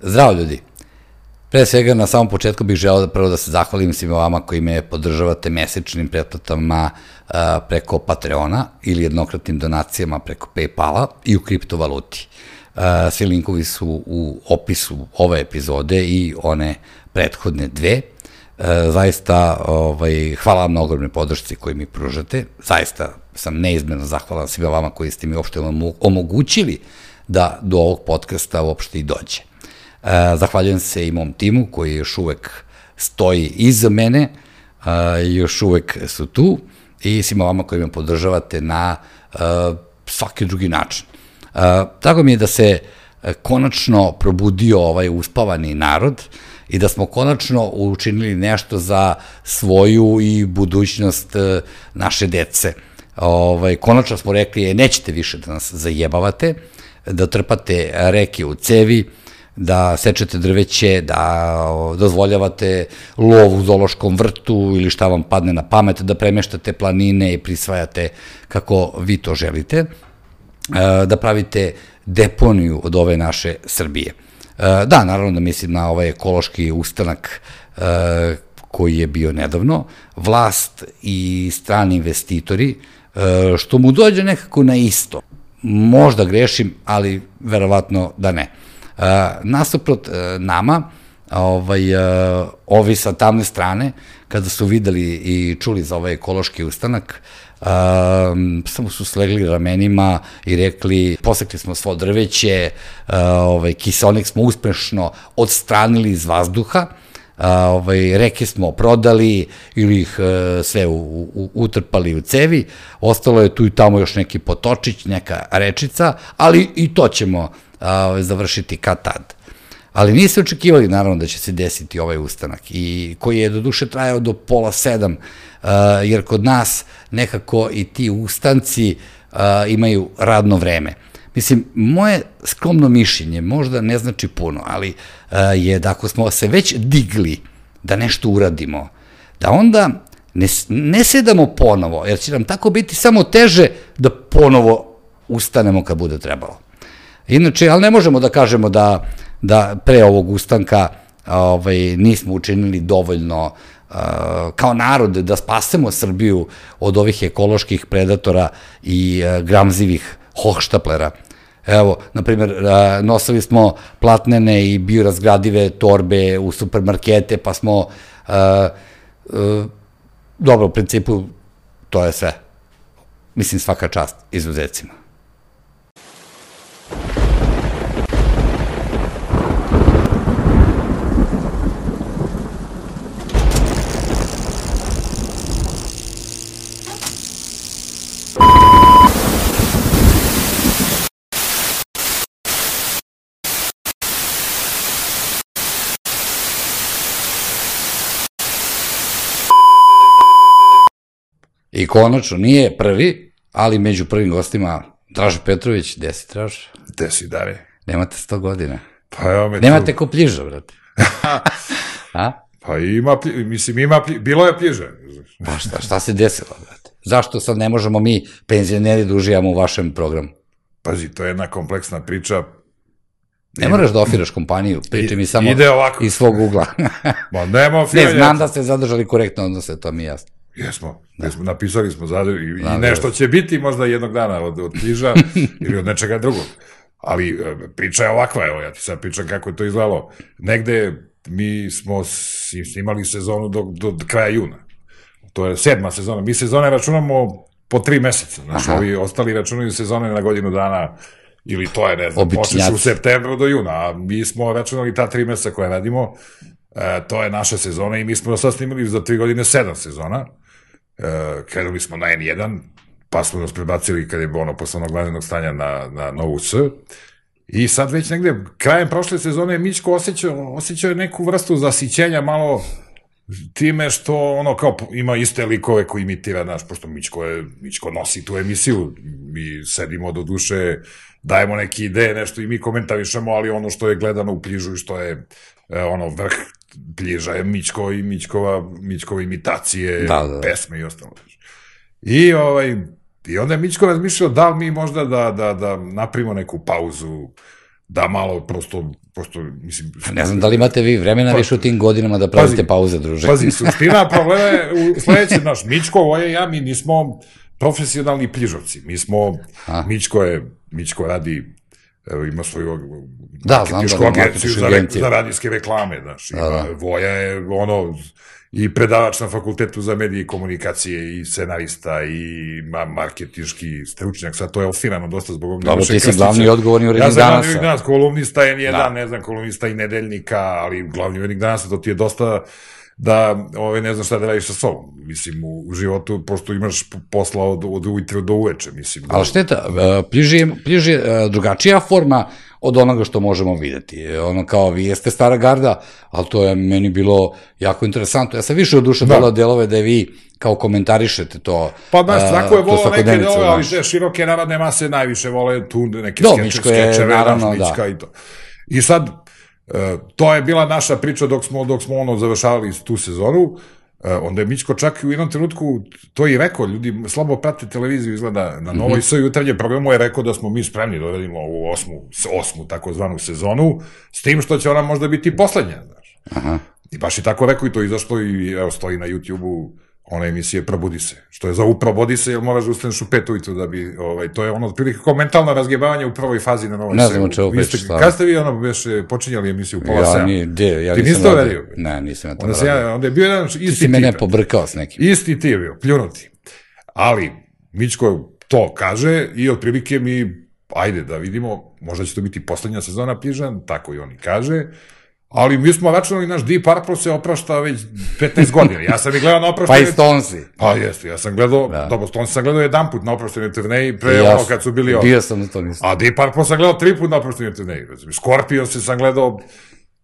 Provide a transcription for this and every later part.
Zdravo ljudi! Pre svega, na samom početku bih želeo da prvo da se zahvalim svima vama koji me podržavate mesečnim pretplatama preko Patreona ili jednokratnim donacijama preko Paypala i u kriptovaluti. Svi linkovi su u opisu ove epizode i one prethodne dve. Zaista, ovaj, hvala vam na ogromne podršci koji mi pružate. Zaista sam neizmjerno zahvalan svima vama koji ste mi uopšte omogućili da do ovog podcasta uopšte i dođe. E, zahvaljujem se i mom timu koji još uvek stoji iza mene, e, još uvek su tu i svima vama koji me podržavate na e, svaki drugi način. Tako mi je da se konačno probudio ovaj uspavani narod i da smo konačno učinili nešto za svoju i budućnost naše dece. Ovaj, konačno smo rekli, nećete više da nas zajebavate, da trpate reke u cevi, da sečete drveće, da dozvoljavate lov u zološkom vrtu ili šta vam padne na pamet, da premeštate planine i prisvajate kako vi to želite, e, da pravite deponiju od ove naše Srbije. E, da, naravno da mislim na ovaj ekološki ustanak e, koji je bio nedavno, vlast i strani investitori, što mu dođe nekako na isto. Možda grešim, ali verovatno da ne. Uh, nasuprot uh, nama, ovaj, uh, ovi sa tamne strane, kada su videli i čuli za ovaj ekološki ustanak, uh, samo su slegli ramenima i rekli, posekli smo svo drveće, uh, ovaj, kiselnik smo uspešno odstranili iz vazduha, a, ovaj, reke smo prodali ili ih e, sve u, u, utrpali u cevi, ostalo je tu i tamo još neki potočić, neka rečica, ali i to ćemo a, završiti kad tad. Ali niste očekivali naravno da će se desiti ovaj ustanak i koji je do duše trajao do pola sedam, a, jer kod nas nekako i ti ustanci a, imaju radno vreme. Mislim, moje skromno mišljenje možda ne znači puno, ali uh, je da ako smo se već digli da nešto uradimo, da onda ne, ne sedamo ponovo, jer će nam tako biti samo teže da ponovo ustanemo kad bude trebalo. Inače, ali ne možemo da kažemo da, da pre ovog ustanka ovaj, nismo učinili dovoljno uh, kao narod da spasemo Srbiju od ovih ekoloških predatora i uh, gramzivih hohštaplera Evo, na primjer, nosili smo platnene i biorazgradive torbe u supermarkete, pa smo, uh, uh, dobro, u principu, to je sve. Mislim, svaka čast izuzecima. I konačno, nije prvi, ali među prvim gostima Dražo Petrović, gde si Dražo? Gde si, Dare? Nemate 100 godina. Pa evo me Nemate tu... ko pljiža, brate. A? Pa ima, mislim, ima, bilo je pljiža. Pa šta, šta se desilo, brate? Zašto sad ne možemo mi, penzioneri, da uživamo u vašem programu? Pazi, to je jedna kompleksna priča, Ne moraš da ofiraš kompaniju, priči mi samo ide ovako. iz svog ugla. Ma nema Ne, znam da ste zadržali korektno odnose, to mi je jasno. Jesmo, da. jesmo napisali smo zadr i, da, i nešto će biti možda jednog dana od, od knjiža ili od nečega drugog. Ali e, priča je ovakva, evo ja ti sad pričam kako je to izgledalo. Negde mi smo snimali sezonu do, do kraja juna. To je sedma sezona. Mi sezone računamo po tri meseca. Znači, ovi ostali računaju sezone na godinu dana ili to je, ne znam, počeš u septembru do juna, a mi smo računali ta tri meseca koje radimo, e, to je naša sezona i mi smo sad snimali za tri godine sedam sezona, krenuli smo na N1, pa smo nas prebacili kad je ono posle onog vanrednog stanja na, na Novu S. I sad već negde, krajem prošle sezone Mićko osjećao, osjećao je neku vrstu zasićenja malo time što ono kao ima iste likove koji imitira, znaš, pošto Mićko, je, Mićko nosi tu emisiju, mi sedimo do duše, dajemo neke ideje, nešto i mi komentarišemo, ali ono što je gledano u pližu i što je e, ono vrh plježa je Mićko i Mićkova, Mićkova imitacije, da, da, da. pesme i ostalo. I, ovaj, I onda je Mićko razmišljao da li mi možda da, da, da napravimo neku pauzu, da malo prosto, prosto mislim... Ne znam da li imate vi vremena pa, više u tim godinama da pravite pazi, pauze, druže. Pazi, suština problema je u sledećem, naš, Mičko, Voje ja, mi nismo profesionalni pližovci. Mi smo, A. Mičko je, Mičko radi evo, ima svoju da, znam da, agenciju za, za radijske reklame, znaš, da, da. Voja je ono, i predavač na fakultetu za medije i komunikacije i scenarista i marketički stručnjak, sad to je ofirano dosta zbog ovog Dobro, ti si glavni odgovorni urednik danasa. Ja sam glavni danas, kolumnista je nijedan, da. ne znam, kolumnista i nedeljnika, ali glavni urednik danasa, to ti je dosta da ovaj, ne znam šta da radiš sa sobom. Mislim, u, u životu pošto imaš posla od, od ujutru do uveče, mislim. Da... Ali šteta, pliži, e, pliži e, drugačija forma od onoga što možemo videti. Ono kao, vi jeste stara garda, ali to je meni bilo jako interesantno. Ja sam više od duše da. delove da vi kao komentarišete to. Pa znaš, svako je volao neke delove, ali te široke narodne mase najviše vole tu neke Do, skeče, skečeve, naravno, da. i to. I sad, e, to je bila naša priča dok smo, dok smo ono završavali tu sezonu, E, onda je Mićko čak u jednom trenutku to i rekao, ljudi slabo prate televiziju izgleda na Novoj mm -hmm. jutarnje programu je rekao da smo mi spremni da uvedimo ovu osmu, osmu takozvanu sezonu, s tim što će ona možda biti poslednja, znaš. Aha. I baš i tako rekao i to izašlo i evo stoji na YouTube-u ona emisije Probudi se. Što je za Probudi se, jer moraš da ustaneš u pet ujutru da bi, ovaj, to je ono, otprilike kao mentalno razgebavanje u prvoj fazi na novoj Ne znam o čemu pričaš, šta. Kada ste vi ono, već počinjali emisiju pola ja, Nije, de, ja Ti nisam to verio? Ne, nisam ja to onda, ja, onda je bio jedan isti Ti si mene pobrkao s nekim. Isti ti je bio, pljunuti. Ali, Mičko to kaže i otprilike mi, ajde da vidimo, možda će to biti poslednja sezona Pižan, tako i oni kaže, Ali mi smo računali, naš Deep Purple se oprašta već 15 godina. Ja sam i gledao na opraštanje... Pa i Stonesi. Pa jeste, ja sam gledao, da. dobro, Stonesi sam gledao jedan put na opraštenju turneji pre ja, ono kad su bili ovdje. Bio sam na to nisam. A Deep Purple sam gledao tri put na opraštenju turneji. Scorpion se sam gledao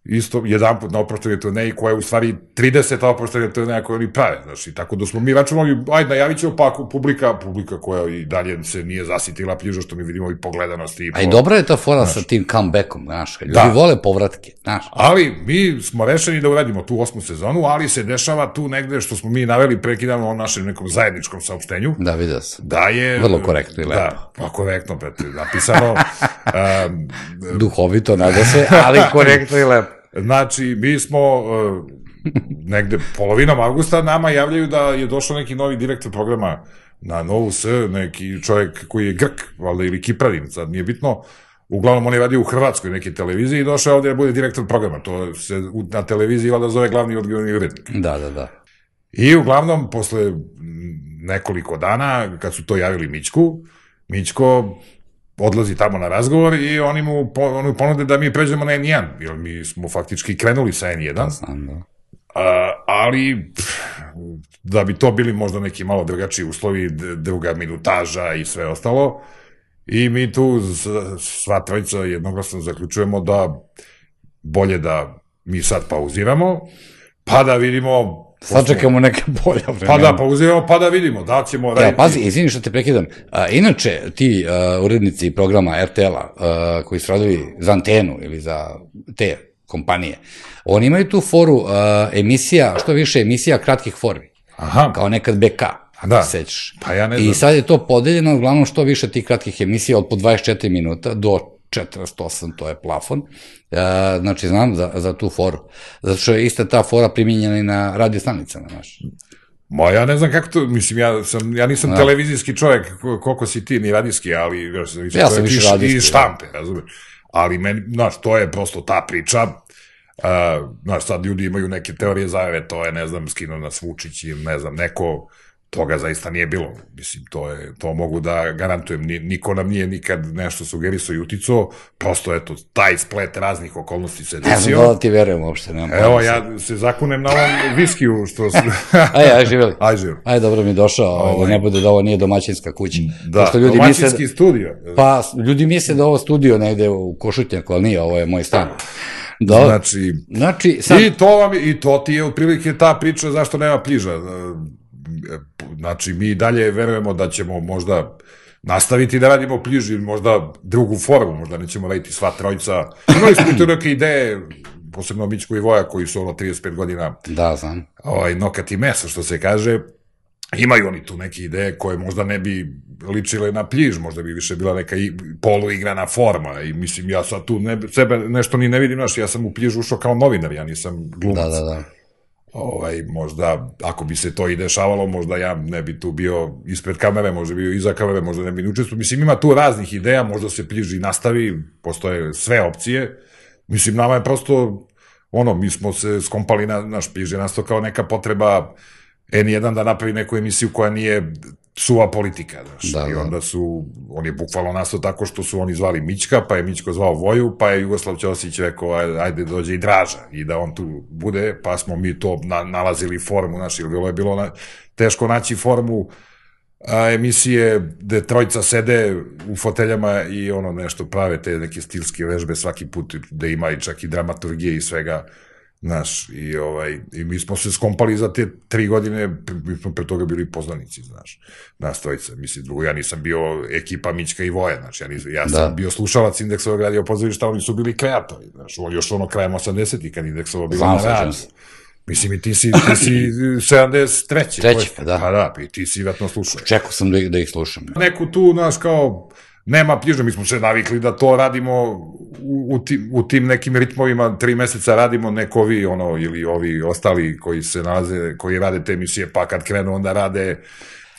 isto jedan put na oproštenje turneji koja je u stvari 30 oproštenje turneja koje oni prave, znaš, i tako da smo mi računali, ajde, najavit ćemo pa publika, publika koja i dalje se nije zasitila pljuža, što mi vidimo i pogledanosti. I po, A i dobra je ta fora znaš, sa tim comebackom, znaš, ljudi da. vole povratke, znaš. Ali mi smo rešeni da uradimo tu osmu sezonu, ali se dešava tu negde što smo mi naveli prekidano o našem nekom zajedničkom saopštenju. Da, vidio sam. Da je... Vrlo korektno i lepo. Da, pa korektno, brate, napisano. um, Duhovito, nada se, ali korektno i lepo. Znači, mi smo uh, negde polovinom avgusta nama javljaju da je došao neki novi direktor programa na Novu S, neki čovjek koji je Grk, valjda ili Kipradin, sad nije bitno, uglavnom on je radio u Hrvatskoj neke televiziji i došao ovde da bude direktor programa, to se na televiziji valjda zove glavni odgovorni urednik. Da, da, da. I uglavnom, posle nekoliko dana, kad su to javili Mićku, Mićko odlazi tamo na razgovor i oni mu, oni ponude da mi pređemo na N1, jer mi smo faktički krenuli sa N1. Da, znam, da. A, ali da bi to bili možda neki malo drugačiji uslovi, druga minutaža i sve ostalo. I mi tu sva trojica jednoglasno zaključujemo da bolje da mi sad pauziramo, pa da vidimo Sačekamo neke bolje vremena. Pa da, pa uzimamo, pa da vidimo, da ćemo raditi. Ja, pazi, izvini što te prekidam. A, inače, ti uh, urednici programa RTL-a, uh, koji su radili za antenu ili za te kompanije, oni imaju tu foru uh, emisija, što više emisija kratkih formi. Aha. Kao nekad BK. Da. Sećaš. Pa ja ne znam. I sad je to podeljeno, uglavnom što više tih kratkih emisija od po 24 minuta do 48, to je plafon. E, znači, znam za, za tu foru. Zato što je ista ta fora primjenjena i na radio stanicama, znaš. Ma ja ne znam kako to, mislim, ja, sam, ja nisam da. televizijski čovjek, koliko si ti, ni radijski, ali ja sam više, ja sam više radijski. I da. štampe, da. razumiješ. Ali meni, znaš, to je prosto ta priča, Uh, znaš, sad ljudi imaju neke teorije zajave, to je, ne znam, skino nas Vučić i ne znam, neko toga zaista nije bilo. Mislim, to, je, to mogu da garantujem. Niko nam nije nikad nešto sugerisao i uticao, prosto, eto, taj splet raznih okolnosti se desio. Ne znam da ti verujem uopšte. Nemam Evo, ja se zakunem na ovom viskiju, što... aj, aj, živjeli. Aj, živjeli. Aj, dobro mi došao, ovaj, da ne bude da ovo nije domaćinska kuća. Da, Pošto ljudi domaćinski misle, studio. Pa, ljudi misle da ovo studio negde u Košutnjaku, ali nije, ovo je moj stan. Da. Znači, znači sad... i, to vam, I to ti je otprilike ta priča zašto nema pliža znači mi dalje verujemo da ćemo možda nastaviti da radimo pliži, možda drugu formu, možda nećemo raditi sva trojica. Imali smo tu neke ideje, posebno Mičko i Voja, koji su ono 35 godina da, znam. Ovaj, nokat i meso, što se kaže, imaju oni tu neke ideje koje možda ne bi ličile na pljiž, možda bi više bila neka i, poluigrana forma i mislim ja sad tu ne, sebe nešto ni ne vidim, znaš, ja sam u pljiž ušao kao novinar, ja nisam glumac. Da, da, da. Ovaj, možda, ako bi se to i dešavalo, možda ja ne bi tu bio ispred kamere, možda bi bio iza kamere, možda ne bi učestvo. Mislim, ima tu raznih ideja, možda se pljiž i nastavi, postoje sve opcije. Mislim, nama je prosto, ono, mi smo se skompali na naš pljiž je nastao kao neka potreba N1 da napravi neku emisiju koja nije suva politika, znaš. Da, I da. onda su, on je bukvalno nastao tako što su oni zvali Mićka, pa je Mićko zvao Voju, pa je Jugoslav Ćosić rekao, ajde dođe i Draža, i da on tu bude, pa smo mi to na, nalazili formu, znaš, ili bilo je bilo na, teško naći formu a, emisije gde trojca sede u foteljama i ono nešto prave te neke stilske vežbe svaki put, gde ima i čak i dramaturgije i svega, Znaš, i, ovaj, i mi smo se skompali za te tri godine, mi smo pre toga bili poznanici, znaš, nas trojica. Mislim, drugo, ja nisam bio ekipa Mićka i Voja, znači, ja, nisam, ja sam da. bio slušalac Indeksovog radio pozorišta, oni su bili kreatori, znaš, još ono krajem 80-ih, kad Indeksovo bilo na radu. Mislim, i ti si, ti si 73. Treći, pa da. Pa da, i ti si vjetno slušao. Čekao sam da, da ih slušam. Neku tu, znaš, kao, nema pljiža, mi smo se navikli da to radimo u, u, tim, u tim nekim ritmovima, tri meseca radimo nekovi, ono, ili ovi ostali koji se nalaze, koji rade te emisije, pa kad krenu onda rade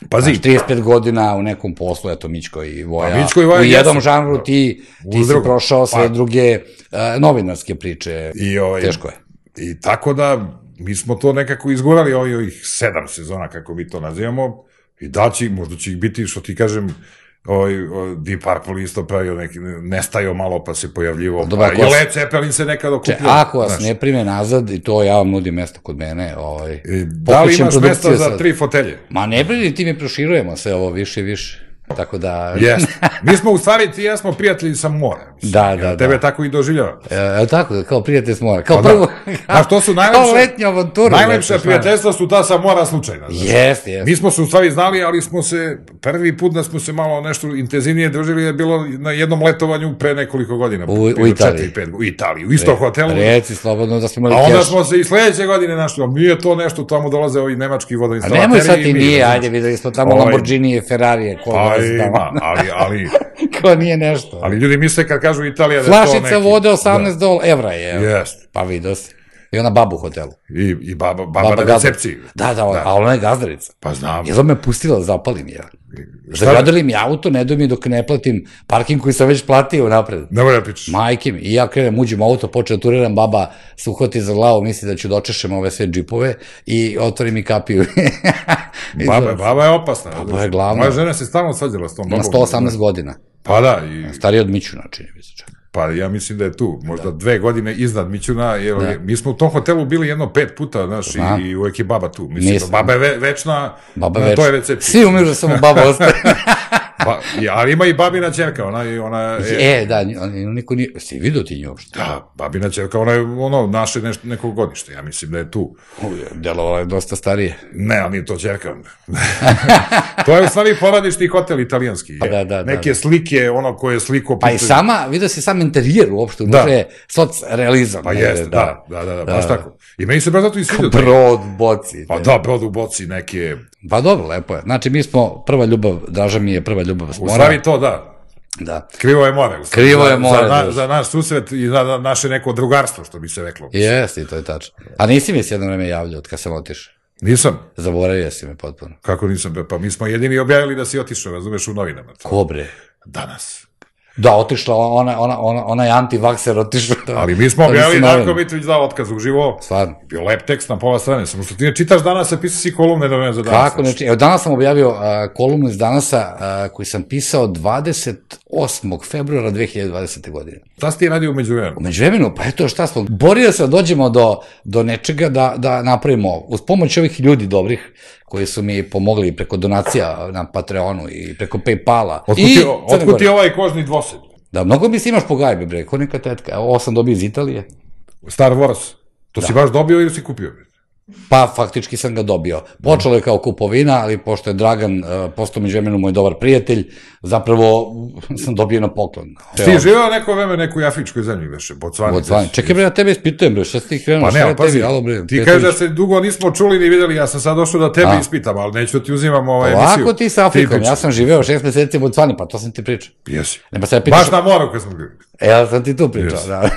Pazi. Znaš, 35 godina u nekom poslu, eto, Mićko i Voja. Pa, Mićko i Voja u jednom jesu. žanru ti, ti si prošao sve pa. druge uh, novinarske priče. I, ovaj, Teško je. I tako da, mi smo to nekako izgurali ovih sedam sezona, kako mi to nazivamo, i da će, možda će ih biti, što ti kažem, ovaj, Deep Purple isto pravio neki, nestajao malo pa se pojavljivo. Dobar, pa, I Led Zeppelin se nekad okupio. Če, ako vas znaš. ne prime nazad, i to ja vam nudim mesto kod mene, ovaj, I, da li imaš mesta za tri fotelje? Ma ne brini, ti mi proširujemo sve ovo više i više. Tako da... Jeste. Mi smo u stvari, ti ja smo prijatelji sa mora. Mislim. Da, da, da. Tebe tako i doživljava. E, tako, kao prijatelj s mora. Kao pa, prvo... Da. to su najlepše... Kao letnja avantura. Najlepša prijateljstva su ta sa mora slučajna. Jeste, jeste. Mi smo se u stvari znali, ali smo se, prvi put da smo se malo nešto intenzivnije družili je bilo na jednom letovanju pre nekoliko godina. U, u Italiji. 4, 5, u Italiji, u istom Re, hotelu. Reci, slobodno da smo imali A onda smo se i sledeće godine našli, a nije to nešto, tamo dolaze ovi nemački vodoinstalateri. A nemoj sad ti nije, ajde, videli smo tamo ovaj- Lamborghini i Ferrari. Pa ima, ali, ali... Ko nije nešto. Ali ljudi misle kad kažu Italija da je to neki... Flašica vode 18 da. dola evra je. Jest. Pa vidio si. I ona baba u hotelu. I, i baba, baba, baba na recepciji. Da, da, da, a ona je gazdarica. Pa znam. Jel me pustila da zapalim ja? Zagradili mi auto, ne do mi dok ne platim parking koji sam već platio napred. Ne moja pičeš. Majke mi. I ja krenem, uđem u auto, počeo da turiram, baba se uhvati za glavu, misli da ću dočešem ove sve džipove i otvori mi kapiju. baba, baba je opasna. Baba je glavna. Moja žena se stalno svađala s tom babom. Na 118 godina. Pa da. I... Stariji od Mićuna, čini mi se čak. Pa ja mislim da je tu, možda da. dve godine iznad Mićuna, jer da. mi smo u tom hotelu bili jedno pet puta, znaš, da. i, uvek je baba tu. Mislim, Mislim. baba je ve, večna, baba na, večna. to je recepcija. Svi umiru da samo baba ostaje. Pa, ali ima i babina čerka, ona, ona je... E, da, niko nije... Si vidio ti nju uopšte? Da, babina čerka, ona je ono, naše nešto, nekog godište, ja mislim da je tu. Delovala je dosta starije. Ne, ali nije to čerka. to je u stvari poradišni hotel italijanski. Pa da, da, da, Neke da. slike, ono koje je sliko... Pa i sama, vidio si sam interijer uopšte, da. unutra je soc realizam. Pa jeste, da, da, da, da, baš tako. I meni se baš zato i svidio. Brod boci. Pa da, brod u boci, neke... Pa dobro, lepo je. Znači, mi smo, prva ljubav, Draža mi je prva ljubav. U stvari to, da. Da. Krivo je more. Krivo je more. Za, za, za naš susret i za naše neko drugarstvo, što bi se reklo. Jeste, i to je tačno. A nisi mi se jedno vreme javljao od kad sam otišao? Nisam. Zaboravio si me potpuno. Kako nisam? Pa mi smo jedini objavili da si otišao, razumeš, u novinama. Ko bre? Danas. Da, otišla, ona, ona, ona, ona je antivakser otišla. Da, Ali mi smo da objavili Darko Mitrović dao otkaz uživo. Stvarno. Bio lep tekst na pola strane, samo što ti ne čitaš danas, a pisao si kolumne da za danas. Kako ne čitaš? Evo, danas sam objavio uh, kolumnu iz danasa uh, koji sam pisao 28. februara 2020. godine. Šta si ti radio umeđu vremenu? Umeđu vremenu, pa eto šta smo, borio se da dođemo do, do nečega da, da napravimo, uz pomoć ovih ljudi dobrih, koji su mi pomogli preko donacija na Patreonu i preko Paypala. Otkud ti, otkud ti ovaj kožni dvosed? Da, mnogo mi se imaš po gajbi, bre, ko neka tetka. Ovo sam dobio iz Italije. Star Wars. To da. si baš dobio ili si kupio? Pa, faktički sam ga dobio. Počelo je kao kupovina, ali pošto je Dragan uh, postao među vremenu moj dobar prijatelj, zapravo sam dobio na poklon. Ti živeo neko vreme neku afričkoj zemlji, veše, Botswani. Botswani. Čekaj, bre, ja tebe ispitujem, bre, šta si ti krenuo? Pa ne, pazi, alo, bre, ti kažeš da se dugo nismo čuli ni videli, ja sam sad došao da tebe A. ispitam, ali neću da ti uzimam ovaj emisiju. Ovako ti sa Afrikom, ja sam živeo šest meseci u Botswani, pa to sam ti pričao. Jesi. Ne, pa sad pitaš... Baš na moru kad smo bili. E, ja sam ti tu pričao, yes. da.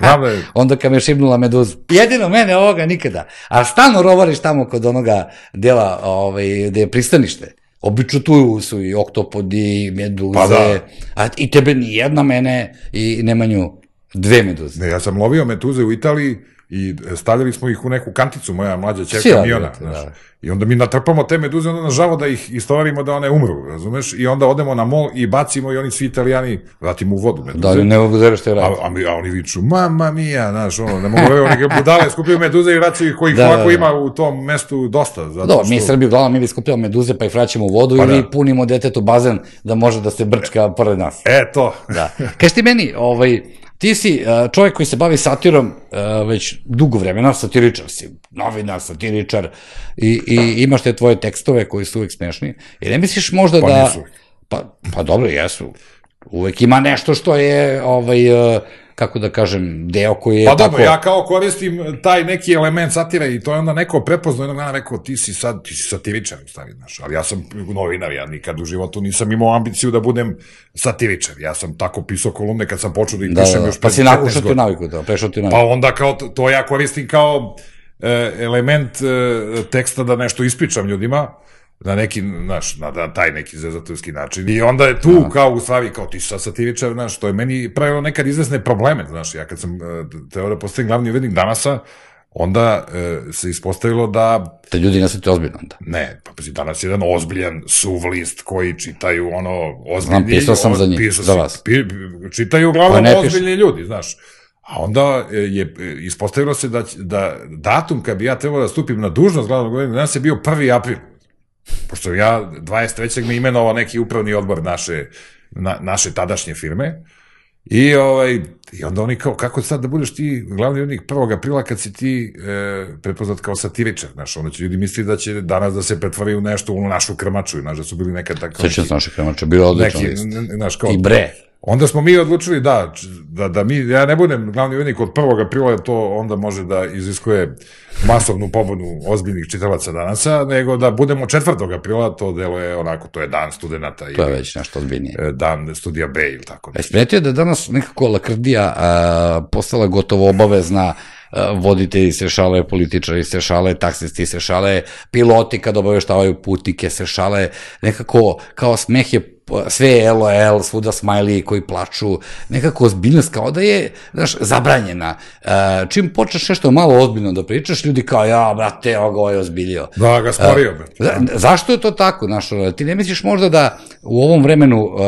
Da Onda kad me šibnula meduza. Jedino mene ovoga nikada. A stalno rovariš tamo kod onoga dela ovaj, gde je pristanište. Obično tu su i oktopodi, meduze, pa da. a i tebe ni jedna mene i Nemanju dve meduze. Ne, ja sam lovio meduze u Italiji i stavljali smo ih u neku kanticu, moja mlađa čerka Miona. Da. I onda mi natrpamo te meduze, onda nažavo da ih istovarimo da one umru, razumeš? I onda odemo na mol i bacimo i oni svi italijani vratimo u vodu meduze. Da, ne mogu da što je radi. A, a, a oni viču, mama mija, znaš, ono, ne mogu oni budale skupljaju meduze i vraćaju kojih da, ovako da, da. ima u tom mestu dosta. Zato da, što... mi Srbi uglavnom mi skupljamo meduze pa ih vraćamo u vodu pa ili da. punimo detetu bazen da može da se brčka pored nas. E, to. Da. Kaži ti meni, ovaj, Ti si uh, čovjek koji se bavi satirom uh, već dugo vremena, satiričar si, novinar, satiričar i, i imaš te tvoje tekstove koji su uvek smešni. I ne misliš možda pa da... Nisu. Pa, pa dobro, jesu. Uvek ima nešto što je ovaj, uh, kako da kažem, deo koji je Pa dobro, tako... ja kao koristim taj neki element satire i to je onda neko prepoznao jednog dana rekao ti si sad, ti si satiričar, stavi, znaš, ali ja sam novinar, ja nikad u životu nisam imao ambiciju da budem satiričar, ja sam tako pisao kolumne kad sam počeo da ih da, pišem da, još pa si nakušao ti naviku, da, prešao ti naviku. Pa onda kao, to ja koristim kao e, element e, teksta da nešto ispričam ljudima, na neki, znaš, na, na taj neki zezatovski način. I onda je tu, Aha. kao u stvari, kao ti sa satiričar, znaš, to je meni pravilo nekad izvesne probleme, znaš, ja kad sam uh, teo da postavim glavni uvednik danasa, onda uh, se ispostavilo da... Da ljudi ne te ozbiljno onda? Ne, pa pazi, danas je jedan ozbiljan suv list koji čitaju ono ozbiljni... Znam, pisao sam za njih, za vas. Pi, čitaju uglavnom pa ozbiljni ljudi, znaš. A onda je ispostavilo se da, da datum kad bi ja trebao da stupim na dužnost glavnog uvednika danas je bio 1. april. Pošto ja 23. me imenovao neki upravni odbor naše, na, naše tadašnje firme, I, ovaj, I onda oni kao, kako sad da budeš ti glavni urednik 1. aprila kad si ti e, prepoznat kao satiričar, znaš, onda će ljudi misliti da će danas da se pretvori u nešto, u našu krmaču, znaš, da su bili nekad tako... Svećam se naše krmače, bilo odlično neki, Znaš, kao, I bre. Onda smo mi odlučili da, da, da mi, ja ne budem glavni urednik od 1. aprila, to onda može da iziskuje masovnu pobunu ozbiljnih čitalaca danasa, nego da budemo 4. aprila, to delo je onako, to je dan studenta. To je već nešto ozbiljnije. E, dan studija B ili tako. Već prijetio da danas nekako lakrdija a, postala gotovo obavezna voditelji se šale, političari se šale, taksisti se šale, piloti kad obaveštavaju putike se šale, nekako kao smeh je sve je LOL, svuda smiley koji plaču, nekako ozbiljnost kao da je, znaš, zabranjena. E, čim počneš nešto malo ozbiljno da pričaš, ljudi kao, ja, brate, ovo je ozbiljio. Da, ga sporio, brate. Za, zašto je to tako, znaš, ti ne misliš možda da u ovom vremenu uh,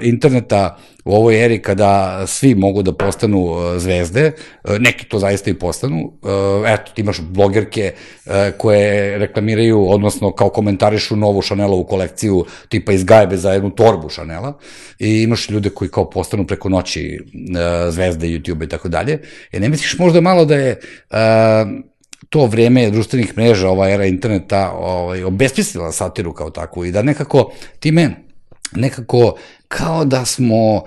interneta u ovoj eri kada svi mogu da postanu uh, zvezde, neki to zaista i postanu, eto, ti imaš blogerke koje reklamiraju, odnosno kao komentarišu novu Chanelovu kolekciju, tipa iz Gajbe za jednu torbu Chanela, i imaš ljude koji kao postanu preko noći zvezde YouTube i tako dalje, i ne misliš možda malo da je to vreme društvenih mreža, ova era interneta, ovaj, obesmislila satiru kao takvu i da nekako time nekako kao da smo uh,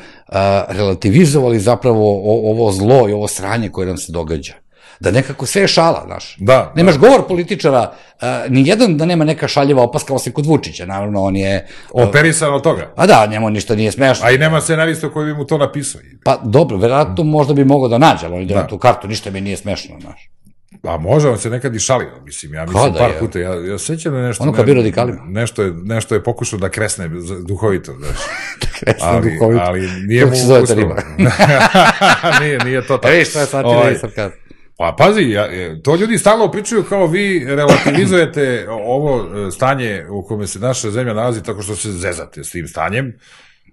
relativizovali zapravo o, ovo zlo i ovo sranje koje nam se događa. Da nekako sve je šala, znaš. Da. Nemaš da. govor političara, uh, ni jedan da nema neka šaljeva opaska osim kod Vučića, naravno on je... Uh, Operisan od toga. A da, njemu ništa nije smešno. A i nema scenarista koji bi mu to napisao. Pa dobro, verovatno možda bi mogao da nađe, ali on da. tu kartu, ništa mi nije smešno, znaš. A može, on se nekad i šalio, mislim, ja mislim da par je. puta, ja, ja sećam da nešto... Ono kad bi radikalima. Nešto je, nešto je pokušao da kresne duhovito, znaš. da kresne ali, duhovito. Ali nije mu... se zove ta riba? nije, nije to tako. Ej, šta je sad ti sad kad? Pa pazi, ja, to ljudi stalno pričaju kao vi relativizujete ovo e, stanje u kome se naša zemlja nalazi tako što se zezate s tim stanjem,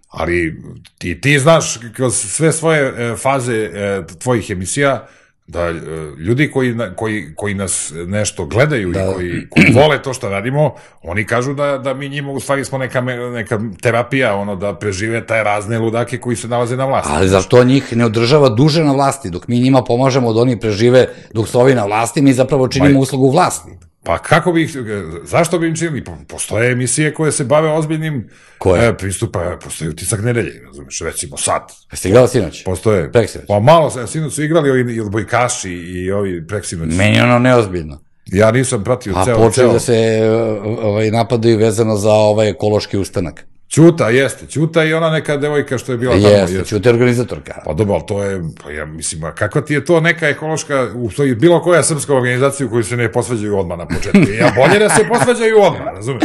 ali ti, ti znaš kroz sve svoje e, faze e, tvojih emisija da uh, ljudi koji, koji, koji nas nešto gledaju da. i koji, koji vole to što radimo, oni kažu da, da mi njima u stvari smo neka, neka terapija, ono, da prežive taj razne ludake koji se nalaze na vlasti. Ali zar to njih ne održava duže na vlasti, dok mi njima pomažemo da oni prežive dok su ovi na vlasti, mi zapravo činimo Ma, uslugu vlasti. Pa kako bi ih, zašto bi im činili? Postoje emisije koje se bave ozbiljnim koje? E, pristupa, postoje utisak nedelje, razumeš, recimo sad. Jeste igrali sinoć? Postoje. Preksinoć? Pa malo, sinoć su igrali ovi odbojkaši i ovi preksinoć. Meni ono neozbiljno. Ja nisam pratio A ceo... A počeli da se ovaj, napadaju vezano za ovaj ekološki ustanak. Ćuta, jeste, Ćuta i ona neka devojka što je bila tamo. Jeste, Ćuta je organizatorka. Pa dobro, ali to je, pa ja mislim, a kakva ti je to neka ekološka, u stvari, bilo koja srpska organizacija u kojoj se ne posvađaju odmah na početku. Ja bolje da se posvađaju odmah, razumeš?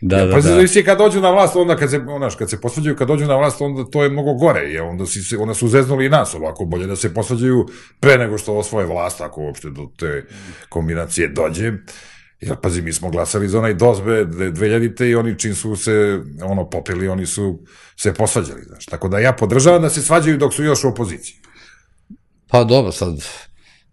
Da, ja, da, pa da. Pa kad dođu na vlast, onda kad se, onaš, kad se posvađaju, kad dođu na vlast, onda to je mnogo gore, je, onda, si, onda su zeznuli i nas, ovako bolje da se posvađaju pre nego što osvoje vlast, ako uopšte do te kombinacije dođe. Jer, pazi, mi smo glasali za onaj dozbe 2000-te i oni čim su se, ono, popili, oni su se posvađali, znaš. Tako da ja podržavam da se svađaju dok su još u opoziciji. Pa dobro, sad,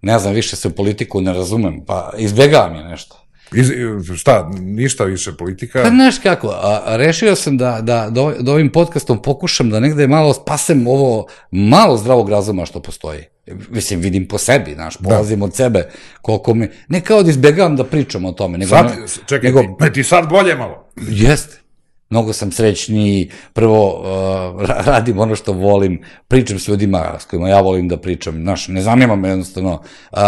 ne znam, više se u politiku ne razumem, pa izbegavam je nešto. Iz, šta, ništa više politika? Pa znaš kako, a, rešio sam da, da, da, da ovim podcastom pokušam da negde malo spasem ovo malo zdravog razuma što postoji. Mislim, vidim po sebi, znaš, da. polazim da. od sebe, koliko mi, ne kao da izbegavam da pričam o tome, nego... Sad, čekaj, nego, ti, ti sad bolje malo. Jeste, mnogo sam srećniji, prvo uh, radim ono što volim, pričam s ljudima s kojima ja volim da pričam, znaš, ne zanima me jednostavno, uh,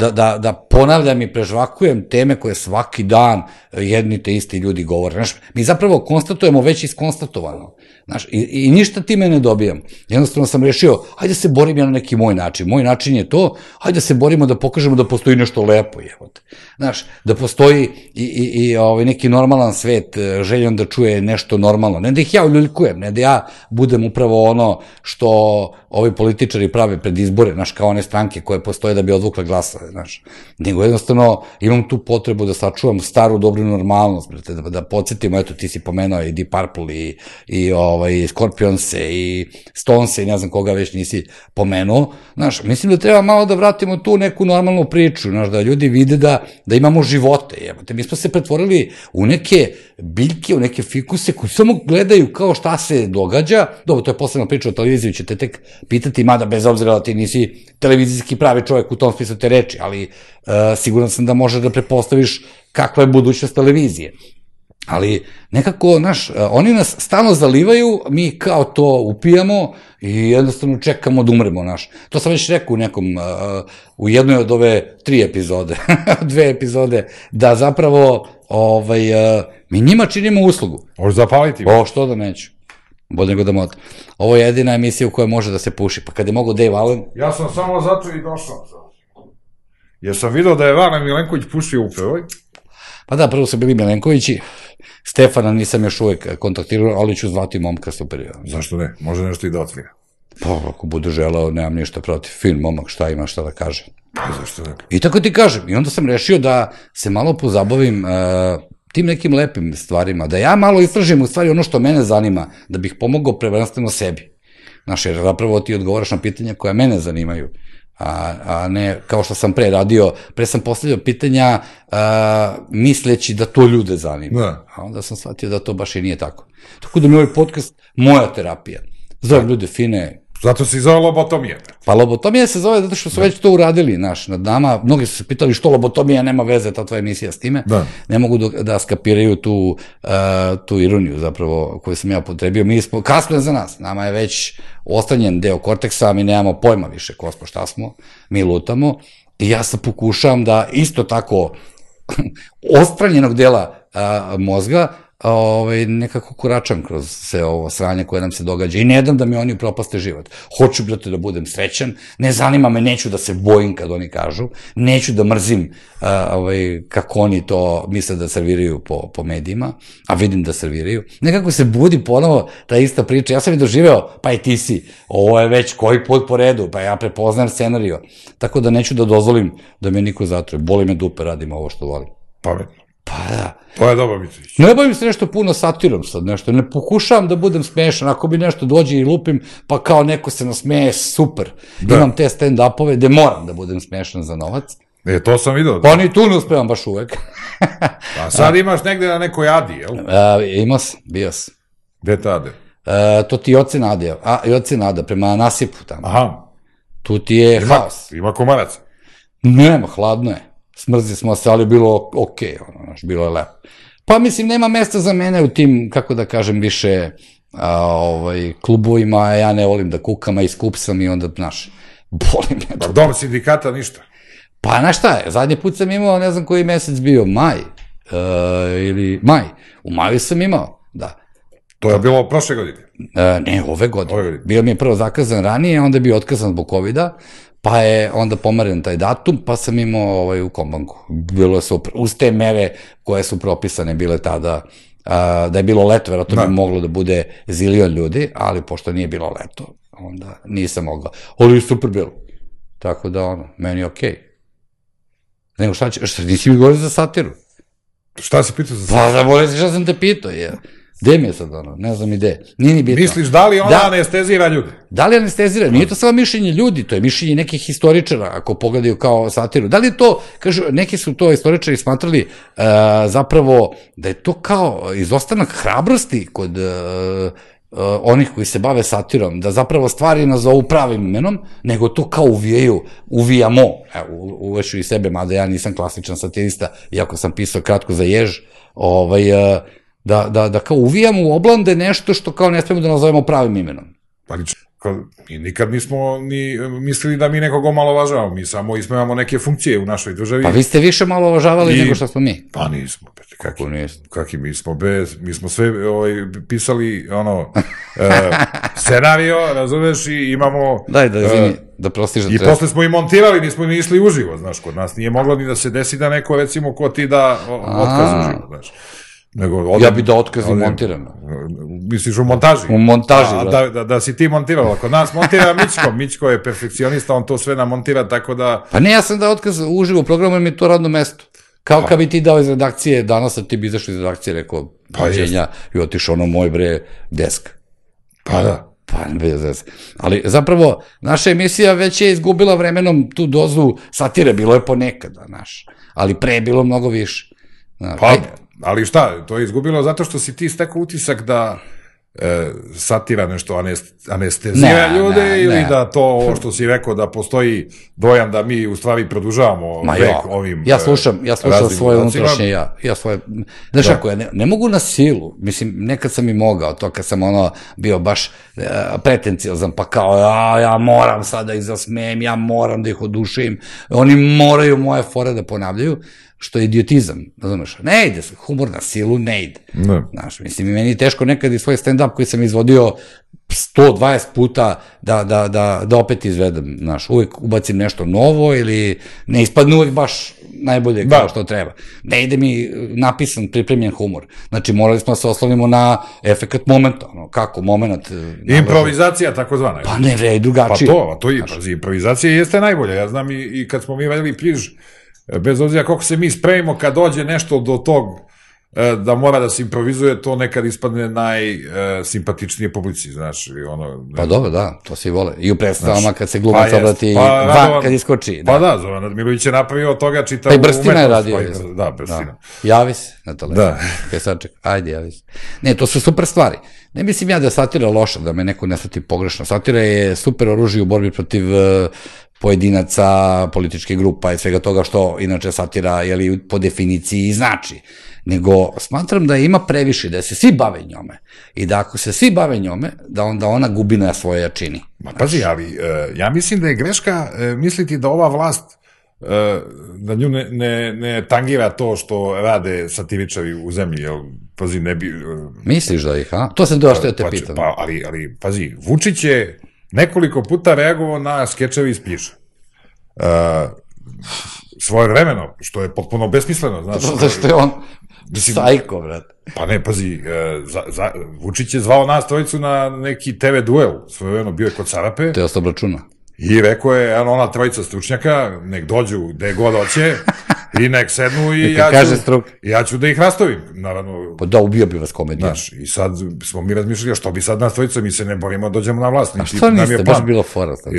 da, da, da ponavljam i prežvakujem teme koje svaki dan jedni te isti ljudi govore. Znaš, mi zapravo konstatujemo već iskonstatovano. Znaš, i, i ništa time ne dobijam. Jednostavno sam rešio, hajde se borim ja na neki moj način. Moj način je to, hajde se borimo da pokažemo da postoji nešto lepo, jevote. Znaš, da postoji i, i, i ovaj, neki normalan svet, e, željan da čuje nešto normalno. Ne da ih ja uljuljkujem, ne da ja budem upravo ono što ovi političari prave pred izbore, znaš, kao one stranke koje postoje da bi odvukle glasove, znaš. Nego jednostavno imam tu potrebu da sačuvam staru dobru normalnost, brate, da, da podsjetimo, eto, ti si pomenuo i Deep Purple i, i ovaj, Scorpionse i Stonese i ne znam koga već nisi pomenuo, znaš, mislim da treba malo da vratimo tu neku normalnu priču, znaš, da ljudi vide da, da imamo živote, jebate, mi smo se pretvorili u neke biljke, u neke fikuse koji samo gledaju kao šta se događa, dobro, to je posebna priča o televiziji, ćete tek pitati, mada bez obzira da ti nisi televizijski pravi čovjek u tom smislu te reči, ali uh, siguran sam da možeš da prepostaviš kakva je budućnost televizije. Ali nekako, znaš, oni nas stalno zalivaju, mi kao to upijamo i jednostavno čekamo da umremo, znaš. To sam već rekao u nekom, uh, u jednoj od ove tri epizode, dve epizode, da zapravo ovaj, uh, mi njima činimo uslugu. Možeš zapaliti. O, što da neću. Bolje nego da mota. Ovo je jedina emisija u kojoj može da se puši. Pa kad je mogo Dave Allen... Ja sam samo zato i došao. Jer sam vidio da je Vana Milenković pušio u prvoj. Pa da, prvo su bili Milenkovići. Stefana nisam još uvek kontaktirao, ali ću zvati momka super. Zašto ne? Može nešto i da otvira. Pa, ako budu želao, nemam ništa protiv. Film, momak, šta ima šta da kaže. Pa, zašto ne? I tako ti kažem. I onda sam rešio da se malo pozabavim uh, tim nekim lepim stvarima, da ja malo istražim u stvari ono što mene zanima, da bih pomogao prvenstveno sebi. Znaš, jer zapravo ti odgovaraš na pitanja koja mene zanimaju, a, a ne kao što sam pre radio, pre sam postavljao pitanja a, misleći da to ljude zanima. Da. A onda sam shvatio da to baš i nije tako. Tako da mi ovaj podcast moja terapija. Zovem da. ljude fine, Zato se i zove lobotomija. Pa lobotomija se zove zato što su da. već to uradili, naš, nad nama. Mnogi su se pitali što lobotomija nema veze, ta tvoja emisija s time. Da. Ne mogu da, da skapiraju tu, uh, tu ironiju zapravo koju sam ja potrebio. Mi smo, kasno je za nas, nama je već ostanjen deo korteksa, mi nemamo pojma više ko smo, šta smo, mi lutamo. I ja sam pokušavam da isto tako ostranjenog dela uh, mozga ovaj, nekako koračam kroz sve ovo sranje koje nam se događa i ne dam da mi oni propaste život. Hoću, brate, da budem srećan, ne zanima me, neću da se bojim kad oni kažu, neću da mrzim a, ovaj, kako oni to misle da serviraju po, po medijima, a vidim da serviraju. Nekako se budi ponovo ta ista priča. Ja sam i doživeo, pa i ti si, ovo je već koji put po redu, pa ja prepoznajem scenariju. Tako da neću da dozvolim da me niko zatruje. Boli me dupe, radim ovo što volim. Pametno. Pa da. To je dobro, Mitrović. Ne bavim se nešto puno satirom sad, nešto. Ne pokušavam da budem smešan. Ako bi nešto dođe i lupim, pa kao neko se nasmeje, super. Da. Imam te stand-upove gde moram da budem smešan za novac. E, to sam vidio. Pa ni tu ne uspevam baš uvek. pa sad imaš negde na nekoj adi, jel? Uh, imao sam, bio sam. Gde tade? Uh, to ti oci Nadija, a, i oci Nada, prema nasipu tamo. Aha. Tu ti je ima, haos. Ima komaraca? Nema, hladno je. Smrzi smo se, ali bilo ok, ono, znaš, bilo je lepo. Pa mislim, nema mesta za mene u tim, kako da kažem, više a, ovaj, klubovima, ja ne volim da kukam, a iskup sam i onda, znaš, boli me. Pa dobro, sindikata ništa. Pa, znaš šta je, zadnji put sam imao, ne znam koji mesec bio, maj, uh, ili maj, u maju sam imao, da. To je bilo prošle godine? Uh, ne, ove godine. Ove godine. Bio mi je prvo zakazan ranije, onda je bio otkazan zbog COVID-a, pa je onda pomeren taj datum, pa sam imao ovaj, u kombanku. Bilo je super. Uz te mere koje su propisane bile tada, a, da je bilo leto, verovatno da. bi moglo da bude zilion ljudi, ali pošto nije bilo leto, onda nisam mogao. Ali je super bilo. Tako da, ono, meni je okej. Okay. Nego šta će, šta, nisi mi govorio za satiru? Šta si pitao za satiru? Pa, da bolje šta sam te pitao, je. Gde mi je sad ono? Ne znam i gde. Nije ni bitno. Misliš da li ona da, anestezira ljude? Da li anestezira? Nije to samo mišljenje ljudi, to je mišljenje nekih historičara, ako pogledaju kao satiru. Da li to, kažu, neki su to historičari smatrali uh, zapravo da je to kao izostanak hrabrosti kod uh, Uh, onih koji se bave satirom, da zapravo stvari nazovu pravim imenom, nego to kao uvijaju, uvijamo, evo, uveću i sebe, mada ja nisam klasičan satirista, iako sam pisao kratko za jež, ovaj, uh, da, da, da kao uvijamo u oblande nešto što kao ne smemo da nazovemo pravim imenom. Pa mi nikad nismo ni mislili da mi nekog omalovažavamo, mi samo ismevamo neke funkcije u našoj državi. Pa vi ste više malo ovažavali I, nego što smo mi. Pa nismo, kaki, kaki mi smo bez, mi smo sve ovaj, pisali ono, e, scenario, razumeš, i imamo... Daj, da, izvini, e, da prostiš da I posle smo i montirali, nismo ni išli uživo, znaš, kod nas nije moglo ni da se desi da neko, recimo, ko ti da otkaz uživo, znaš. Nego, odem, ja bi da otkaz i montiram. Misliš u montaži? U montaži, da. Da, da, da si ti montirao. Kod nas montira Mićko. Mićko je perfekcionista, on to sve namontira, tako da... Pa ne, ja sam da otkaz uživo u programu, jer mi je to radno mesto. Kao pa. kad bi ti dao iz redakcije, danas ti bi izašao iz redakcije, rekao, pa pađenja, i otišao ono moj bre desk. Pa da. Pa, bez veze. Ali zapravo, naša emisija već je izgubila vremenom tu dozu satire, bilo je ponekada, znaš. Ali pre je bilo mnogo više. Znaš, pa. Ali šta, to je izgubilo zato što si ti stekao utisak da e, satira nešto anestezira ne, ljude ne, ili ne. da to ovo što si rekao da postoji dojam da mi u stvari produžavamo Ma vek ovim ja slušam ja slušam svoje unutrašnje ja ja svoje znaš da. ako ja ne, ne mogu na silu mislim nekad sam i mogao to kad sam ono bio baš e, pretenciozan pa kao ja ja moram sada da ih zasmejem ja moram da ih oduševim oni moraju moje fore da ponavljaju što je idiotizam, razumeš? Ne ide, humor na silu ne ide. Ne. Znaš, mislim, i meni je teško nekad i svoj stand-up koji sam izvodio 120 puta da, da, da, da opet izvedem, znaš, uvek ubacim nešto novo ili ne ispadne uvek baš najbolje da. kao što treba. Ne ide mi napisan, pripremljen humor. Znači, morali smo da se oslovimo na efekt momenta, ono, kako moment... E, Improvizacija, tako zvana. Pa ne, vre, drugačije. Pa to, to je, pazi, improvizacija jeste najbolja. Ja znam i, i kad smo mi vedeli pliž, bez obzira koliko se mi spremimo kad dođe nešto do tog da mora da se improvizuje, to nekad ispadne najsimpatičnije publici, znaš, ili ono... Ne... Pa dobro, da, to svi vole. I u predstavama kad se glumac pa obrati pa, van Radovan, kad iskoči. Da. Pa da, Zoran Admirović je napravio od toga čitavu pa i Brstina je radio. Pa, da, Brstina. Da. Javi se na telefon. Da. Kaj sad ček, ajde, javi se. Ne, to su super stvari. Ne mislim ja da je satira loša, da me neko ne shvati pogrešno. Satira je super oružje u borbi protiv uh, pojedinaca, političke grupa i svega toga što inače satira jeli, po definiciji znači. Nego smatram da ima previše, da se svi bave njome i da ako se svi bave njome, da onda ona gubi na svoje jačini. Ma pazi, ali uh, ja mislim da je greška uh, misliti da ova vlast uh, da nju ne, ne, ne tangira to što rade satiričari u zemlji, jel, pazi, ne bi... Misliš da ih, a? To sam došao da te pa, pitam. Pa, ali, ali, pazi, Vučić je nekoliko puta reagovao na skečevi iz Piša. Uh, svoje vremeno, što je potpuno besmisleno, znaš. Zašto je on Mislim, sajko, brat. Pa ne, pazi, uh, za, za, Vučić je zvao nas trojicu na neki TV duel, svoje vremeno bio je kod Sarape. Te ostav računa. I rekao je, ona trojica stručnjaka, nek dođu gde god hoće, I nek sednu i Neka ja kaže ću, struka. ja ću da ih rastavim, naravno. Pa da, ubio bi vas komedija. Znaš, i sad smo mi razmišljali, što bi sad nas trojica, mi se ne borimo, da dođemo na vlast. A što nam je niste, baš bilo fora. Sad.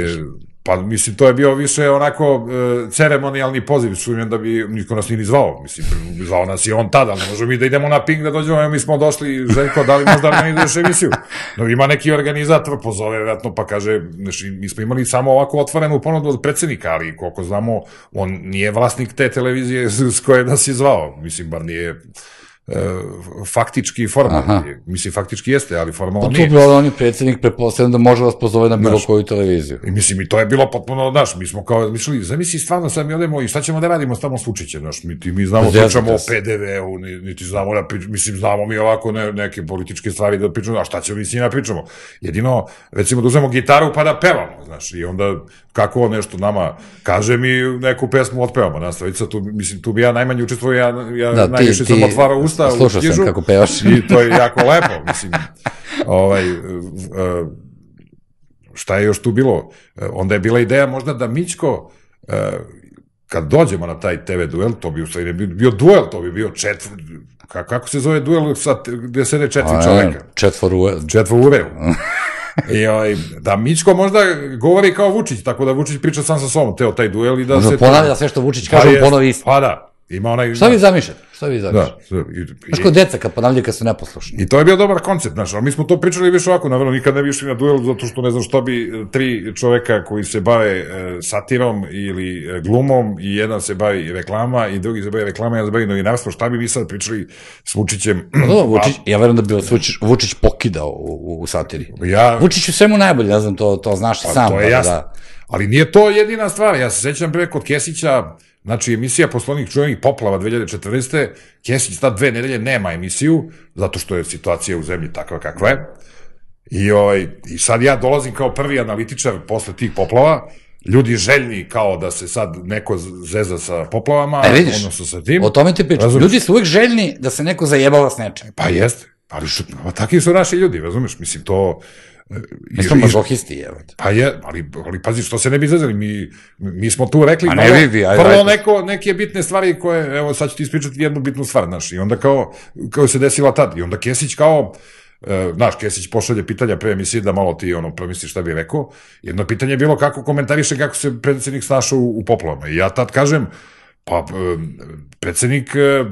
Pa mislim, to je bio više onako e, ceremonijalni poziv, sumnjam da bi niko nas ni zvao. Mislim, zvao nas je on tada, ne možemo mi da idemo na ping da dođemo, mi smo došli, Željko, da li možda ideš emisiju? No, ima neki organizator, pozove vjerojatno, pa kaže, znači, mi smo imali samo ovako otvorenu ponudu od predsednika, ali koliko znamo, on nije vlasnik te televizije s koje nas je zvao. Mislim, bar nije faktički i formalno. Aha. Mislim, faktički jeste, ali formalno Pa nije. tu bi on je predsjednik, pretpostavljam da može vas pozove na bilo Znaš. koju televiziju. I mislim, i to je bilo potpuno, znaš, mi smo kao mislili, zamisli stvarno sad mi odemo i šta ćemo da radimo s tamo s Vučićem, znaš, mi, ti, mi znamo, Pa zezate pričamo o. PDV-u, ni- niti znamo da pričamo, mislim, znamo mi ovako ne, neke političke stvari da pričamo, a šta ćemo mi s njima pričamo? Jedino, recimo, da uzmemo gitaru pa da pevamo, znaš, i onda kako nešto nama kaže mi neku pesmu otpevamo, nastavica, tu, mislim, tu bi ja najmanje učestvovao, ja, ja Da, najviše ti- sam otvarao usta u slušao sam knjižu kako pevaš. i to je jako lepo, mislim, ovaj, v- šta je još tu bilo? E, Onda je bila ideja možda da Mićko, e, kad dođemo na taj TV duel, to bi u stvari ne bio, duel, to bi bio četvr... ka- Kako se zove duel sa, gde sede četiri A, čoveka? Četvoru, Četvr ureu. I ovaj, da Mićko možda govori kao Vučić, tako da Vučić priča sam sa sobom, teo taj duel i da možda se... ponavlja sve što Vučić Pa kaže, jest, ponovi isto. Pa da, ima onaj... Šta vi zamišljate? Šta vi zamišljate? Da, i, Znaš i, kod deca kad ponavljaju kad su neposlušni. I to je bio dobar koncept, znaš, ali mi smo to pričali više ovako, naravno, nikad ne bi išli na duel, zato što ne znam šta bi e, tri čoveka koji se bave e, satirom ili e, glumom i jedan se bavi reklama i drugi se bavi reklama, jedan se bavi novinarstvo, šta bi mi sad pričali s Vučićem? Pa dobro, Vučić, ja verujem da bi Vučić, Vučić pokidao u, u, satiri. Ja, Vučić u svemu najbolje, ne znam, to, to znaš ti sam. Pa to je da, jasno. Da. Ali nije to jedina stvar. Ja se sećam pre kod Kesića, znači emisija poslovnih čuvenih poplava 2014. Kesić ta dve nedelje nema emisiju, zato što je situacija u zemlji takva kakva je. I, ovaj, I sad ja dolazim kao prvi analitičar posle tih poplava, ljudi željni kao da se sad neko zeza sa poplavama, E, vidiš, odnosno sa tim. O tome ti pričam. Ljudi su uvijek željni da se neko zajebava s nečem. Pa jeste. Ali su, pa takvi su naši ljudi, razumeš? Mislim, to... Mi smo mazohisti, evo. Pa je, ali, ali pazi, što se ne bi zezali, mi, mi smo tu rekli A ne vrlo, vi, vi, ajde, vrlo ajde. neko, neke bitne stvari koje, evo sad ću ti ispričati jednu bitnu stvar, znaš, i onda kao, kao se desila tad, i onda Kesić kao, e, znaš, Kesić pošalje pitanja pre emisije da malo ti ono promisliš šta bi rekao. Jedno pitanje je bilo kako komentariše kako se predsednik snašao u, u poplavama. I ja tad kažem, pa e, predsednik, e,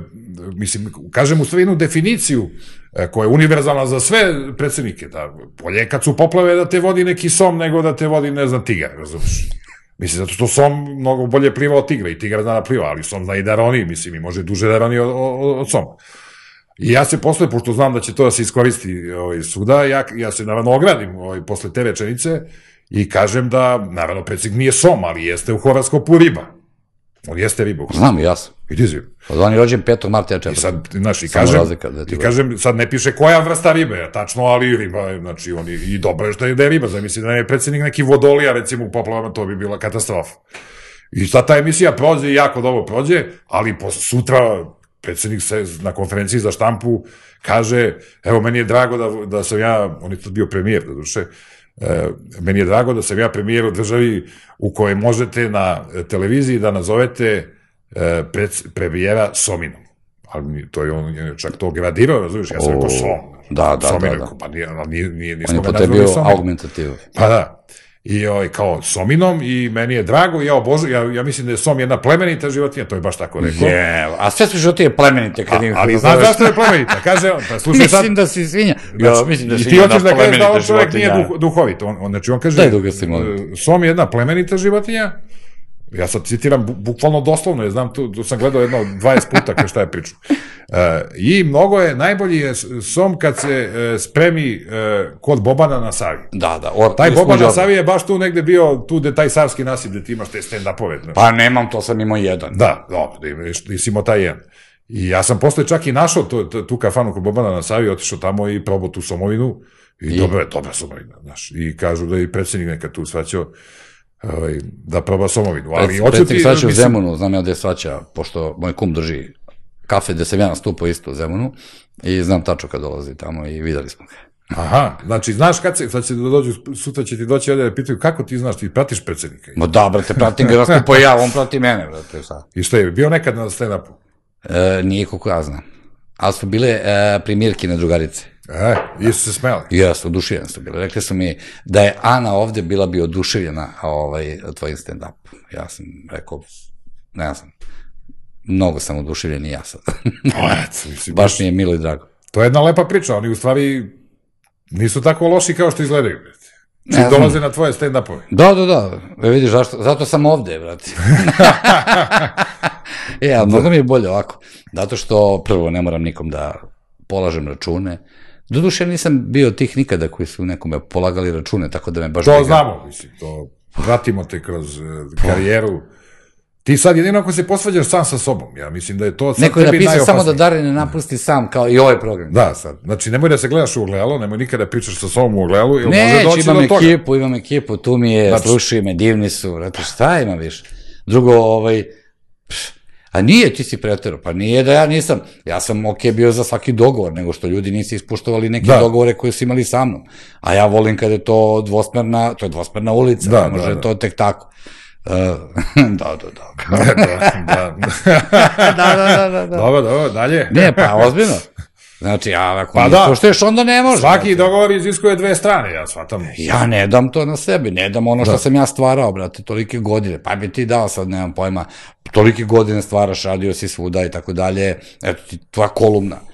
mislim, kažem u stvari jednu definiciju e, koja je univerzalna za sve predsednike, da bolje kad su poplave da te vodi neki som nego da te vodi, ne znam, tigar, razumiješ? Mislim, zato što som mnogo bolje pliva od tigra i tigar zna da pliva, ali som zna i da roni, mislim, i može duže da roni od, od, od soma. I ja se posle, pošto znam da će to da se iskoristi ovaj, suda, ja, ja se naravno ogradim ovaj, posle te rečenice i kažem da, naravno, predsjednik nije som, ali jeste u horoskopu riba. On jeste riba. Znam, i ja sam. Vidi si. Od on je rođen 5. marta, ja I 4. sad, znaš, i Samo kažem, razlika da ti i kažem, sad ne piše koja vrsta ribe, tačno, ali riba znači, on je, i dobro je što je da je riba, zamisli da je predsjednik neki vodolija, recimo, u poplavama, to bi bila katastrofa. I sad ta emisija prođe i jako dobro prođe, ali posle sutra predsjednik se na konferenciji za štampu kaže, evo, meni je drago da, da sam ja, on je tad bio premijer, da duše, meni je drago da sam ja premijer u državi u kojoj možete na televiziji da nazovete e, pred, premijera Sominom. Ali to je on je čak to gradirao, razumiješ, ja sam O, rekao Som. da, da, Somin, da, da. rekao, Pa nije, nije, nije, On nismo je ga potrebio augmentativu. Pa da. I ovaj, kao Sominom i meni je drago, ja obožu, ja, ja mislim da je Som jedna plemenita životinja, to je baš tako rekao. Je, a sve su životinje plemenite kad im... Ali znaš zašto je plemenita? Kaže on, pa slušaj sad, Mislim da si svinja. Ja, mislim da i si ti jedna hoćeš da kažeš da on čovjek nije duh, duhovit. On, on, znači on kaže, Daj duga si, molim. e, Som je jedna plemenita životinja, ja sad citiram bu, bukvalno doslovno, ja znam, tu, tu sam gledao jedno 20 puta kao šta je pričao. E, I mnogo je, najbolji je Som kad se e, spremi e, kod Bobana na Savi. Da, da. Or, Taj Boban na. Savi je baš tu negde bio, tu gde taj savski nasip, gde ti imaš te stand-upove. Pa nemam, to sam imao jedan. Da, dobro, da imaš, nisi imao taj jedan. I ja sam posle čak i našao tu, tu, kafanu kod Bobana na Savi, otišao tamo i probao tu somovinu. I, I? dobra je, dobra somovina, znaš. I kažu da je i predsjednik nekad tu svaćao ovaj, da proba somovinu. Ali Pred, hoću predsjednik svaća u Zemunu, znam ja gde svaća, pošto moj kum drži kafe gde sam ja nastupao isto u Zemunu i znam tačno kad dolazi tamo i videli smo ga. Aha, znači, znaš kad se, sad će da dođu, sutra će ti doći ovdje da pitaju kako ti znaš, ti pratiš predsednika. Ma da, brate, pratim ga raskupo ja, on prati mene, brate, sad. I što je, bio nekad na stand-upu? E, nije koliko ja znam. Ali su bile e, primirke na drugarice. E, su se smeli. Jes, oduševljene su bile. Rekli su mi da je Ana ovde bila bi oduševljena ovaj, tvojim stand-up. Ja sam rekao, ne znam, mnogo sam oduševljen i ja sad. Mislim, Baš mi je milo i drago. To je jedna lepa priča, oni u stvari nisu tako loši kao što izgledaju. brate. Ne znam. dolaze na tvoje stand-upove. Da, da, da. E, vidiš, zašto, zato sam ovde, brate. e, ali mnogo mi je bolje ovako. Zato što, prvo, ne moram nikom da polažem račune. Doduše, nisam bio tih nikada koji su nekome polagali račune, tako da me baš... To briga. znamo, mislim, to pratimo te kroz eh, karijeru. Ti sad jedino ako se posvađaš sam sa sobom, ja mislim da je to sad Neko je napisao samo da. Darin ne napusti sam, kao i ovaj program. Da, sad. Znači, nemoj da se gledaš u ogledalo, nemoj nikada da pričaš sa sobom u ogledalu, jer može Ne, doći imam do toga. ekipu, imam ekipu, tu mi je, Znači- slušaju me, divni su, vrati, šta ima više? Drugo, ovaj, pš, a nije, ti si pretero, pa nije da ja nisam, ja sam ok bio za svaki dogovor, nego što ljudi nisu ispuštovali neke Da. dogovore koje su imali sa mnom. A ja volim kada je to dvosmerna, to je dvosmerna ulica, Da, ne može da, da. to tek tako. Uh, da, da, da. da, da. da, da, da, da. dobro, dobro, dalje. Ne, pa ozbiljno. Znači, a ako Pa da. da. poštuješ, onda ne može. Svaki dogovor iziskuje dve strane, ja shvatam. Ja ne dam to na sebe, ne dam ono što sam ja stvarao, brate, tolike godine, pa bi ti dao sad, nemam pojma, tolike godine stvaraš, radio si svuda i tako dalje, eto ti tvoja kolumna.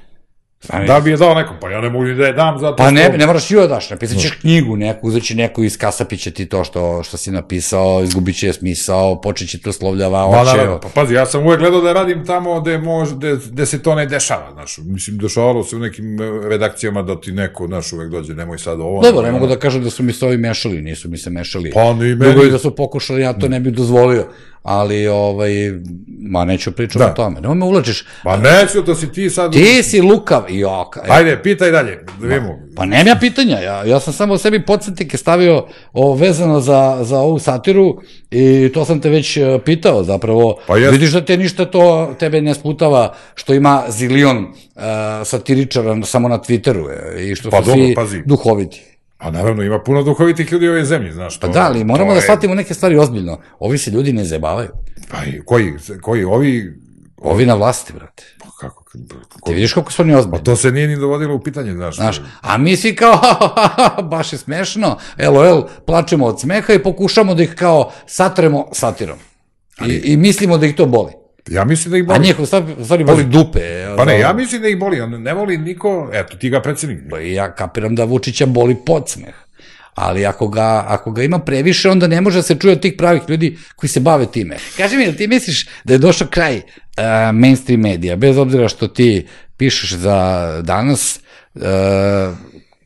Znam, Da bi je dao nekom, pa ja ne mogu ni da je dam zato Pa ne, što- ne moraš ju da daš, napisat ćeš knjigu neku, uzet će neku iz kasapića ti to što, što si napisao, izgubit će smisao, počet će te uslovljava, Pa, oče, naravno, pa pazi, ja sam uvek gledao da radim tamo gde, može, gde, gde se to ne dešava, znaš. Mislim, dešavalo se u nekim e, redakcijama da ti neko, znaš, uvek dođe, nemoj sad ovo. Dobro, ne ono. mogu da kažem da su mi se ovi mešali, nisu mi se mešali. Pa ni meni. Drugo da su pokušali, ja to ne bih dozvolio. Ali, ovaj, ma neću pričati Da. o tome. Nemoj me ulačiš. Pa neću, to si ti sad... Ti si lukav. Joka. Ajde, pitaj dalje, da vidimo. Pa nemam ja pitanja, ja, ja sam samo sebi podsjetike stavio o, vezano za, za ovu satiru i to sam te već e, pitao zapravo. Pa jest. Vidiš da te ništa to tebe ne sputava što ima zilion uh, satiričara samo na Twitteru e, i što Pa su dobro, svi pazi. duhoviti. Pa naravno, ima puno duhovitih ljudi u ovoj zemlji, znaš. Pa to- da, ali moramo da je- shvatimo neke stvari ozbiljno. Ovi se ljudi ne zabavaju. Pa i koji, koji, ovi... Ovi na vlasti, brate. Pa kako, ko, Ti vidiš koliko su oni pa ozbiljni. to se nije ni dovodilo u pitanje, znaš. Znaš, a mi svi kao, baš je smešno, LOL, plačemo od smeha i pokušamo da ih kao satremo satirom. I, I mislimo da ih to boli. Ja mislim da ih A boli. njih u stvari, boli dupe. Pa ne, ja mislim da ih boli, on ne voli niko, eto, ti ga predsjednik. Pa ja kapiram da Vučića boli podsmeh. Ali ako ga, ako ga ima previše, onda ne može da se čuje od tih pravih ljudi koji se bave time. Kaži mi, ti misliš da je došao kraj uh, mainstream medija, bez obzira što ti pišeš za danas, uh,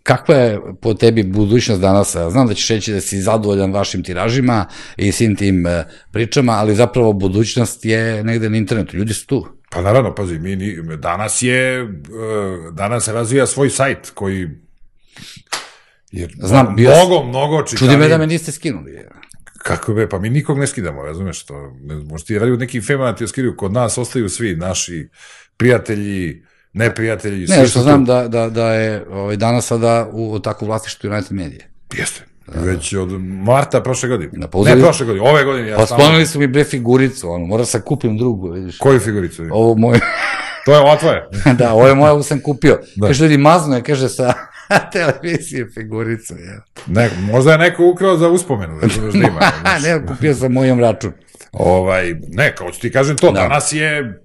kakva je po tebi budućnost danas? Znam da ćeš reći da si zadovoljan vašim tiražima i svim tim uh, pričama, ali zapravo budućnost je negde na internetu. Ljudi su tu. Pa naravno, pazi, mi, danas je, e, danas razvija svoj sajt koji je Znam, bio mnogo, mnogo čitaniji. Čudi me da me niste skinuli. Kako be, pa mi nikog ne skidamo, razumeš to? Možda ti radi u nekim femama ti skidaju, kod nas ostaju svi naši prijatelji, neprijatelji, Ne, što znam da, da, da je ovaj, danas sada u, u takvu vlasništvu United Medije. Jeste. Već od marta prošle godine. Da, pa uzeli- ne prošle godine, ove godine. Ja Pa sklonili su mi bre figuricu, ono, moram sam kupim drugu, vidiš. Koju figuricu? Ovo moje, To je ova tvoja. da, ovo je moja, ovo sam kupio. Da. Da. Kaže ljudi, mazno je, kaže sa televizije figuricu, ja. Ne, možda je neko ukrao za uspomenu, razumeš da ima. ne, kupio sam mojom račun. Ovaj, ne, kao ću ti kažem to, Da. danas je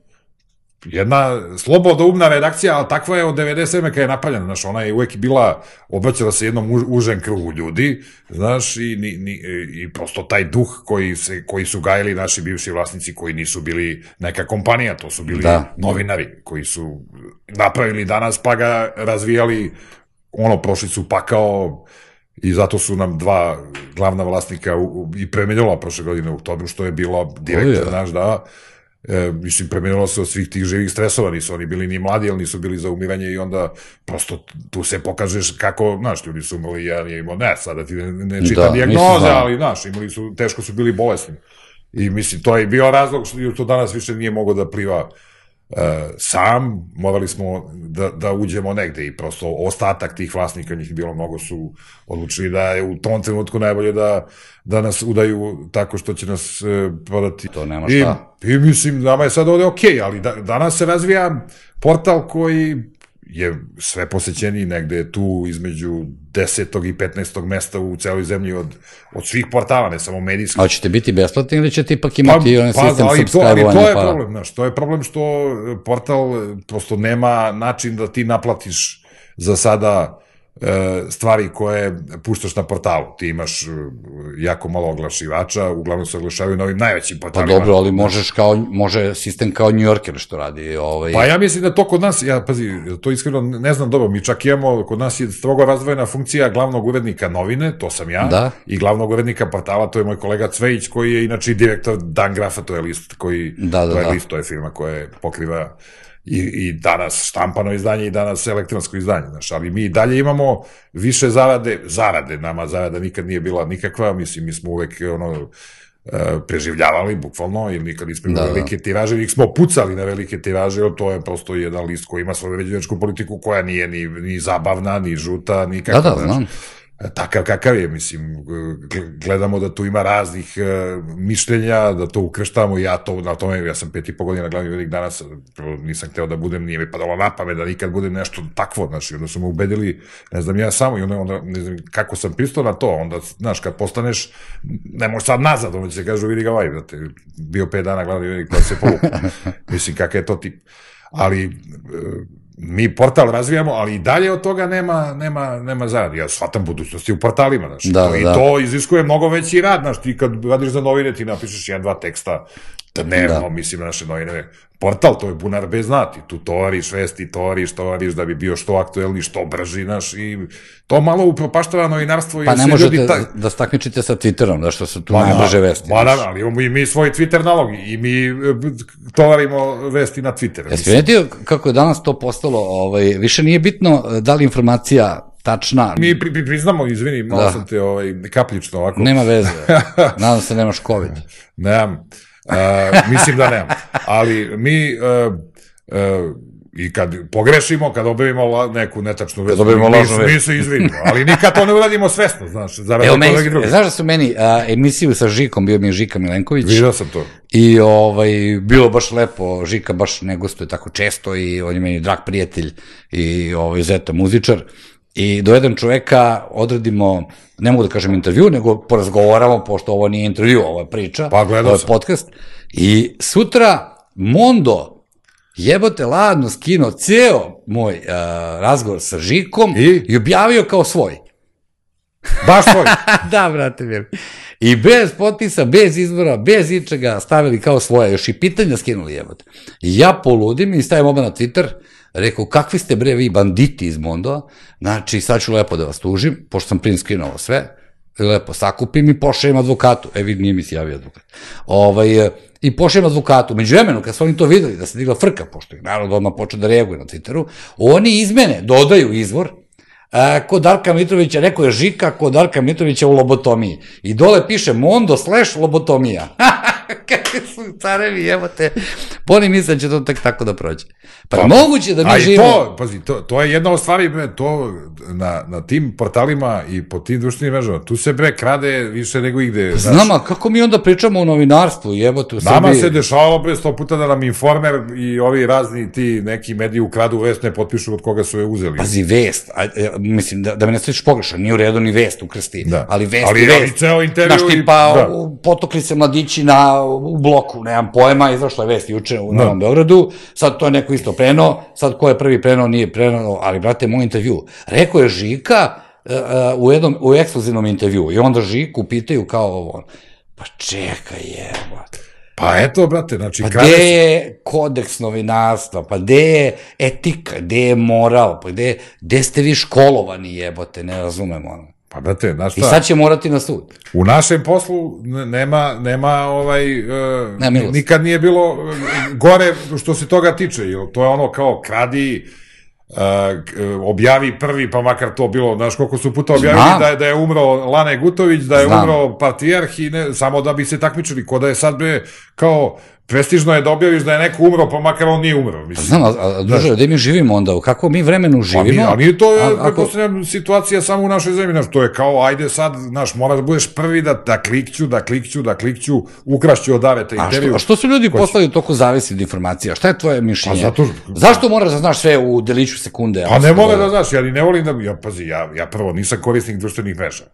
jedna slobodoumna redakcija, ali takva je od 97. kada je napaljena, znaš, ona je uvek bila, obraćala se jednom už, užem krugu ljudi, znaš, i, ni, ni, i prosto taj duh koji, se, koji su gajili naši bivši vlasnici, koji nisu bili neka kompanija, to su bili Da. novinari, koji su napravili danas, pa ga razvijali, ono, prošli su pakao, I zato su nam dva glavna vlasnika u, u, i premenjala prošle godine u oktobru, što je bilo direktor je. naš, da. E, mislim, premenjalo se od svih tih živih stresova, nisu oni bili ni mladi, ali nisu bili za umiranje i onda prosto tu se pokažeš kako, znaš, ljudi su imali, ja nije imao, ne, sada ti ne, ne čitam Da, da, dijagnoze, znao. ali, znaš, imali su, teško su bili bolesni. I mislim, to je bio razlog što to danas više nije mogo da pliva sam, morali smo da, da uđemo negde i prosto ostatak tih vlasnika, njih bilo mnogo, su odlučili da je u tom trenutku najbolje da, da nas udaju tako što će nas e, prodati. To nema šta. I, i mislim, nama je sad ovde okej, okay, ali da, danas se razvija portal koji je sve posećeniji negde tu između 10. i 15. mesta u celoj zemlji od, od svih portala, ne samo medijskih. A ćete biti besplatni ili ćete ipak imati pa, onaj pa, sistem ali to, ali to je pa... problem, znaš, to je problem što portal prosto nema način da ti naplatiš za sada stvari koje puštaš na portalu. Ti imaš e, jako malo oglašivača, uglavnom se oglašavaju na ovim najvećim pa portalima. Pa dobro, ali možeš kao, može sistem kao New Yorker što radi. Ovaj... Pa ja mislim da to kod nas, ja pazi, to iskreno ne znam dobro, mi čak imamo, kod nas je strogo razvojena funkcija glavnog urednika novine, to sam ja, da. i glavnog urednika portala, to je moj kolega Cvejić, koji je inače direktor Dan Grafa, to je list koji, da, da, to je da. list, to je firma koja pokriva i, i danas štampano izdanje i danas elektronsko izdanje, znaš, ali mi dalje imamo više zarade, zarade, nama zarada nikad nije bila nikakva, mislim, mi smo uvek, ono, e, preživljavali, bukvalno, ili nikad nismo imali da, da. velike tiraže, ili smo pucali na velike tiraže, to je prosto jedan list koji ima svoju ređevičku politiku koja nije ni, ni zabavna, ni žuta, nikakva. Da, da, znam. E, takav kakav je, mislim, gledamo da tu ima raznih uh, mišljenja, da to ukreštamo, ja to, na tome, ja sam pet i po godina glavni urednik danas, nisam hteo da budem, nije mi padalo na pamet da nikad budem nešto takvo, znači, onda su me ubedili, ne znam ja samo, i onda, onda ne znam kako sam pristao na to, onda, znaš, kad postaneš, ne možeš sad nazad, onda će se kažu, vidi ga ovaj, da te bio pet dana glavni urednik, pa se povuku. mislim, kakav je to tip. Ali, uh, mi portal razvijamo, ali i dalje od toga nema, nema, nema zaradi. Ja shvatam budućnosti u portalima, znaš. Da, I da. to iziskuje mnogo veći rad, znaš. Ti kad radiš za novine, ti napišeš jedan, dva teksta dnevno, da. mislim, na naše novine. Portal, to je bunar bez znati. Tu tovariš vesti, tovariš, tovariš da bi bio što aktuelni, što brži, znaš. I to malo upropaštava novinarstvo. Pa ne možete ljudi ta... da stakmičite sa Twitterom, da što su tu pa, najbrže vesti. Pa da, ali imamo i mi svoj Twitter nalog i mi e, tovarimo vesti na Twitter. Jesi primetio kako je danas to postalo, ovaj, više nije bitno e, da li informacija tačna. Mi pri, pri, priznamo, izvini, malo da. sam te ovaj, kapljično ovako. Nema veze. Nadam se nemaš COVID. Nemam. Mislim da nemam. Ali mi uh, uh, i kad pogrešimo, kad objavimo neku netačnu vest, mi, mi, mi se izvinimo, ali nikad to ne uradimo svesno, znaš, za meni, drugi. Znaš da su meni a, emisiju sa Žikom, bio mi je Žika Milenković. Vidio sam to. I ovaj, bilo baš lepo, Žika baš ne gostuje tako često i on je meni drag prijatelj i ovaj, zeta muzičar. I dovedem čoveka, odradimo, ne mogu da kažem intervju, nego porazgovaramo, pošto ovo nije intervju, ovo je priča, pa, ovo je sam. podcast. I sutra Mondo jebote ladno skino ceo moj uh, razgovor sa Žikom I? i objavio kao svoj. Baš svoj? da, brate, mir. I bez potpisa, bez izbora, bez ičega stavili kao svoje, još i pitanja skinuli jebote. I ja poludim i stavim oba na Twitter, Rekao, kakvi ste bre vi banditi iz Mondova, znači sad ću lepo da vas tužim, pošto sam print screenovao sve, lepo sakupim i pošajem advokatu. E, vidi, nije mi se javio advokat. Ovaj, I pošajem advokatu. Među vremenu, kad su oni to videli, da se digla frka, pošto je narod odmah počeo da reaguje na Twitteru, oni izmene, dodaju izvor, a, kod Darka Mitrovića, rekao je Žika, kod Darka Mitrovića u lobotomiji. I dole piše Mondo slash lobotomija. Kakve su carevi, jebote. Poni mislim da će to tek tako da prođe. Pa, pa moguće da mi živimo... to, pazi, to, to je jedna od stvari, bre, to na, na tim portalima i po tim društvenim mrežama, tu se bre krade više nego igde. Znam, a kako mi onda pričamo o novinarstvu, jebote u Srbiji? Nama se dešavalo bre sto puta da nam informer i ovi razni ti neki mediji ukradu vest, ne potpišu od koga su je uzeli. Pazi, vest, a, e, mislim, da, da me ne sličiš pogrešan, nije u redu ni vest ukrsti, da. ali vest ali, i vest. Ali ceo intervju... Znaš, tipa, da. potokli se mladići na, u bloku, nemam pojma, izašla je vest juče u Novom da. Beogradu, sad to je neko isto preno, sad ko je prvi preno, nije preno, ali, brate, moj intervju. Rekao je Žika uh, u, jednom, u ekskluzivnom intervju i onda Žiku pitaju kao ovo, pa čekaj, jebate. Pa eto, brate, znači... Pa gde je kodeks novinarstva, pa gde je etika, gde je moral, pa gde, gde ste vi školovani jebote, ne razumemo ono. Pa brate, znaš šta? I sad će morati na sud. U našem poslu nema, nema ovaj, uh, nema nikad nije bilo uh, gore što se toga tiče, jer to je ono kao kradi, uh, objavi prvi, pa makar to bilo, znaš koliko su puta objavili Znam. da je, da je umro Lane Gutović, da je Znam. umro Partijarh i ne, samo da bi se takmičili, ko da je sad be, kao prestižno je da objaviš da je neko umro, pa makar on nije umro. Mislim. Znam, a, a druže, gde mi živimo onda? U kakvom mi vremenu živimo? Pa ali to je, a, ako... situacija samo u našoj zemlji, znaš, to je kao, ajde sad, znaš, moraš da budeš prvi da, da klikću, da klikću, da klikću, ukrašću od aveta intervju. A što, a što su ljudi Ko poslali toliko zavisi od informacija? Šta je tvoje mišljenje? Pa zato... Zašto moraš da znaš sve u deliću sekunde? Pa ne mora da znaš, ja ni ne volim da, ja, pazi, ja, ja prvo nisam korisnik društvenih mreža.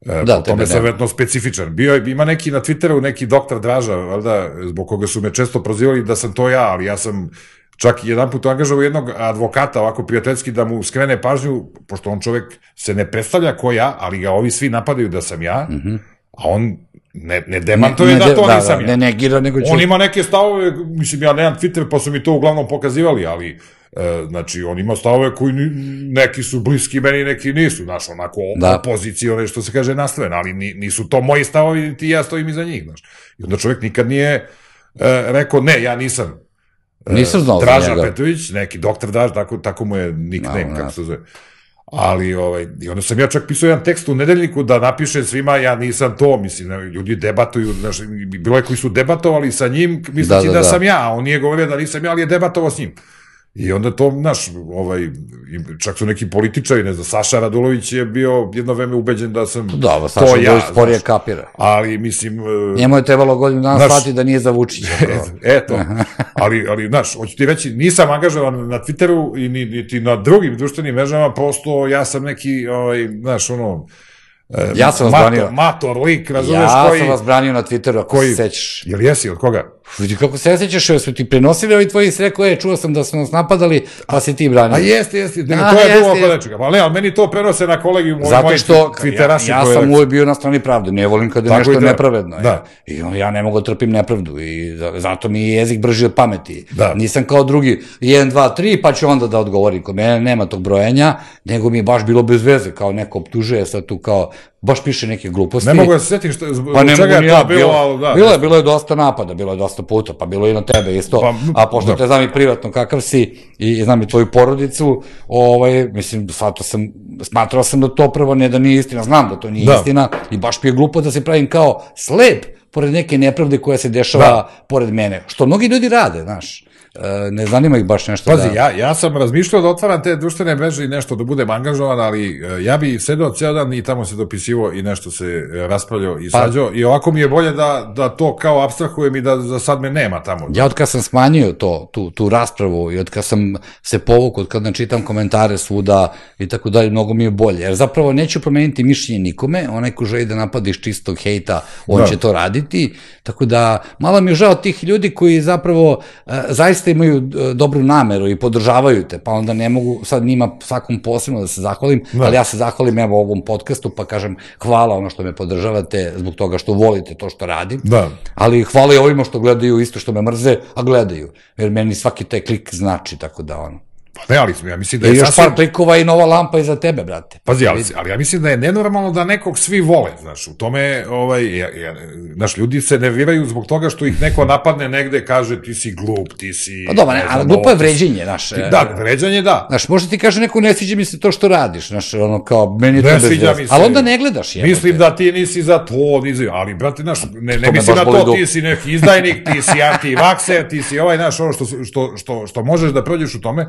E, da, po tome sam vetno specifičan. Bio je, ima neki na Twitteru, neki doktor Draža, valjda, zbog koga su me često prozivali da sam to ja, ali ja sam čak jedan put angažao jednog advokata, ovako prijateljski, da mu skrene pažnju, pošto on čovek se ne predstavlja ko ja, ali ga ovi svi napadaju da sam ja, mm -hmm. a on ne, ne demantuje ne, ne, da to da, nisam da, ja. Ne negira, nego će... On ima neke stavove, mislim, ja nemam Twitter, pa su mi to uglavnom pokazivali, ali znači, on ima stavove koji neki su bliski meni, neki nisu, znaš, onako da. opozicione, što se kaže, nastrojen, ali nisu to moji stavovi, niti ja stojim iza njih, znaš. I onda čovjek nikad nije e, rekao, ne, ja nisam e, Nisam znao Draža njega. Petrović, neki doktor Draž, tako, tako mu je nickname, no, kako se zove. Ali, ovaj, i onda sam ja čak pisao jedan tekst u nedeljniku da napiše svima, ja nisam to, mislim, ljudi debatuju, znaš, bilo je koji su debatovali sa njim, misleći da, da, da, da sam ja, on nije govorio da nisam ja, ali je debatovao s njim. I onda to, znaš, ovaj, čak su neki političari, ne znam, Saša Radulović je bio jedno vreme ubeđen da sam da, to Saša to ja. sporije kapira. Ali, mislim... E, Njemu je trebalo godinu dana shvati da nije za Vučića. Eto, ali, ali, znaš, hoću ti reći, nisam angažovan na Twitteru i niti na drugim društvenim mrežama, prosto ja sam neki, ovaj, znaš, ono, ja sam vas mator, branio. Mator, lik, razumeš ja koji... Ja sam vas branio na Twitteru, ako koji, se sećaš. Jel jesi, od koga? Vidi kako se sećaš, jel su ti prenosili ovi tvoji sve koje, čuo sam da su nas napadali, pa si ti branio. A jeste, jeste, ne, to je bilo oko nečega. Pa ne, ali meni to prenose na kolegiju moj, Zato što ja, ja sam uvijek bio na strani pravde, ne volim kada je nešto da, nepravedno. Da. I ja ne mogu da trpim nepravdu i zato mi je jezik brži od pameti. Da. Nisam kao drugi, 1, 2, 3, pa ću onda da odgovorim. Kod mene nema tog brojenja, nego mi je baš bilo bez veze, kao neko optužuje sad tu kao baš piše neke gluposti. Ne mogu da se setim što, zbog pa čega je to bilo, ali da. Bilo je, bilo je dosta napada, bilo je dosta puta, pa bilo je i na tebe isto, pa, a pošto da. te znam i privatno kakav si i znam i tvoju porodicu, ovaj, mislim, to sam, smatrao sam da to prvo ne da nije istina, znam da to nije da. istina i baš mi je glupo da se pravim kao slep pored neke nepravde koja se dešava da. pored mene, što mnogi ljudi rade, znaš. E, ne zanima ih baš nešto Pazi, da... ja, ja sam razmišljao da otvaram te društvene mreže i nešto da budem angažovan, ali e, ja bi sedao ceo dan i tamo se dopisivo i nešto se e, raspravljao i pa, sađao i ovako mi je bolje da, da to kao abstrahujem i da za sad me nema tamo. Ja od kad sam smanjio to, tu, tu raspravu i od kad sam se povukao, od kad ne čitam komentare svuda i tako dalje, mnogo mi je bolje. Jer zapravo neću promeniti mišljenje nikome, onaj ko želi da napada iz čistog hejta, on da. će to raditi, tako da malo mi je žao tih ljudi koji zapravo zaista zaista imaju e, dobru nameru i podržavaju te, pa onda ne mogu sad njima svakom posebno da se zahvalim, da. ali ja se zahvalim evo ovom podcastu, pa kažem hvala ono što me podržavate zbog toga što volite to što radim, da. ali hvala i ovima što gledaju isto što me mrze, a gledaju, jer meni svaki taj klik znači, tako da ono. Pa ne, ali ja mislim da je... I još sasvim... par klikova i nova lampa iza tebe, brate. Pazi, ali, ali ja mislim da je nenormalno da nekog svi vole, znaš, u tome, ovaj, ja, ja, znaš, ljudi se nerviraju zbog toga što ih neko napadne negde, kaže ti si glup, ti si... Pa dobro, ne, ali glupo je vređenje, znaš. Da, vređanje, da. Znaš, može ti kaže neko, ne sviđa mi se to što radiš, znaš, ono, kao, meni ne to mi se. Ali onda ne gledaš, je. Mislim da ti nisi za to, nisi, ali, brate, znaš, ne, ne mislim na to, ti si neki izdajnik, ti si anti-vakser, ti si ovaj, znaš, ono što, što, što, što možeš da prođeš u tome,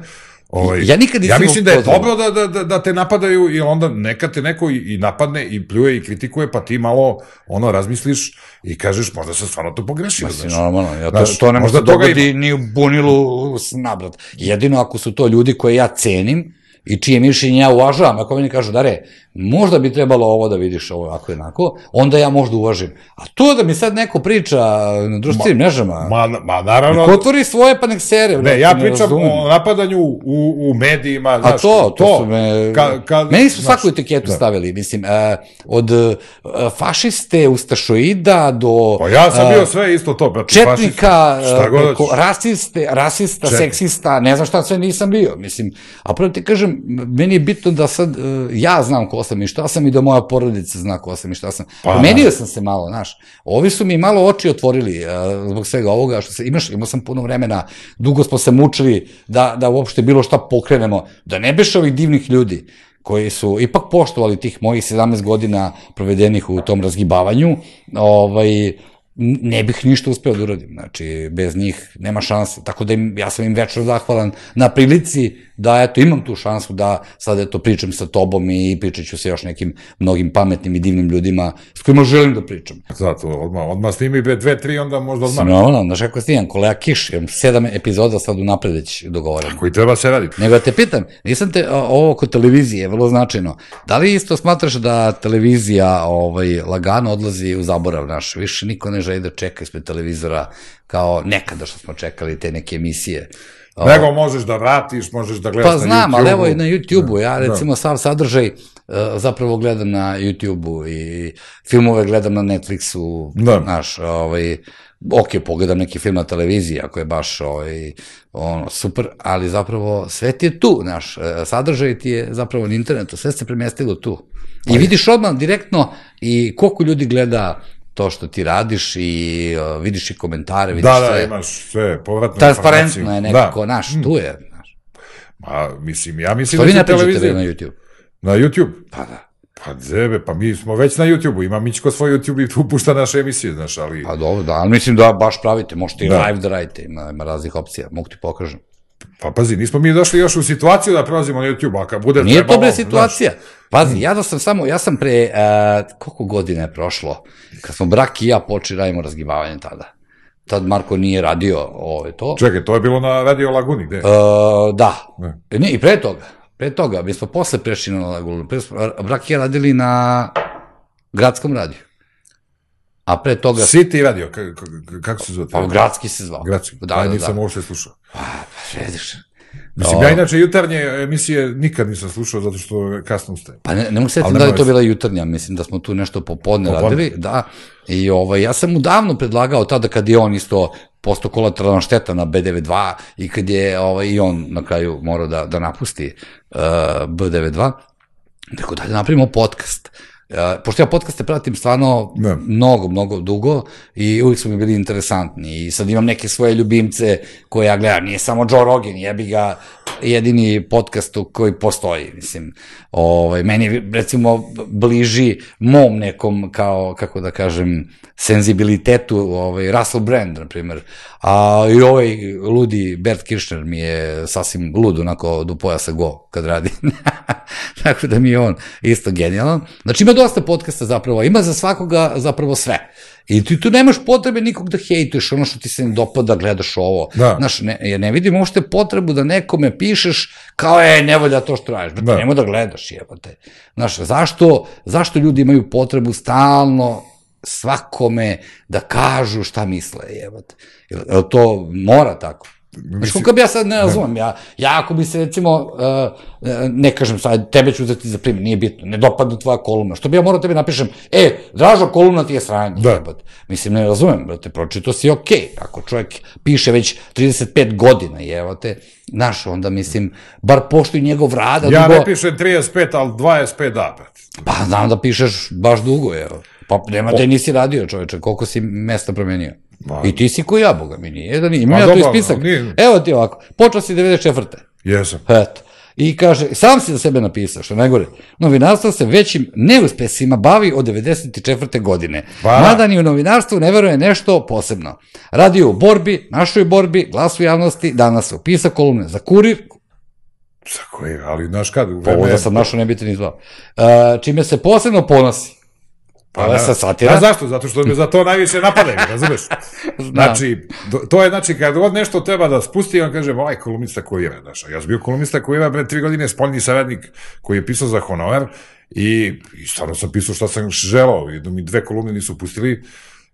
Ovaj, ja nikad ja mislim da je dobro da, da, da, da te napadaju i onda neka te neko i, i napadne i pljuje i kritikuje, pa ti malo ono razmisliš i kažeš možda sam stvarno to pogrešio. Mislim, normalno, ja to, znaš, to ne može da dogodi ima... ni u bunilu nabrat. Jedino ako su to ljudi koje ja cenim i čije mišljenje ja uvažavam, ako meni kažu, dare, možda bi trebalo ovo da vidiš ovo ovako i onako, onda ja možda uvažim. A to da mi sad neko priča na društvenim mrežama, ma, ma, naravno... Nek otvori svoje pa nek sere. Ne, ja pričam ne o napadanju u, u medijima, znaš, A to, to, to su me... Ka, ka, meni su svaku etiketu da. stavili, mislim, uh, od uh, fašiste, ustašoida do... Pa ja sam bio sve isto to, brati, četnika, preko, rasiste, rasista, Četnik. seksista, ne znam šta sve nisam bio, mislim, a prvo ti kažem, meni je bitno da sad uh, ja znam ko sam i šta sam i da moja porodica zna ko sam i šta sam. Pa, Promenio sam se malo, znaš. Ovi su mi malo oči otvorili uh, zbog svega ovoga što se, imaš, imao sam puno vremena, dugo smo se mučili da, da uopšte bilo šta pokrenemo, da ne beš ovih divnih ljudi koji su ipak poštovali tih mojih 17 godina provedenih u tom razgibavanju, ovaj, ne bih ništa uspeo da uradim. Znači, bez njih nema šanse. Tako da im, ja sam im večno zahvalan na prilici da, eto, imam tu šansu da sad, eto, pričam sa tobom i pričat ću sa još nekim mnogim pametnim i divnim ljudima s kojima želim da pričam. Zato, odmah, odmah snimi dve, tri, onda možda odmah. Normalno, znaš kako snimam, kolega Kiš, imam sedam epizoda sad unapred već dogovoren. Koji treba se raditi. Nego da te pitam, nisam te, ovo kod televizije je vrlo značajno. Da li isto smatraš da televizija ovaj, lagano odlazi u zaborav naš? Više niko ne želi da čeka ispred televizora kao nekada što smo čekali te neke emisije. Nego možeš da vratiš, možeš da gledaš pa, na YouTube-u. Pa znam, ali evo i na YouTube-u. Ja da. recimo da. sav sadržaj uh, zapravo gledam na YouTube-u i filmove gledam na Netflixu, da. znaš, ovaj, ok, pogledam neki film na televiziji, ako je baš ovaj, ono, super, ali zapravo sve ti je tu, znaš, e, sadržaj ti je zapravo na internetu, sve se premestilo tu. I vidiš odmah direktno i koliko ljudi gleda to što ti radiš i uh, vidiš i komentare, vidiš da, da, sve. Da, imaš sve, povratne Transparentno je nekako, da. naš, tu je. Naš. Ma, mislim, ja mislim što da ne pričate na YouTube? Na YouTube? Pa da. Pa zebe, pa mi smo već na YouTube-u, ima Mićko svoj YouTube i tu pušta naše emisije, znaš, ali... Pa dobro, da, ali mislim da baš pravite, možete i da. live da radite, ima, ima raznih opcija, mogu ti pokažem. Pa pazi, nismo mi došli još u situaciju da prelazimo na YouTube, a kad bude Nije trebalo... Nije to bre situacija. Znaš, Pazi, ja da sam samo, ja sam pre, uh, koliko godina je prošlo, kad smo brak i ja počeli radimo razgivavanje tada. Tad Marko nije radio ove to. Čekaj, to je bilo na Radio Laguni, gde? Uh, da. Ne. E, ne, i pre toga. Pre toga, mi smo posle prešli na Lagunu. Pre brak i ja radili na gradskom radiju. A pre toga... City radio, kako se zove? Pa, gradski se zvao. Gradski, da, pa da, nisam da. uopšte slušao. Pa, vidiš. Mislim, ja inače jutarnje emisije nikad nisam slušao zato što kasno ustajem. Pa ne, ne mogu setiti da je to bila jutarnja, mislim da smo tu nešto popodne, popodne. radili, da. I ovaj, ja sam mu davno predlagao tada kad je on isto posto kolateralna šteta na B92 i kad je ovaj, i on na kraju morao da, da napusti uh, B92, tako da napravimo podcast. Uh, pošto ja podcaste pratim stvarno ne. mnogo, mnogo dugo i uvijek su mi bili interesantni i sad imam neke svoje ljubimce koje ja gledam, nije samo Joe Rogan, jebi ga jedini podcast koji postoji, mislim, ovaj, meni recimo bliži mom nekom kao, kako da kažem, senzibilitetu, ovaj, Russell Brand, na primjer, a i ovaj ludi Bert Kirchner mi je sasvim lud, onako do pojasa go, kad radi. Tako da mi je on isto genijalan. Znači ima dosta podcasta zapravo, ima za svakoga zapravo sve. I ti tu nemaš potrebe nikog da hejtuješ, ono što ti se ne dopada, gledaš ovo. Da. Znaš, ne, ja ne vidim uopšte potrebu da nekome pišeš kao, e, ne volja to što radiš. Da. Nemo da gledaš, jebate. Znaš, zašto, zašto ljudi imaju potrebu stalno svakome da kažu šta misle, jebate. Jel to mora tako? Znaš, kako bi ja sad ne razumem, ja, ja ako bi se recimo, uh, ne kažem sad, tebe ću uzeti za primjer, nije bitno, ne dopadne tvoja kolumna, što bi ja morao tebi napišem, e, dražo kolumna ti je sranje, da. Jebat. Mislim, ne razumem, brate, pročito si okej, okay. ako čovjek piše već 35 godina, jevate, znaš, onda mislim, bar poštuj njegov rad. Ja dugo... ne pišem 35, ali 25 da, brate. Pa znam da pišeš baš dugo, evo. Pa nema te nisi radio, čoveče, koliko si mesta promenio. Ma. I ti si ko ja, boga mi nije da nije. Ima ja tu spisak. Nije. Evo ti ovako, počeo si 94. Jesam. Eto. I kaže, sam si za sebe napisao, što najgore, novinarstvo se većim neuspesima bavi od 94. godine. Pa. Mada ni u novinarstvu ne veruje nešto posebno. Radio u borbi, našoj borbi, glasu javnosti, danas se upisa kolumne za kurir, Za koje, ali znaš kad? U vreme... Ovo da sam našo ne bi te ni zvao. Uh, čime se posebno ponosi. Pa da, sa satira. A zašto? Zato što me za to najviše napadaju, razumeš? znači, to je, znači, kad god nešto treba da spusti, on kaže, ovaj kolumnista koji je, znaš, ja sam bio kolumnista koji je pre tri godine spoljni saradnik koji je pisao za honorar i, i stvarno sam pisao šta sam želao, jedno mi dve kolumne nisu pustili,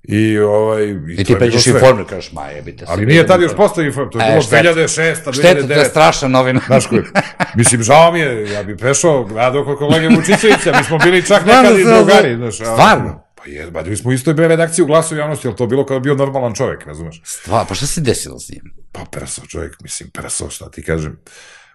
I, ovaj, i, I ti peđeš informer, kažeš, ma jebite se. Ali nije tad još postao informer, to je e, bilo 2006. 2009. Šteta, to je strašna novina. Znaš koji, mislim, žao mi je, ja bi prešao, gledao kod kolege Vučićevića, mi smo bili čak nekad i drugari, znaš. Stvarno? Pa je, ba, mi smo isto i redakciju u glasu javnosti, ali to bilo kao bio normalan čovjek, razumeš? Stvarno, pa šta se desilo s njim? Pa presao čovjek, mislim, presao, šta ti kažem.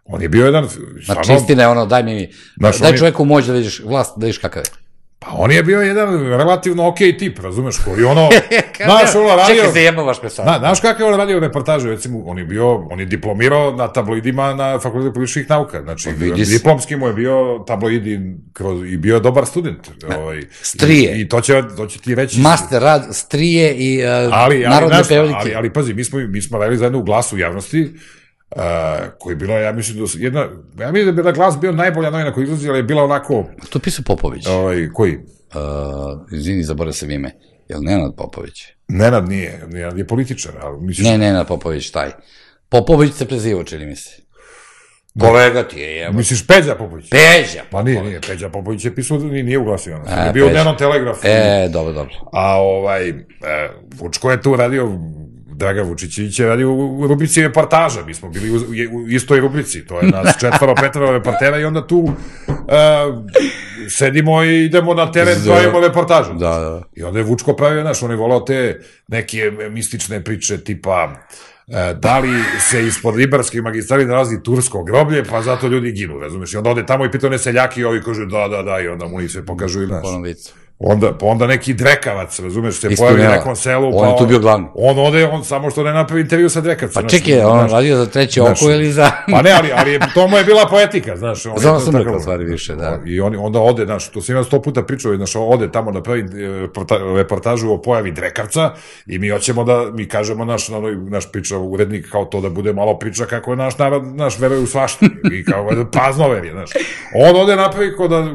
On je bio jedan... Znači, istina je ono, daj mi, daj čovjeku moć da vidiš vlast, da vidiš kakav je. Pa on je bio jedan relativno okej okay tip, razumeš, koji ono, znaš, ono radio... Čekaj, se jebavaš me sad. Na, znaš kakav on radio reportaže, recimo, on je bio, on je diplomirao na tabloidima na Fakultetu političkih nauka, znači, Pa diplomski mu je bio tabloidi kroz, i bio je dobar student. Ovaj, Strije. I, I to će, to će ti reći... Master rad, strije i uh, ali, ali, narodne znaš, ali, ali, pazi, mi smo, mi smo radili zajedno u glasu javnosti, Uh, koji je bila, ja mislim, da jedna, ja mislim da bi da glas bio najbolja novina koja izlazi, ali je bila onako, To pisao Popović. Uh, ovaj, koji? izvini, zaboravio sam ime. Jel Nenad Popović? Nenad nije, Nenad je političar, ali misliš, Ne, Nenad Popović, taj. Popović se prezivao, čini mi se. Kolega ti je, jebo. misliš Peđa Popović? Peđa. Pa nije, nije, Peđa Popović je pisao, nije, nije uglasio, ono, E, je bio u Peđa. dnevnom telegrafu. E, dobro, dobro. A ovaj, e, Vučko je tu radio, Draga Vučićević je radio u, rubrici reportaža, mi smo bili u, u istoj rubrici, to je nas četvoro, petoro reportera i onda tu e, sedimo i idemo na teren, Da. pravimo reportažu. Da, da. I onda je Vučko pravio, znaš, on je volao te neke mistične priče tipa e, da li se ispod Ribarske magistrali nalazi tursko groblje, pa zato ljudi ginu, razumeš? I onda ode tamo i pita one seljaki i ovi kažu da, da, da, i onda mu oni sve pokažu i znaš. Po onom vicu. Onda, pa onda neki drekavac, razumeš, se pojavi na nekom selu, On pa je tu bio glavni. On ode, on samo što ne napravi intervju sa drekavcem. Pa čekaj, on znaš. radio za treće znaš, oko ili za... Pa ne, ali, ali to mu je bila poetika, znaš. On to sam rekao stvari više, da. I on, onda ode, znaš, to sam ja sto puta pričao, znaš, ode tamo da pravi e, porta- reportažu o pojavi drekavca i mi hoćemo da, mi kažemo naš, onoj, naš priča, urednik, kao to da bude malo priča kako je naš narod, naš veruje u svašta i kao da praznover je, znaš. On ode napravi kod da,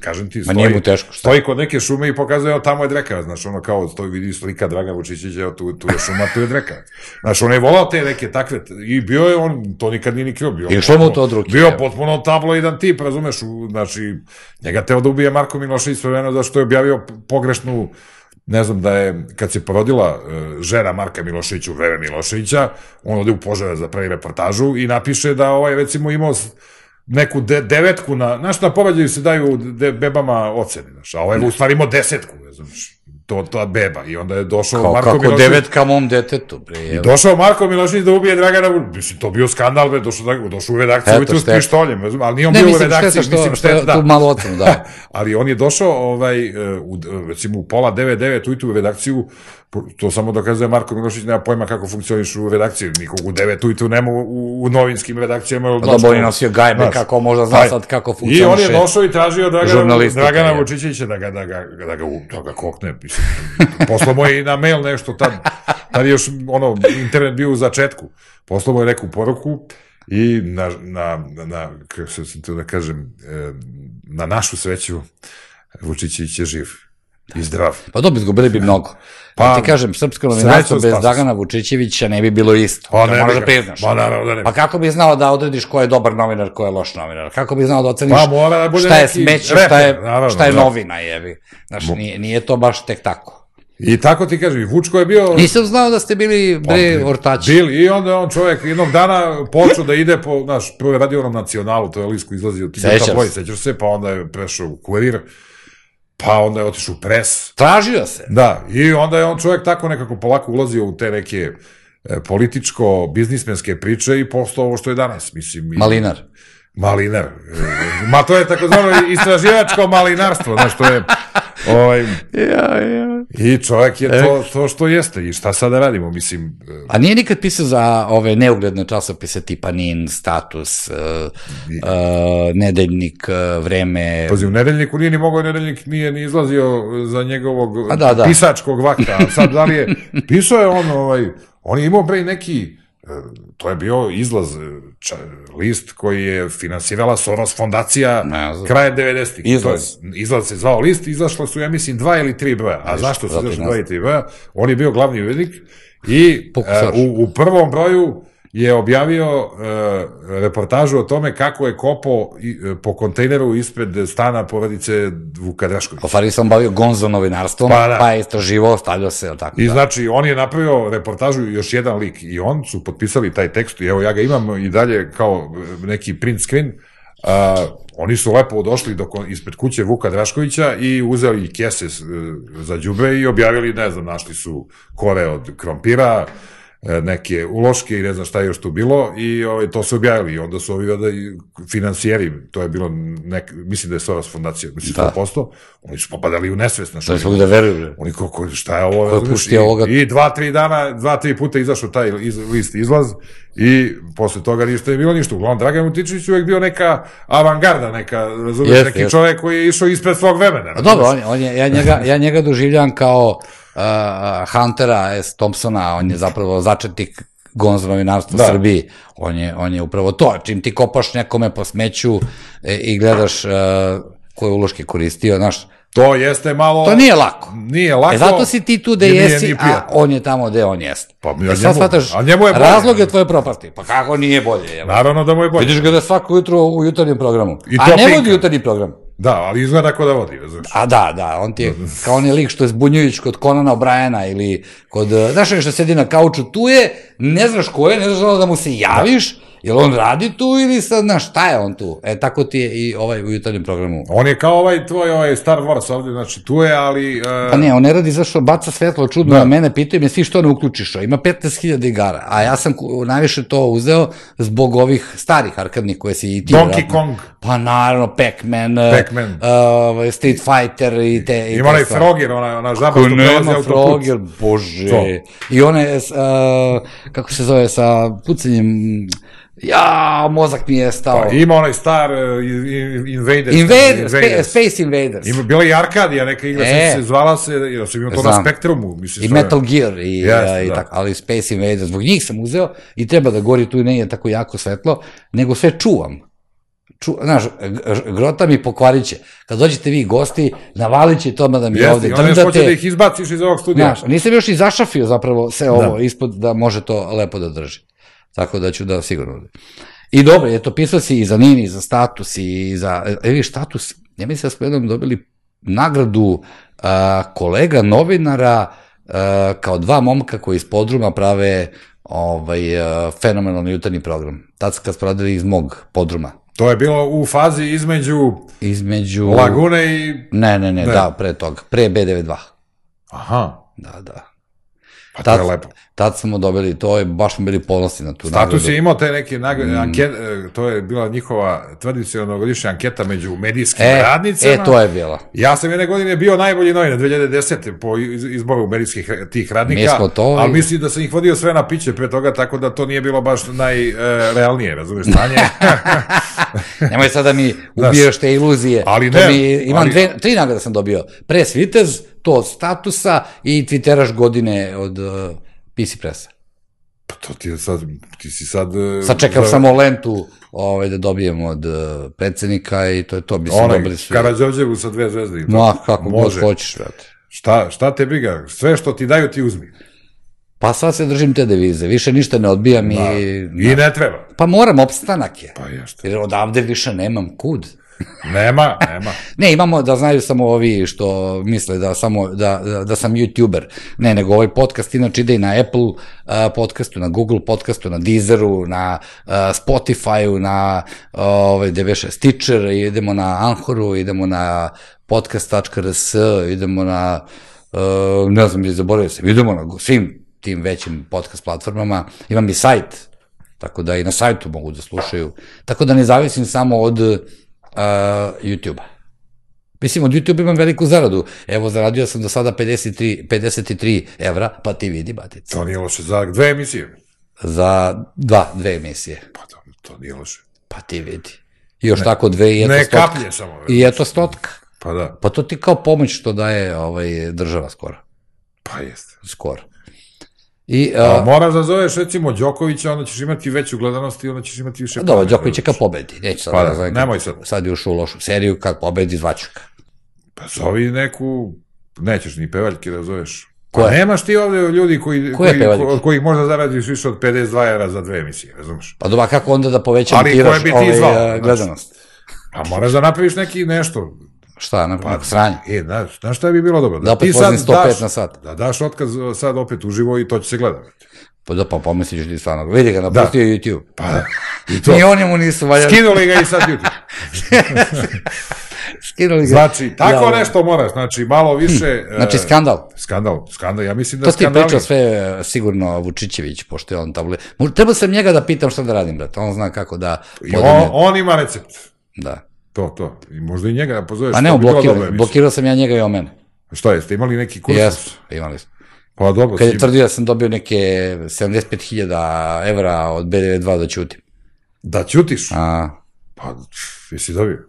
kažem ti, stoji, nije mu teško, stoji kod neke šume i pokazuje, evo tamo je drekavac, znaš, ono kao, stoji, vidi slika Draga Vučićića, evo tu, tu je šuma, tu je drekavac. Znaš, on je volao te neke takve, i bio je on, to nikad nije ni krio, bio. I šlo mu to od ruke, Bio evo. potpuno tabloidan tip, razumeš, u, znači, njega teo da ubije Marko Milošević svojevremeno zašto je objavio pogrešnu ne znam da je, kad se porodila e, žena Marka Miloševića u vreme Miloševića, on ode u Požarevac da pravi reportažu i napiše da ovaj recimo imao neku de, devetku na, znaš, na povađaju se daju de, bebama ocene, znaš, a ovaj u stvari imao desetku, znaš, to, ta beba, i onda je došao Kao, Marko kako Milošević, devetka mom detetu, bre. i došao Marko Milošević da ubije Dragana. Mislim, to bio skandal, be, došao, da, došao u redakciju Eto, ujutru s pištoljem, razum, ali nije on Ne, bio u mislim, redakciji, šteta što, mislim, šteta, tu da. malo ocenu, da. ali on je došao ovaj, e, u, recimo u pola 9-9 ujutru u redakciju, to samo dokazuje Marko Milošić, nema pojma kako funkcioniš u redakciji, nikog u 9 ujutru nema u, u, novinskim redakcijama. Pa dobro, je nosio gajbe, Znaš, kako možda zna sad kako I on funkcioniše. je došao i tražio Dragana, Dragana. Vučićića da ga, da ga, da ga, da ga kokne. Mislim. Poslao mu je i na mail nešto, tad, tad je još ono, internet bio u začetku. Poslao mu je neku poruku i na, na, na, kako se to da kažem, e, na našu sreću Vučićić je živ i zdrav. Pa dobro, izgubili bi mnogo. Pa, Pa, ti kažem, srpsko novinarstvo bez spasi. Dragana Vučićevića ne bi bilo isto. Pa to ne moraš da priznaš. Pa naravno da ne. Pa kako bi znao da odrediš ko je dobar novinar, ko je loš novinar? Kako bi znao da oceniš Pa mora da bude šta je smeće, šta je, naravno, šta je da. novina, jebi. Znaš, nije, nije to baš tek tako. I tako ti kažem, i Vučko je bio... Nisam znao da ste bili, bre, ortači. Bili, i onda on čovjek jednog dana počeo da ide po, znaš, prvo je radio na nacionalu, to je list koji izlazi od Sećam tabloid, se. sećaš se, pa onda je prešao u kurir, pa onda je otišao u pres, Tražio se. da, i onda je on čovjek tako nekako polako ulazio u te neke e, političko-biznismenske priče i postao ovo što je danas, mislim. I, Malinar. Ma to je takozvano istraživačko malinarstvo, znaš, to je... Ovaj, Ja, ja. I čovjek je to, to što jeste. I šta sada radimo? Mislim, A nije nikad pisao za ove neugledne časopise tipa NIN, Status, uh, uh, Nedeljnik, uh, Vreme, pazi, u nedeljniku nije ni mogao, nedeljnik nije ni izlazio za njegovog A da, da. pisačkog vakta. A sad, da li je, pisao je on, ovaj, on je imao bre neki, to je bio izlaz, e, ča, list koji je finansirala Soros fondacija krajem 90-ih. Izlaz. To je- izlaz se zvao list, izašlo su, ja mislim, dva ili tri broja. A zašto su izašli dva ili tri broja? On je bio glavni urednik i e, Sorš. u, u prvom broju je objavio e, reportažu o tome kako je kopao e, po kontejneru ispred stana porodice Vuka Draškovića. U stvari sam bavio gonzo novinarstvom, Pa da. pa je istraživao, stavljao se, tako? I da. znači, on je napravio reportažu još jedan lik i on su potpisali taj tekst i evo ja ga imam i dalje kao neki print screen. A, oni su lepo došli do, ispred kuće Vuka Draškovića i uzeli kese e, za đubre i objavili, ne znam, našli su kore od krompira, neke uloške i ne znam šta je još tu bilo i ovaj, to su objavili i onda su ovi onda financijeri, to je bilo nek, mislim da je Soros fondacija, mislim da. 100%, oni su popadali u nesvest na što je. da veruju. Oni kako, šta je ovo? Ko je pušti ovoga? I dva, tri dana, dva, tri puta izašao taj iz, list izlaz i posle toga ništa je bilo ništa. Uglavnom, Dragan Mutičić uvek bio neka avangarda, neka, razumiješ, yes, neki yes. čovek koji je išao ispred svog vremena. A dobro, on, on je, ja, njega, ja njega doživljam kao Huntera S. Thompsona, on je zapravo začetnik gonzo novinarstva da. u Srbiji. On je, on je upravo to. Čim ti kopaš nekome po smeću e, i gledaš uh, koje uloške koristio, znaš, To jeste malo... To nije lako. Nije lako. E zato si ti tu gde jesi, a on je tamo gde on jeste. Pa, ja e sad shvataš, a njemu je bolje. razlog je tvoje propasti. Pa kako nije bolje? Je. Naravno da mu je bolje. Vidiš ga da svako jutro u jutarnjem programu. I a ne vodi jutarnji program. Da, ali izgleda kao da vodi, znaš. A da, da, on ti je kao on je lik što je zbunjujuć kod Konana O'Briena ili kod, znaš što sedi na kauču, tu je, ne znaš ko je, ne znaš da mu se javiš, da Jel on radi tu ili sad, znaš, šta je on tu? E, tako ti je i ovaj u jutarnjem programu. On je kao ovaj tvoj ovaj Star Wars ovde, znači tu je, ali... Uh... Pa ne, on ne radi zašto baca svetlo čudno, da. a mene pitaju me svi što ne uključiš, ima 15.000 igara, a ja sam najviše to uzeo zbog ovih starih arkadnih koje si i ti... Donkey vratno. Kong. Pa naravno, Pac-Man, Pac-Man. Uh, Street Fighter i te... I Ima onaj Frogger, ona, ona žaba što prelazi autoput. Frogger, bože. To. I one, uh, kako se zove, sa pucanjem Ja, mozak mi je stao. Pa, ima onaj star uh, Invaders. Invaders, Invaders. Space Invaders. Ima, bila i Arkadija, neka igra, e, se zvala se, ja sam imao to znam. na Spektrumu. Mislim, I Metal Gear, i, yes, i da. tako, ali Space Invaders, zbog njih sam uzeo i treba da gori tu ne je tako jako svetlo, nego sve čuvam. Ču, znaš, grota mi pokvarit će. Kad dođete vi gosti, navalit će tome da mi Jeste, ovde drndate. Jeste, da ih izbaciš iz ovog studija. Znaš, nisam još i zašafio zapravo sve ovo da. ispod da može to lepo da drži. Tako da ću da sigurno. I dobro, eto, pisao si i za Nini, i za status, i za, evi, status, ja mislim da smo jednom dobili nagradu a, kolega novinara a, kao dva momka koji iz podruma prave ovaj, a, fenomenalni jutarnji program. Tad kad smo radili iz mog podruma. To je bilo u fazi između, između Lagune i... Ne, ne, ne, ne, da, pre toga, pre B92. Aha. Da, da. Pa tad, to je lepo. Tad smo dobili, to je, baš smo bili ponosni na tu Status nagradu. Status je imao te neke nagrade, mm. anket, e, to je bila njihova tradicionalna godišnja anketa među medijskim e, radnicama. E, to je bila. Ja sam jedne godine bio najbolji novinar 2010. po izboru medijskih tih radnika, Mi smo to ali i... mislim da sam ih vodio sve na piće pre toga, tako da to nije bilo baš najrealnije, razumiješ, stanje. Nemoj sada da mi ubijaš te iluzije. Ali ne. Mi, imam ali... dve, tri nagrade sam dobio. Press Vitez, to od statusa i Twitteraš godine od uh, PC Pressa. Pa to ti je sad, ti si sad... Uh, sad čekam za... samo lentu ovaj, da dobijem od uh, predsednika i to je to, mislim, Onaj, dobili svi. Karadžođevu sa dve zvezde. No, kako Može. god hoćeš, brate. Šta, šta te briga? Sve što ti daju ti uzmi. Pa sad se držim te devize, više ništa ne odbijam da. i... I ne treba. Pa moram, opstanak je. Pa jeste. Jer odavde više nemam kud. Nema, nema. ne, imamo da znaju samo ovi što misle da samo da, da, sam youtuber. Ne, nego ovaj podcast inače ide i na Apple uh, podcastu, na Google podcastu, na Deezeru, na uh, Spotifyu, na uh, ovaj DV6 Stitcher, idemo na Anchoru, idemo na podcast.rs, idemo na uh, ne znam, zaboravio sam, idemo na svim tim većim podcast platformama. Imam i sajt, tako da i na sajtu mogu da slušaju. Tako da ne zavisim samo od uh, YouTube-a. Mislim, od YouTube imam veliku zaradu. Evo, zaradio sam do sada 53, 53 evra, pa ti vidi, batica. To nije loše. Za dve emisije? Za dva, dve emisije. Pa to, to nije loše. Pa ti vidi. I još ne, tako dve i eto ne stotka. Ne kaplje samo. I eto stotka. Pa da. Pa to ti kao pomoć što daje ovaj, država skoro. Pa jeste. Skoro. I, uh, A moraš da zoveš recimo Đokovića, onda ćeš imati veću gledanost i onda ćeš imati više... Dobro, Đoković je kad pobedi, neće sad pa, da, zovem, nemoj sad. Sad je ušao u lošu seriju, kad pobedi zvaću ga. Pa zovi neku, nećeš ni pevaljke da zoveš. Ko pa nemaš ti ovde ljudi koji, koji, ko, koji možda zaradiš više od 52 evra za dve emisije, razumeš? Pa dobro, kako onda da povećam tiraž ovaj, gledanost? Pa moraš da napraviš neki nešto, Šta, na, pa, sranje? E, znaš, znaš šta bi bilo dobro? Da, da opet sad 105 daš, na sat. Da daš otkaz sad opet uživo i to će se gledati. Pa da, pa pomisliš ti stvarno. Vidi ga, napustio da. YouTube. Pa da. I to. Ni oni mu nisu valjali. Skinuli ga i sad YouTube. Skinuli ga. Znači, tako Da, da. nešto moraš, znači malo više... Znači, e, skandal. Skandal, skandal, ja mislim da To ti pričao sve e, sigurno Vučićević, pošto je on tamo... Treba sam njega da pitam šta da radim, brate. On zna kako da... I podigne- on, on ima recept. Da. To, to. I možda i njega pozoveš. Pa ne, blokirao, sam ja njega i on mene. Šta je, ste imali neki kurs? Jesu, imali smo. Pa dobro, Kad je tvrdio da sam dobio neke 75.000 evra od BDV2 da ćutim. da ćutiš. A, Pa, jesi dobio?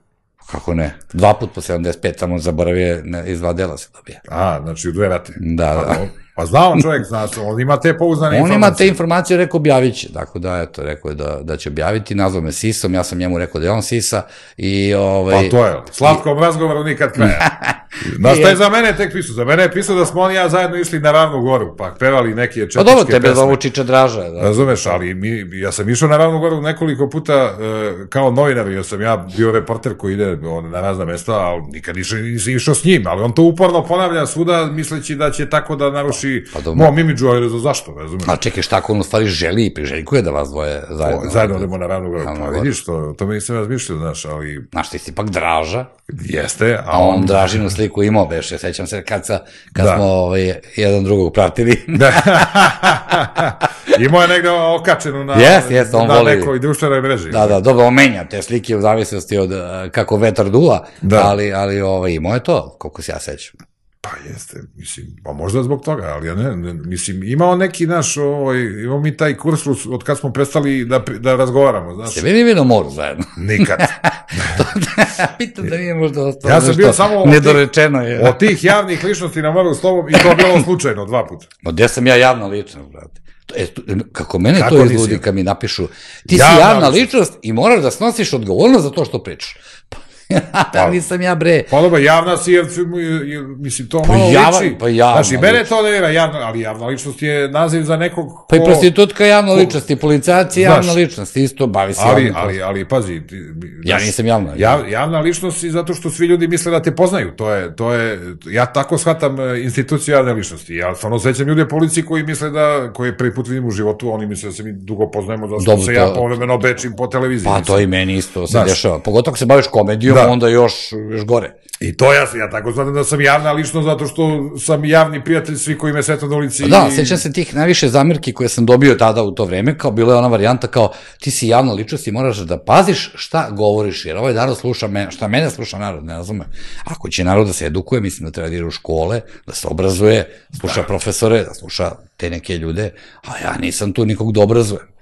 kako ne? Dva put po 75, samo zaboravio, iz dva dela se dobije. A, znači u dve rate. Da, Pa, da. Pa zna on čovjek, zna se, on ima te pouzdane On ima te informacije. informacije, rekao objavit će, tako da, eto, rekao je da, da će objaviti, nazvao me Sisom, ja sam njemu rekao da je on Sisa i ovaj... Pa to je, slatkom razgovoru nikad kraja. Znaš šta je za mene tek pisao? Za mene je pisao da smo on i ja zajedno išli na Ravnu goru, pa pevali neke Pa četničke dobro, tebe pesme. zovu Čiča Draža, da. Razumeš, ali mi, ja sam išao na Ravnu goru nekoliko puta e, kao novinar, jer sam ja bio reporter koji ide on, na razna mesta, ali nikad nisam išao s njim, ali on to uporno ponavlja svuda, misleći da će tako da naruši Pa dobro. mom imidžu, ali znam zašto, razumeš? A čekaj, šta ako on u stvari želi i priželjkuje da vas dvoje zajedno? O, Zajedno odemo na Ravnu goru, pa vidiš, to, o tome nisam razmišljao, znaš, ali Znaš, ti si ipak Draža, jeste, a a on on... Dražinu sliku imao, beše, sećam se kad, sa, kad Da. smo ovaj, jedan drugog pratili. Da. Imao je negde okačenu na, Jest, jest, on na voli. nekoj društvenoj mreži. Da, da, dobro, on menja te slike u zavisnosti od eh, kako vetar duva, Da. ali, ali ovaj, imao je to, koliko se ja sećam. Pa jeste, mislim, pa možda zbog toga, ali ja ne, ne mislim, imao neki naš, ovaj, imamo mi taj kurs od kad smo prestali da, da razgovaramo, znaš, Ste bili vi na moru zajedno? nikad. Pitam da nije možda ostalo Ja sam bio samo nedorečeno. Je. Od tih javnih ličnosti na moru s tobom i to bilo slučajno dva puta. Ma gde sam ja javna ličnost, brate? E, kako mene Kako to izludi kad mi napišu, ti si Javna javna ličnost. ličnost i moraš da snosiš odgovornost za to što pričaš. Pa, da nisam ja bre. Pa dobro, javna si, jer, mislim, to malo java- liči. pa javna Znaš, i mene to ne vira, javna, ali javna ličnost je naziv za nekog ko... Pa i prostitutka je javna ličnost, i policajac je javna ličnost, isto bavi se Ali, javnim ali, ali, pazi, ti, Ja znaš, nisam javna. Jav, javna ličnost i zato što svi ljudi misle da te poznaju. To je, to je, ja tako shvatam e, instituciju javne ličnosti. Ja stvarno sećam ljude policiji koji misle da, koje prvi put vidim u životu, oni misle da se mi dugo poznajemo, Dobro, se ja to- povremeno bečim po televiziji. Pa mislim. to i meni isto se Znaš. dešava. Pogotovo ako se baviš komedijom, Da. onda još, još gore. I to ja, ja tako shvatam da sam javna ličnost zato što sam javni prijatelj svi koji me svetu na ulici. Da, i- sećam se tih najviše zamirki koje sam dobio tada u to vreme, kao bila je ona varijanta kao ti si javna ličnost i moraš da paziš šta govoriš, jer ovaj narod sluša me, šta mene sluša narod, ne razume. Ako će narod da se edukuje, mislim da treba da ide u škole, da se obrazuje, sluša profesore, da sluša te neke ljude, a ja nisam tu nikog da obrazujem.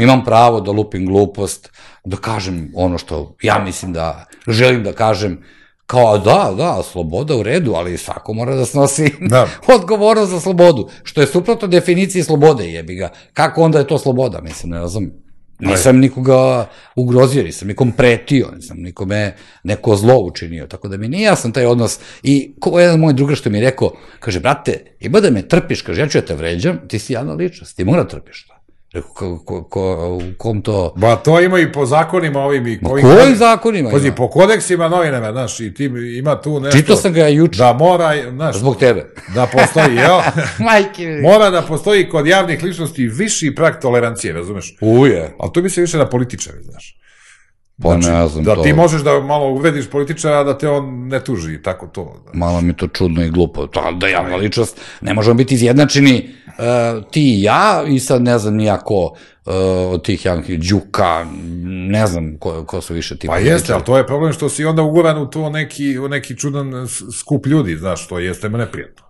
Imam pravo da lupim glupost, da kažem ono što ja mislim da želim da kažem, kao da, da, sloboda u redu, ali svako mora da snosi Da. odgovornost za slobodu, što je suprotno definiciji slobode, jebi ga. Kako onda je to sloboda, mislim, ne razumem. Nisam nikoga ugrozio, nisam nikom pretio, nisam nikome neko zlo učinio, tako da mi nije jasan taj odnos. I ko jedan moj drugar što mi je rekao, kaže, brate, ima da me trpiš, kaže, ja ću da te vređam, ti si javna ličnost, ti mora da trpiš to. Ko, ko, ko, u kom to... Ba, to ima i po zakonima ovim i Ma ovim- kojim zakonima Pazi, ima? po kodeksima novinara, znaš, i ti ima tu nešto... Čitao sam ga juče, Da mora, znaš, zbog tebe. da postoji, jel? Majke mi. Mora da postoji kod javnih ličnosti viši prag tolerancije, razumeš? Uje. Ali to bi se više na političare, znaš. Pa ne znam da to. ti možeš da malo uvrediš političara, da te on ne tuži, tako to. Da. Malo mi to čudno i glupo. To, da javna ličnost, ne možemo biti izjednačeni uh, ti i ja i sad ne znam nijako uh, od tih javnih Đuka, ne znam ko, ko su više ti Pa jeste, ali to je problem što si onda uguran u to neki, u neki čudan skup ljudi, znaš, to jeste me neprijatno.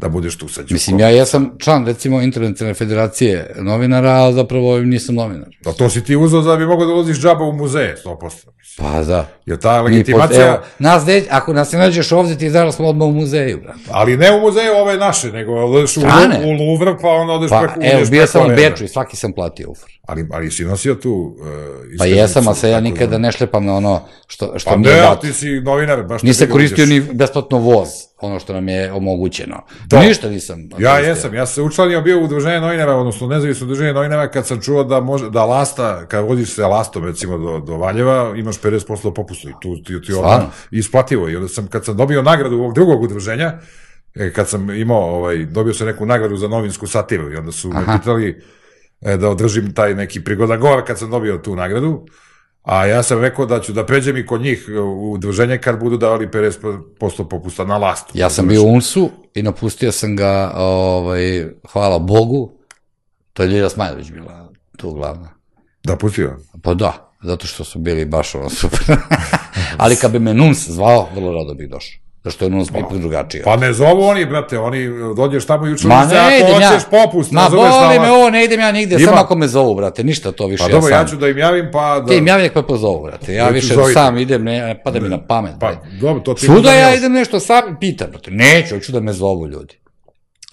Da budeš tu sa Đukom. Mislim, ja jesam član, recimo, Internacionalne federacije novinara, a zapravo nisam novinar. Da to si ti uzeo da bi mogao da ulaziš džaba u muzeje, 100%. Mislim. Pa da. Jer ta legitimacija, evo, nas de, ako nas ne nađeš ovde, ti da smo odmah u muzeju, brate. ali ne u muzeju ove naše, nego odeš u, u Louvre, pa onda odeš Pa, preko, evo, bio sam u. Beču i svaki sam platio ufar. Ali, ali si nosio tu uh, Pa jesam, a se ja nikada znam. ne šlepam na ono što, što Pa mi je ne, dato. ti si novinar, baš Nisam koristio ni besplatno voz, ono što nam je omogućeno. To. Ništa nisam. Ja koristio. jesam, ja sam se učlanio bio u udruženje novinara, odnosno nezavisno udruženje novinara kad sam čuo da može da lasta, kad voziš se lastom recimo do, do Valjeva, imaš 50% popustu i tu ti, ti odmah isplativo. I onda sam, kad sam dobio nagradu ovog drugog udruženja, e, kad sam imao, ovaj, dobio sam neku nagradu za novinsku satiru i onda su Aha. me pitali da održim taj neki prigodan govor kad sam dobio tu nagradu, A ja sam rekao da ću da pređem i kod njih u udruženje kad budu davali 50% popusta na lastu. Ja sam bio u UNS-u i napustio sam ga, ovaj, hvala Bogu, to je Ljilja Smajlović bila tu glavna. Da, pustio? Pa da, zato što su bili baš ono super. Ali kad bi me NUNS zvao, vrlo rado bih došao. Zašto je ipak drugačije. Pa ne zovu oni, brate, oni dođeš tamo učinu Ma se, ne ako idem ja. hoćeš popust, Ma nazoveš boli me ovo, ne idem ja nigde, Ima. samo ako me zovu, brate, ništa to više. Pa ja dobro, ja sam. ću da im javim, pa da... Ti im javi nek me pozovu, brate. Ja Ja više zoviti. sam idem, ne, ne pada mi na pamet. Pa, dobro, to ti... Svuda ja idem nešto sam pitam, brate. Neću, hoću da me zovu ljudi.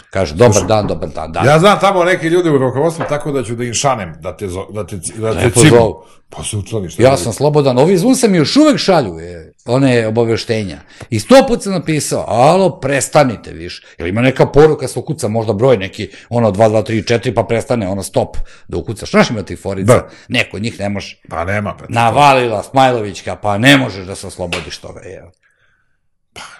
Kaže, dobar dan, dobar dan, da. Ja znam tamo neke ljude u rukovodstvu, tako da ću da im šanem, da te, zo, da te, da te cimu. Pa se učlani što Ja sam slobodan, ovi zvun sam mi još uvek šalju, je, one obaveštenja. I sto put sam napisao, alo, prestanite više. Jer ima neka poruka se ukuca, možda broj neki, ono 2, 2, 3, 4, pa prestane, ono stop, da ukucaš. Znaš ima tih forica? Da. Neko njih ne može. Pa nema, pa. Navalila Smajlovićka, pa ne možeš da se oslobodiš toga, je.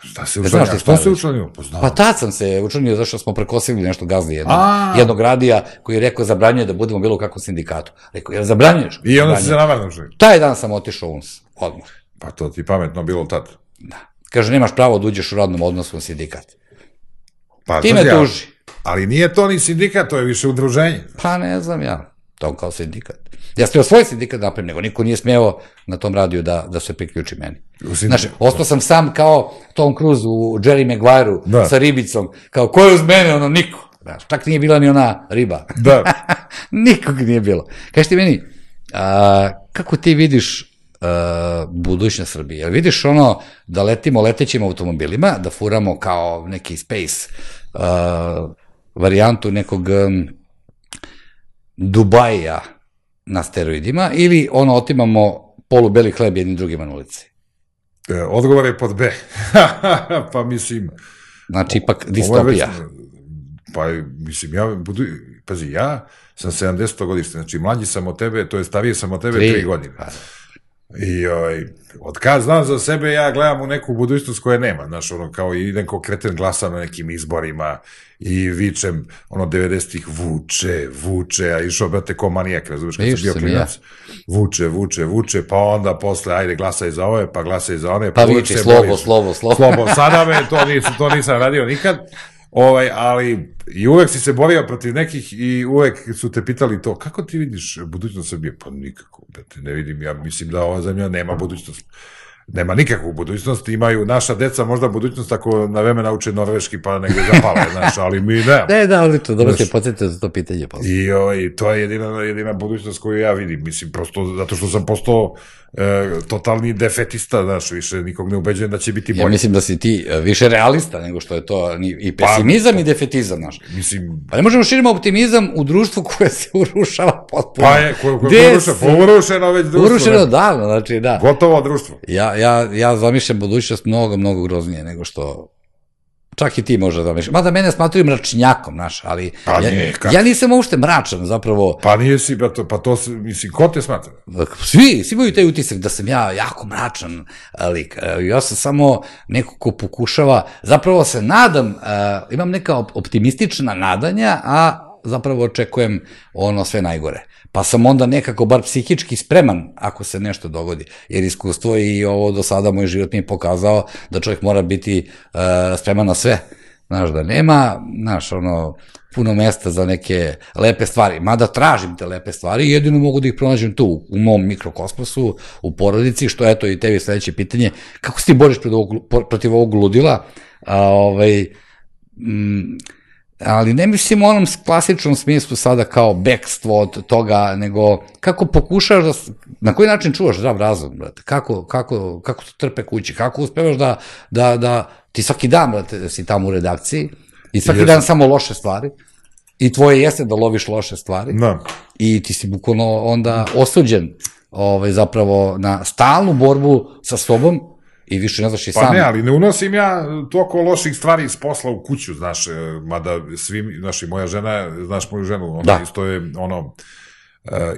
Šta se Ne učlanio? znaš ti A Što se učlanio? Pa znam. Pa tad sam se učinio zašto smo prekosili nešto gazdi jednog, A. jednog radija koji je rekao zabranjuje da budemo bilo kako sindikatu. Rekao, jel zabranjuješ? I onda si se navarno učlanio. Taj dan sam otišao UNS, odmah. Pa to ti pametno bilo tad. Da. Kaže, nemaš pravo da uđeš u radnom odnosu u sindikat. Pa, Ti me ja- tuži. Ali nije to ni sindikat, to je više udruženje. Pa ne znam ja, to kao sindikat. Ja sam svoj sindikat napravim, nego niko nije smeo na tom radiju da, da se priključi meni. Znaš, ostao sam sam kao Tom Cruise u Jerry Maguire-u Da. sa ribicom, kao ko je uz mene, ono niko. Znaš, čak nije bila ni ona riba. Da. Nikog nije bilo. Kaži ti meni, a, kako ti vidiš a, budućnost Srbije? Jel vidiš ono da letimo letećim automobilima, da furamo kao neki space a, varijantu nekog um, Dubaja na steroidima ili ono otimamo polubeli hleb jednim drugima na ulici? E, Odgovor je pod B. pa mislim... Znači, ipak već- distopija. Pa, mislim, ja, budu, pazi, ja sam 70. godište, znači mlađi sam od tebe, to je stariji sam od tebe Tri. tri, godine. Pa, I ovaj, od kad znam za sebe, ja gledam u neku budućnost koje nema, znaš, ono, kao i neko kreten glasa na nekim izborima i vičem, ono, 90-ih, vuče, vuče, a išao, brate, ko manijak, razumiješ, kad sam bio i ja. klinac, vuče, vuče, vuče, pa onda posle, ajde, glasaj za ove, pa glasaj za one, pa viči, se slovo, slovo, slovo. Slobo, sada me, to, nisam, to nisam radio nikad, ovaj, ali i uvek si se borio protiv nekih i uvek su te pitali to, kako ti vidiš budućnost Srbije? Pa nikako, brate, ne vidim, ja mislim da ova zemlja nema budućnost. Nema nikakvu budućnost, imaju naša deca možda budućnost ako na vreme nauče norveški pa negde zapale, znaš, ali mi ne. Ne, da, odlično, dobro Znaš. ste podsjetio za to pitanje. Pa. I ovaj, to je jedina, jedina budućnost koju ja vidim, mislim, prosto zato što sam postao e, totalni defetista, znaš, više nikog ne ubeđujem da će biti bolje. Ja mislim da si ti e, više realista nego što je to ni- i pesimizam i defetizam, znaš. Mislim, Pa ne možemo širimo optimizam u društvu koje se urušava potpuno. pa je, ko, ko, Gde ko, urušeno, se- pa već društvo. Urušeno davno, znači da. Gotovo društvo. Ja, ja, ja zamišljam budućnost mnogo, mnogo groznije nego što čak i ti možda zamišljaš. Mada mene smatruju mračnjakom, znaš, ali Pa ja, nije, kako? ja nisam uopšte mračan, zapravo, Pa nije si, pa to, pa to mislim, ko te smatra? svi, svi imaju taj utisak da sam ja jako mračan a, lik. E, Ja sam samo neko ko pokušava, zapravo se nadam, e, imam neka op- optimistična nadanja, a zapravo očekujem ono sve najgore. Pa sam onda nekako bar psihički spreman ako se nešto dogodi. Jer iskustvo i ovo do sada moj život mi je pokazao da čovjek mora biti e, spreman na sve. Znaš, da nema, znaš, ono, puno mesta za neke lepe stvari. Mada tražim te lepe stvari jedino mogu da ih pronađem tu, u mom mikrokosmosu, u porodici, što eto i tebi sledeće pitanje, kako se ti boriš protiv ovog, protiv ovog ludila? A, ovaj, mm, ali ne mislim u onom klasičnom smislu sada kao bekstvo od toga, nego kako pokušaš da, na koji način čuvaš zdrav razum, brate, kako, kako, kako to trpe kući, kako uspevaš da, da, da ti svaki dan, brate, da si tamo u redakciji i svaki Jesam. dan samo loše stvari i tvoje jeste da loviš loše stvari Da. i ti si bukvalno onda osuđen ovaj, zapravo na stalnu borbu sa sobom i više ne znaš i Pa sam. ne, ali ne unosim ja toliko loših stvari iz posla u kuću, znaš, e, mada svi, znaš, i moja žena, znaš moju ženu, ona Da. isto je, ono,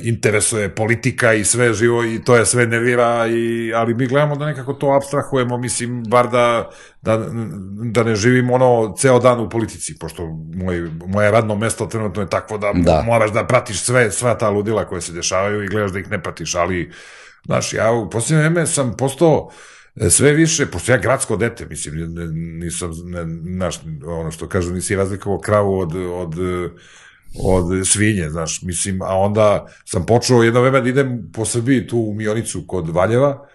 interesuje politika i sve živo i to je sve nervira, i, ali mi gledamo da nekako to abstrahujemo, mislim, bar da, da, da ne živimo ono ceo dan u politici, pošto moj, moje radno mesto trenutno je takvo da, da. moraš da pratiš sve, sva ta ludila koje se dešavaju i gledaš da ih ne pratiš, ali, znaš, ja u posljednje vreme sam postao E, sve više, pošto ja gradsko dete, mislim, nisam, ne, naš, ono što kažu, nisi razlikovao kravu od, od, od svinje, znaš, mislim, a onda sam počeo jedno vreme da idem po Srbiji tu u Mionicu kod Valjeva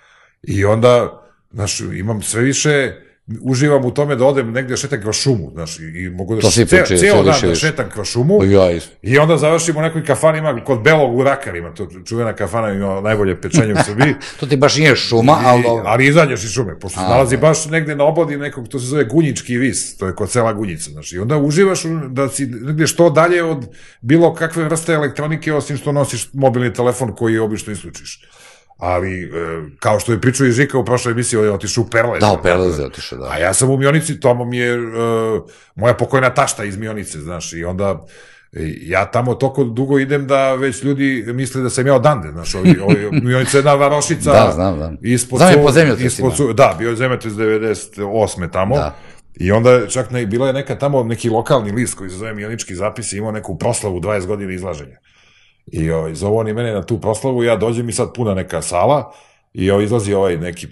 i onda, znaš, imam sve više uživam u tome da odem negde šetam kroz šumu, znaš, i, mogu da to šetam, ceo, ceo dan da šetam kroz šumu, ja, i onda završim u nekoj kafani, ima kod Belog u Rakarima, to čuvena kafana ima najbolje pečenje u Srbiji. to ti baš nije šuma, ali... I, ali izađeš iz šume, pošto se nalazi baš negde na obodi nekog, to se zove Gunjički vis, to je kod sela Gunjica, znaš, i onda uživaš da si negde što dalje od bilo kakve vrste elektronike, osim što nosiš mobilni telefon koji obično isključiš ali e, kao što je pričao i Žika u prošloj emisiji, on je otišao u Perlez. Da, u Perlez je otišao, da. A ja sam u Mionici, Tomo mi je uh, moja pokojna tašta iz Mionice, znaš, i onda ja tamo toliko dugo idem da već ljudi misle da sam ja odande, znaš, ovi, ovi, Mionica je jedna varošica. da, znam, znam. Ispod znam je po zemljotresima. Da, bio je zemljotres 98. tamo. Da. I onda čak ne, bila je neka tamo neki lokalni list koji se zove Mionički zapis i imao neku proslavu 20 godina izlaženja. I ovaj, zovu oni mene na tu proslavu, ja dođem i sad puna neka sala, i ovaj, izlazi ovaj neki e,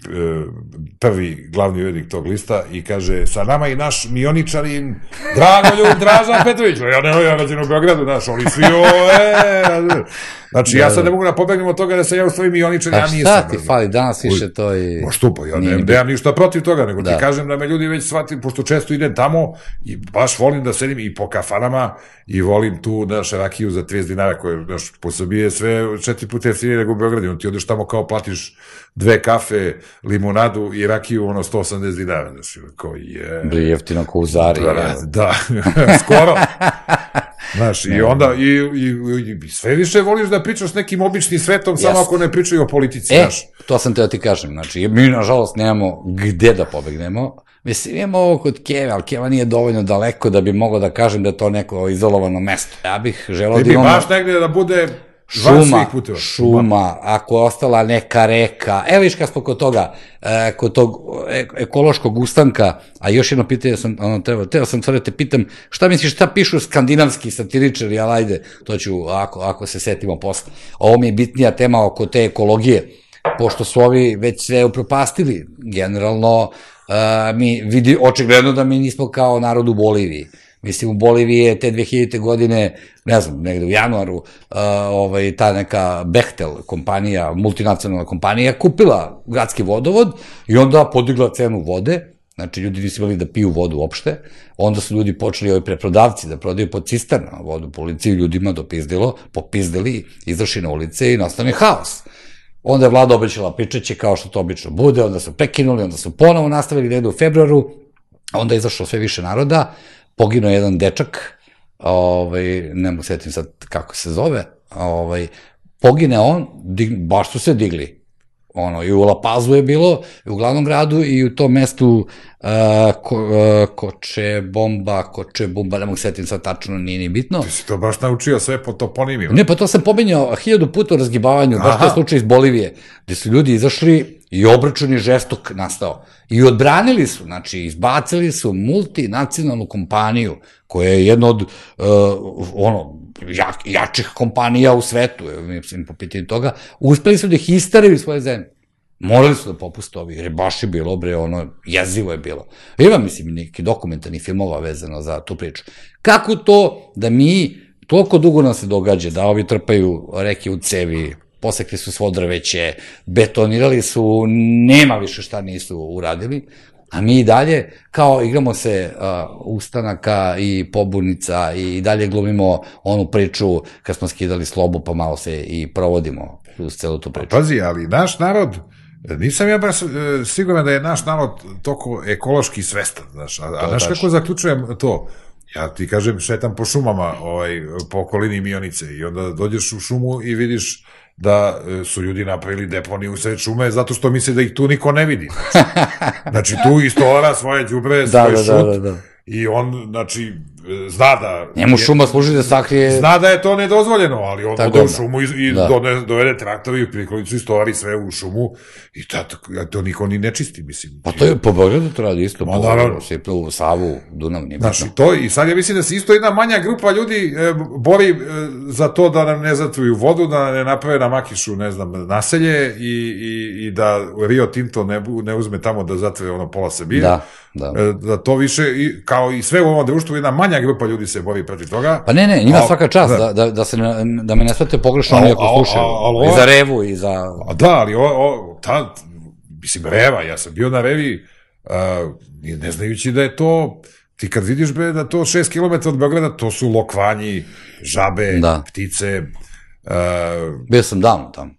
prvi glavni urednik tog lista i kaže, sa nama i naš mioničarin Dragoljub Dražan Petrović, ja ne, ja rađen u Beogradu, znaš, oni svi, o, e, Znači, ja da, sad ne da. mogu da pobegnem od toga da sam ja u svojim mioničar, ja nisam. Šta ti fali, danas više to i... Ma štupa, ja ne, nemam ništa protiv toga, nego da. ti kažem da me ljudi već shvatili, pošto često idem tamo i baš volim da sedim i po kafanama i volim tu, naš, rakiju za 30 dinara, koje, znaš, po Srbiji je sve četiri puta jeftinije nego u Beogradu, ti odeš tamo kao platiš dve kafe, limonadu i rakiju, ono, 180 dinara, znaš, koji je... Bli jeftino ko u Zari. Da, da, skoro. Znaš, i onda, i, i, i sve više voliš da pričaš s nekim običnim svetom, samo ako ne pričaju o politici, e, znaš. to sam te da ti kažem, znači, mi, nažalost, nemamo gde da pobegnemo, Mislim, imamo ovo kod Keve, ali Keva nije dovoljno daleko da bi mogao da kažem da je to neko izolovano mesto. Ja bih želao da imamo... Ti bi baš negde da bude šuma, šuma, ako je ostala neka reka, evo viš kad smo kod toga, e, kod tog e, ekološkog ustanka, a još jedno pitanje sam, ono, treba, teo sam sve da te pitam, šta misliš, šta pišu skandinavski satiričari, ali ajde, to ću, ako, ako se setimo posle. Ovo mi je bitnija tema oko te ekologije, pošto su ovi već sve upropastili, generalno, Uh, mi vidi, očigledno da mi nismo kao narod u Boliviji. Mislim, u Boliviji je te 2000. godine, ne znam, negde u januaru, uh, ovaj, ta neka Bechtel kompanija, multinacionalna kompanija, kupila gradski vodovod i onda podigla cenu vode, Znači, ljudi nisu imali da piju vodu uopšte. Onda su ljudi počeli, ovi preprodavci, da prodaju po cisternama vodu po ulici i ljudima dopizdilo, popizdili, izašli na ulice i nastane haos. Onda je vlada obećala pričeće kao što to obično bude, onda su prekinuli, onda su ponovo nastavili da u februaru, onda je izašlo sve više naroda, poginuo jedan dečak, ovaj, ne mogu setim sad kako se zove, ovaj, pogine on, dig, baš su se digli, ono, i u La Pazu je bilo, u glavnom gradu, i u tom mestu uh, ko, uh, Koče Bomba, Koče Bomba, ne mogu setim sad tačno, nije ni bitno. Ti si to baš naučio sve po toponimima. Ne, pa to sam pominjao hiljadu puta u razgibavanju, baš to je slučaj iz Bolivije, gde su ljudi izašli i obračun je žestok nastao. I odbranili su, znači, izbacili su multinacionalnu kompaniju, koja je jedna od, uh, ono, jak, jačih kompanija u svetu, mislim, po pitanju toga, uspeli su da ih istaraju svoje zemlje. Morali su da popuste ovi, jer baš je bilo, bre, ono, jezivo je bilo. Ima, mislim, neki dokumentarni filmova vezano za tu priču. Kako to da mi, toliko dugo nam se događa da ovi trpaju reke u cevi, posekli su svo drveće, betonirali su, nema više šta nisu uradili, a mi i dalje, kao igramo se uh, ustanaka i pobunica i dalje glumimo onu priču kad smo skidali slobu pa malo se i provodimo uz celu tu priču. Pazi, ali naš narod, nisam ja baš e, siguran da je naš narod toko ekološki svestan, znaš, a, a znaš kako zaključujem to? Ja ti kažem, šetam po šumama, ovaj, po okolini Mionice i onda dođeš u šumu i vidiš da e, su ljudi napravili deponiju u sred šume zato što misle da ih tu niko ne vidi. Znači, znači tu istora svoje džubre, da, svoj da, šut, da, da, da. i on, znači, zna da... Njemu šuma služi da sakrije... Zna da je to nedozvoljeno, ali on ode u šumu i, i da. done, dovede traktovi u prikolicu i stovari sve u šumu i ta, to niko ni ne čisti, mislim. Pa to je po Beogradu to radi isto, Ma, po Sipe u Savu, Dunav, nije Znači, to, i sad ja mislim da se isto jedna manja grupa ljudi e, bori e, za to da nam ne zatruju vodu, da ne naprave na Makišu, ne znam, naselje i, i, i da Rio Tinto ne, ne uzme tamo da zatre ono pola Srbije. Da Da. E, da to više, i, kao i sve u ovom društvu, jedna manja grupa ljudi se bori protiv toga. Pa ne, ne, njima a, svaka čast, da, da, da, se ne, da me ne svate pogrešno oni ako slušaju. I za revu, i za... A da, ali o, o, ta, mislim, reva, ja sam bio na revi, a, ne znajući da je to, ti kad vidiš be, da to 6 km od Beograda, to su lokvanji, žabe, da. ptice. Uh, bio sam davno tamo.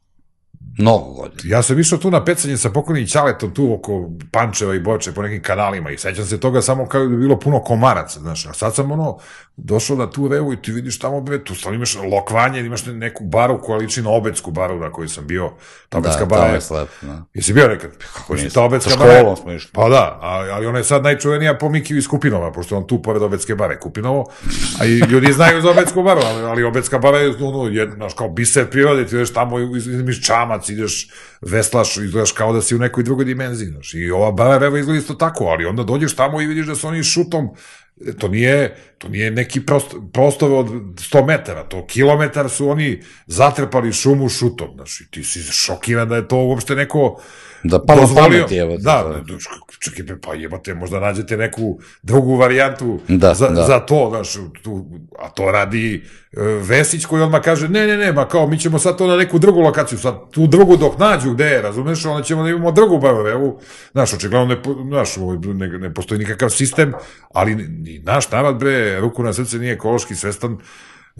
Mnogo godina. Ja sam išao tu na pecanje sa pokojnim Ćaletom tu oko Pančeva i Boče po nekim kanalima i sećam se toga samo kao da je bilo puno komaraca, znaš, a sad sam ono došao na tu revu i ti vidiš tamo, bre, tu stvarno imaš lokvanje, imaš neku baru koja liči na obetsku baru na kojoj sam bio. Ta obetska da, bara je... Slep, da. Jesi bio nekad? Kako je ta obetska bara? Sa školom smo išli. Pa da, ali, ali ona je sad najčuvenija po Mikiju iz Kupinova, pošto on tu pored obetske bare Kupinovo, a i ljudi znaju za obetsku baru, ali, ali obetska bara je, ono, je, znaš, kao biser prirode, ti ideš tamo, izmiš čamac, ideš, veslaš, izgledaš kao da si u nekoj drugoj dimenziji, znaš, i ova bara reva izgleda isto tako, ali onda dođeš tamo i vidiš da su oni šutom to nije, to nije neki prost, prostor od 100 metara, to kilometar su oni zatrpali šumu šutom, znači ti si šokiran da je to uopšte neko Da pa pamet je. Da, da, čekaj, pa jebate, možda nađete neku drugu varijantu da, za, da. za to, znaš, tu, a to radi uh, Vesić koji odmah kaže, ne, ne, ne, ma kao, mi ćemo sad to na neku drugu lokaciju, sad tu drugu dok nađu gde je, razumeš, onda ćemo da imamo drugu evo, znaš, očigledno ne, znaš, ne, ne postoji nikakav sistem, ali ni naš narod, bre, ruku na srce nije ekološki svestan,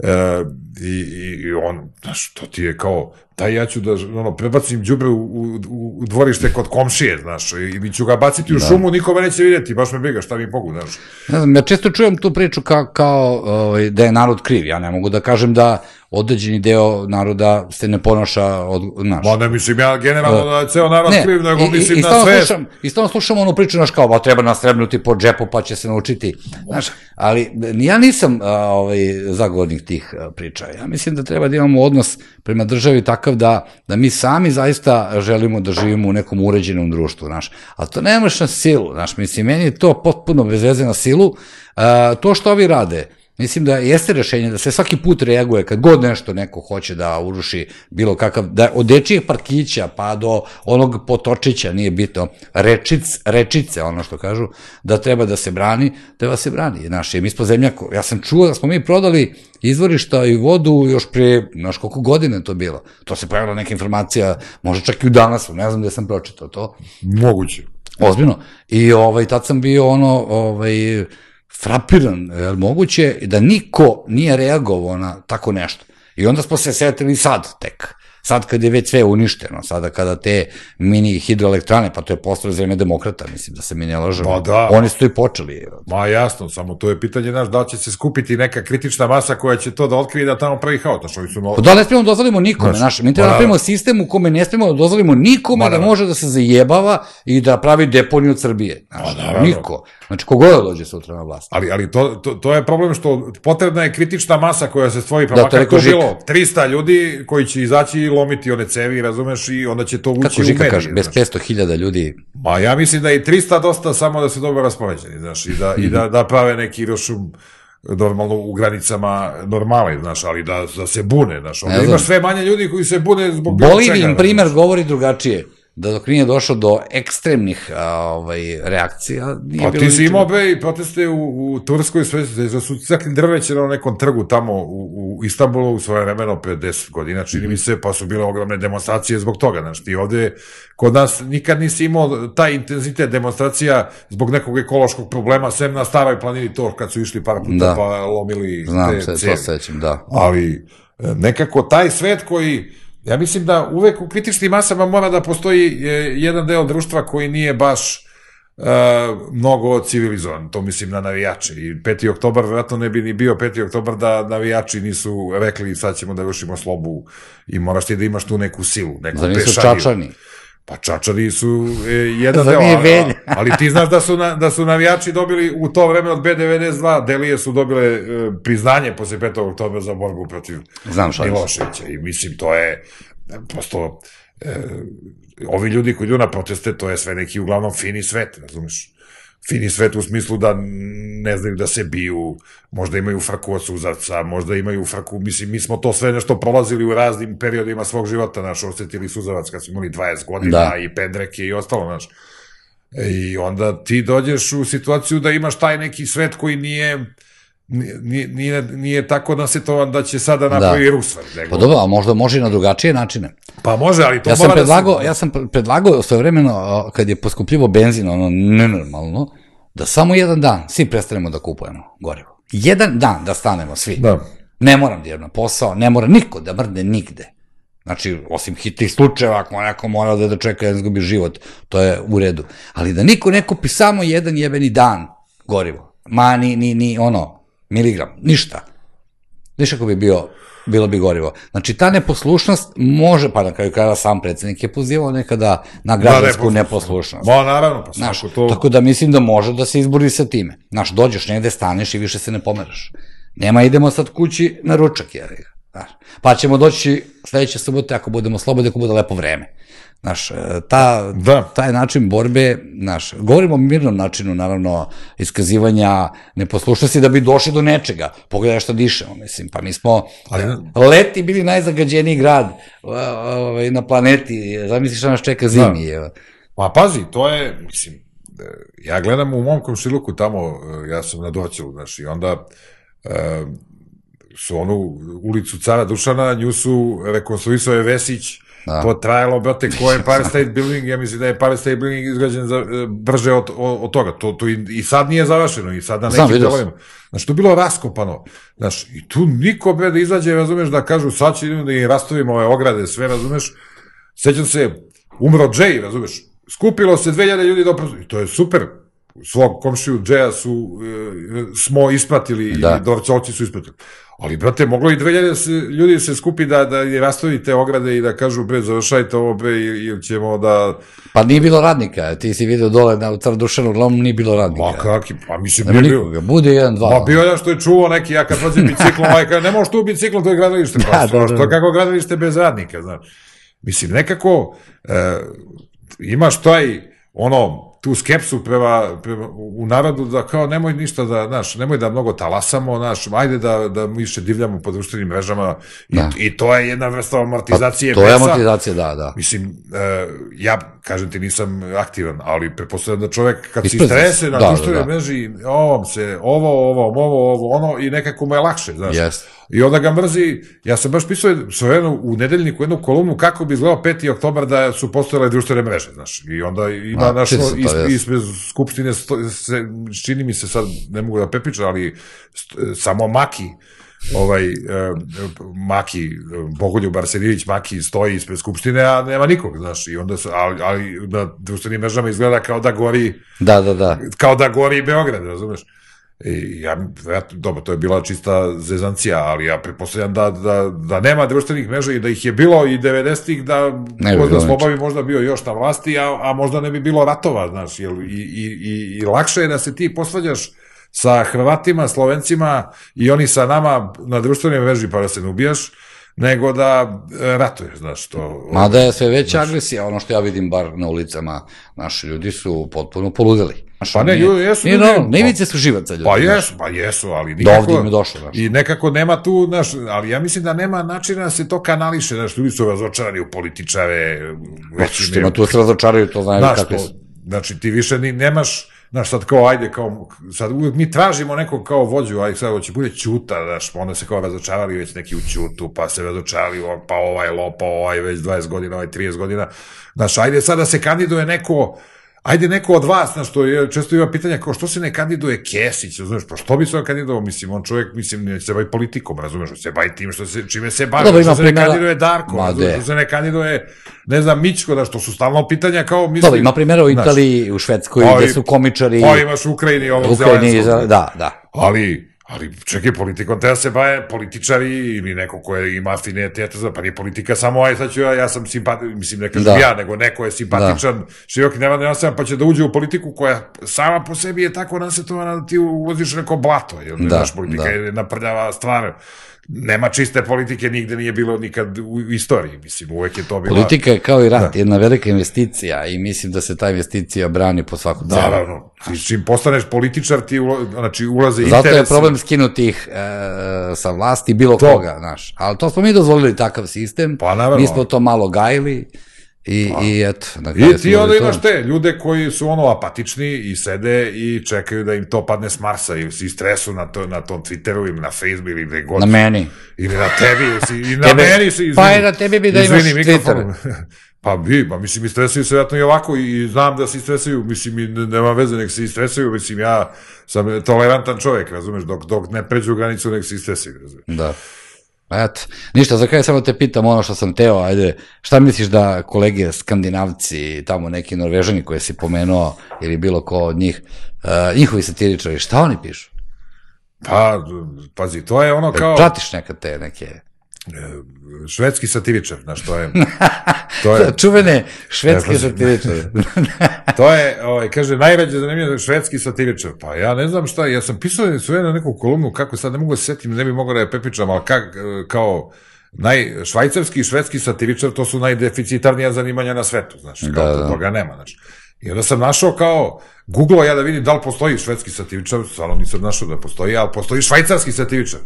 E, i, i on, znaš, to ti je kao, daj ja ću da, ono, prebacim džubre u, u, u dvorište kod komšije, znaš, ili ću ga baciti u da. šumu, nikome neće vidjeti, baš me briga, šta mi mogu, znaš. Ne znam, ja često čujem tu priču kao, kao ovaj, da je narod kriv, ja ne mogu da kažem da određeni deo naroda se ne ponaša od, znaš. Ma ne mislim ja generalno uh, da je ceo narod ne, kriv, nego i, mislim i, na sve. Slušam, I stalno slušam onu priču, znaš, kao, ba, treba nas trebnuti po džepu pa će se naučiti, znaš, ali ja nisam a, ovaj, zagovornik tih a, priča. Ja mislim da treba da imamo odnos prema državi takav da, da mi sami zaista želimo da živimo u nekom uređenom društvu, znaš. Ali to nemaš na silu, znaš, mislim, meni je to potpuno bez veze na silu. A, to što ovi rade, Mislim da jeste rešenje da se svaki put reaguje kad god nešto neko hoće da uruši bilo kakav, da od dečijeg parkića pa do onog potočića, nije bitno, rečic, rečice, ono što kažu, da treba da se brani, treba se brani. Znaš, mi smo zemljako, ja sam čuo da smo mi prodali izvorišta i vodu još pre, znaš koliko godine to bilo. To se pojavila neka informacija, možda čak i u danas, ne znam gde sam pročitao to. Moguće. Ozbiljno. I ovaj, tad sam bio ono, ovaj, frapiran, je li moguće da niko nije reagovao na tako nešto. I onda smo se setili sad tek sad kad je već sve uništeno, sada kada te mini hidroelektrane, pa to je postao zemlje demokrata, mislim da se mi ne lažemo, pa da. oni su to i počeli. Ma jasno, samo to je pitanje, znaš, da će se skupiti neka kritična masa koja će to da otkrije da tamo pravi haos, znaš, oni su... No... Pa da ne smijemo da dozvolimo nikome, znaš, naš, mi treba da pravimo sistem u kome ne smijemo da dozvolimo nikome da može da se zajebava i da pravi deponiju od Srbije, znaš, pa, niko. Znači, kogod da dođe sutra na vlast. Ali, ali to, to, to je problem što potrebna je kritična masa koja se stvori, pa da, makar to bilo 300 ljudi koji će izaći lomiti one cevi, razumeš, i onda će to ući Kako u Žika kaže, bez 500.000 ljudi? Ma ja mislim da i 300 dosta samo da se dobro raspoređeni, znaš, i da, i da, da prave neki rošum normalno u granicama normale, znaš, ali da, da se bune, znaš, onda imaš sve manje ljudi koji se bune zbog Bolivijin primer govori drugačije da dok nije došlo do ekstremnih a, ovaj, reakcija... Nije pa bilo ti si imao be i proteste u, u Turskoj, sve da su cakli drveće na nekom trgu tamo u, u Istanbulu u svoje vremeno pre 10 godina, čini mi se, pa su bile ogromne demonstracije zbog toga, znaš, ti ovde kod nas nikad nisi imao taj intenzitet demonstracija zbog nekog ekološkog problema, sem na staroj planini to kad su išli par puta da. pa lomili Znam te se, cevi. to sećam, da. Ali e, nekako taj svet koji Ja mislim da uvek u kritičnim masama mora da postoji e, jedan deo društva koji nije baš uh, mnogo civilizovan, to mislim na navijače. I 5. oktobar vjerojatno ne bi ni bio 5. oktobar da navijači nisu rekli sad ćemo da vršimo slobu i moraš ti da imaš tu neku silu, neku da nisu čačani. Pa Čačari su e, jedan deo, a- ali ti znaš da su, na, da su navijači dobili u to vreme od B92, Delije su dobile e, priznanje posle 5. oktobra za borbu protiv Znam. Miloševića i mislim to je prosto e, ovi ljudi koji idu na proteste, to je sve neki uglavnom fini svet, razumeš? Fini svet u smislu da ne znaju da se biju, možda imaju frku od suzavca, možda imaju frku, mislim, mi smo to sve nešto prolazili u raznim periodima svog života, naš, osetili suzavac kad smo imali 20 godina Da. i pendreke i ostalo, znaš. I onda ti dođeš u situaciju da imaš taj neki svet koji nije nije, nije, nije tako nasetovan da će sada napravi da. Rusvar. Nego, Pa dobro, a možda može i na drugačije načine. Pa može, ali to Ja sam mora predlagao, da se... ja sam predlagao svojevremeno, kad je poskupljivo benzin, ono nenormalno, da samo jedan dan svi prestanemo da kupujemo gorivo. Jedan dan da stanemo svi. Da. Ne moram da idem na posao, ne mora niko da mrde nigde. Znači, osim hitnih slučajeva, ako neko mora da, da čeka da izgubi život, to je u redu. Ali da niko ne kupi samo jedan jebeni dan gorivo. Ma, ni, ni, ni ono, miligram, ništa. Viš ako bi bio, bilo bi gorivo. Znači, ta neposlušnost može, pa na kraju krajeva sam predsednik je pozivao nekada na građansku neposlušnost. Ma, naravno, pa Znaš, to... tako da mislim da može da se izbori sa time. Znaš, dođeš negde, staneš i više se ne pomeraš. Nema, idemo sad kući na ručak, jer Znaš, pa ćemo doći sledeće subote ako budemo slobodni, ako bude lepo vreme. Znaš, e, ta, Da. taj način borbe, znaš, govorimo o mirnom načinu, naravno, iskazivanja neposlušnosti da bi došli do nečega. Pogledaj što dišemo, mislim, pa mi smo Ali- leti bili najzagađeniji grad ovaj, na planeti, zamisli šta nas čeka zimi. Da. Pa pazi, to je, mislim, e, ja gledam u mom komšiluku tamo, e, ja sam na doćelu, znaš, i onda e, su onu ulicu cara Dušana, nju su rekonstruisao je Vesić, Da. to trajalo, brate, ko je Paris State Building, ja mislim da je Paris State Building izgrađen za, e, brže od, od, toga, to, to i, i sad nije završeno, i sad na nekim delovima. Znaš, to bilo raskopano. Znaš, i tu niko bre da izađe, razumeš, da kažu sad će idemo da im rastavimo ove ograde, sve, razumeš. Sećam se, umro Jay, razumeš. Skupilo se 2000 ljudi do prostora. I to je super. Svog komšiju Jaya su, e, smo ispratili Da. i dorcovci su ispratili. Ali, brate, moglo i 2000 se, ljudi se skupi da, da je rastavi te ograde i da kažu, bre, završajte ovo, bre, ili ćemo da... Pa nije bilo radnika, ti si video dole na Car Dušanu, uglavnom nije bilo radnika. Ma kaki, pa mislim, nije bio. nikoga, bude jedan, dva. Ma bio je što je čuo neki, ja kad vozim biciklom, ovaj kaže, ne možeš tu biciklom, to je gradilište. Pa, Da, što, da, da. što kako gradilište bez radnika, znaš. Mislim, nekako e, imaš taj, ono, tu skepsu prema, prema, u narodu da kao nemoj ništa da, znaš, nemoj da mnogo talasamo, znaš, ajde da, da više divljamo po društvenim mrežama i, Da. i to je jedna vrsta amortizacije to je amortizacija, da, da. Mislim, e, ja, kažem ti, nisam aktivan, ali pretpostavljam da čovek kad se Isprezi se. istrese na Da, društvenoj da, da. mreži, ovom se, ovo, ovo, ovo, ovo, ono, i nekako mu je lakše, znaš. Jeste. I onda ga mrzi, ja sam baš pisao svojedno u nedeljniku jednu kolumnu kako bi izgledao 5. oktobar da su postojale društvene mreže, znaš. I onda ima A, naš, is, ispred Skupštine, sto, se, čini mi se sad, ne mogu da pepičam, ali st, samo Maki, ovaj, e, Maki, Bogoljub Arsenijević Maki stoji ispred Skupštine, a nema nikog, znaš, i onda se, ali, ali na društvenim mrežama izgleda kao da gori, Da, da, da. kao da gori Beograd, razumeš? I ja, ja, dobro, to je bila čista zezancija, ali ja pretpostavljam da, da, da nema društvenih mreža i da ih je bilo i 90-ih, da Ne bi možda Sloba bi možda bio još na vlasti, a, a možda ne bi bilo ratova, znaš, jel, i, i, i, i lakše je da se ti posvađaš sa Hrvatima, Slovencima i oni sa nama na društvenoj mreži pa da se ne ubijaš, nego da e, ratuješ, znaš, to... Mada je sve veća agresija, ono što ja vidim bar na ulicama, naši ljudi su potpuno poludeli. Pa ne, nije- jesu Nije normalno, ne ivice su živaca ljudi. Pa jesu, pa jesu, ali Do nikako... ovdje im je došlo, znaš. I nekako nema tu, znaš, ali ja mislim da nema načina da se to kanališe, znaš, ljudi su razočarani u političare, Znači, što ima tu se razočaraju, to znaju znaš, kakve su. znači ti više ni, nemaš, znaš, sad kao, ajde, kao, sad uvijek mi tražimo nekog kao vođu, aj sad hoće bude Ćuta, znaš, pa onda se kao razočarali već neki u Ćutu, pa se razočarali, pa ovaj lopa, ovaj već 20 godina, ovaj 30 godina, znaš, ajde sad da se kandiduje neko, Ajde neko od vas, znaš, to je, često ima pitanja kao što se ne kandiduje Kesić, znaš, pa što bi se on kandidovao, mislim, on čovjek, mislim, ne se bavi politikom, razumeš, on se bavi tim što se, čime se bavi, Dobro, što se ne primjera- kandiduje Darko, Ma, razumeš, što se ne kandiduje, ne znam, Mičko, da što su stalno pitanja kao, mislim, Dobro, ima primjera u znaš, Italiji, u Švedskoj, Pa gde su komičari, Pa imaš u Ukrajini ovog u Ukrajini, da, da. Ali, Ali čekaj, politikom treba se baje političari ili neko ko je, ima afinitet za, pa nije politika samo, aj sad ću ja, ja sam simpatičan, mislim ne kažem da. ja, nego neko je simpatičan, da. široki nema ja pa će da uđe u politiku koja sama po sebi je tako nasetovana da ti ulaziš neko blato, jer da, naš politika da. je naprljava stvar nema čiste politike, nigde nije bilo nikad u istoriji, mislim, uvek je to bila... Politika je kao i rat, da. jedna velika investicija i mislim da se ta investicija brani po svaku cenu. Naravno, ti čim postaneš političar, ti ula, znači, ulaze Zato interes... Zato je problem skinuti ih e, sa vlasti bilo to. koga, znaš. Ali to smo mi dozvolili takav sistem, pa, naravno. mi smo to malo gajili, I, pa. i eto. Na I ti onda imaš te ljude koji su ono apatični i sede i čekaju da im to padne s Marsa i si stresu na, to, na tom Twitteru ili na Facebooku ili gde god. Na meni. Ili na tebi. Si, I na Tebe, meni si, izvini. Pa je na tebi bi da izvini, imaš Twitter. Pa bi, pa mislim, i stresuju se vjerojatno i ovako i znam da se stresuju, mislim, i nema veze, nek se i stresuju, mislim, ja sam tolerantan čovjek, razumeš, dok, dok ne pređu granicu, nek se i stresuju, razumeš. Da. Eto, ništa, za kraj samo te pitam ono što sam teo, ajde, šta misliš da kolege skandinavci, tamo neki norvežani koje si pomenuo, ili bilo ko od njih, uh, njihovi satiričari, šta oni pišu? Pa, pazi, to je ono kao... Pratiš nekad te neke... E, švedski satiričar, znaš, to je... To je Čuvene švedski satiričar. to je, ovaj, kaže, najveće zanimljivo švedski satiričar. Pa ja ne znam šta, ja sam pisao sve na neku kolumnu, kako sad ne mogu da se setim, ne bi mogao da je pepičam, ali kak, kao, naj, švajcarski i švedski satiričar, to su najdeficitarnija zanimanja na svetu, znaš, kao da, da. toga nema, znaš. I onda sam našao kao, googlao ja da vidim da li postoji švedski satiričar, stvarno nisam našao da postoji, ali postoji švajcarski satiričar.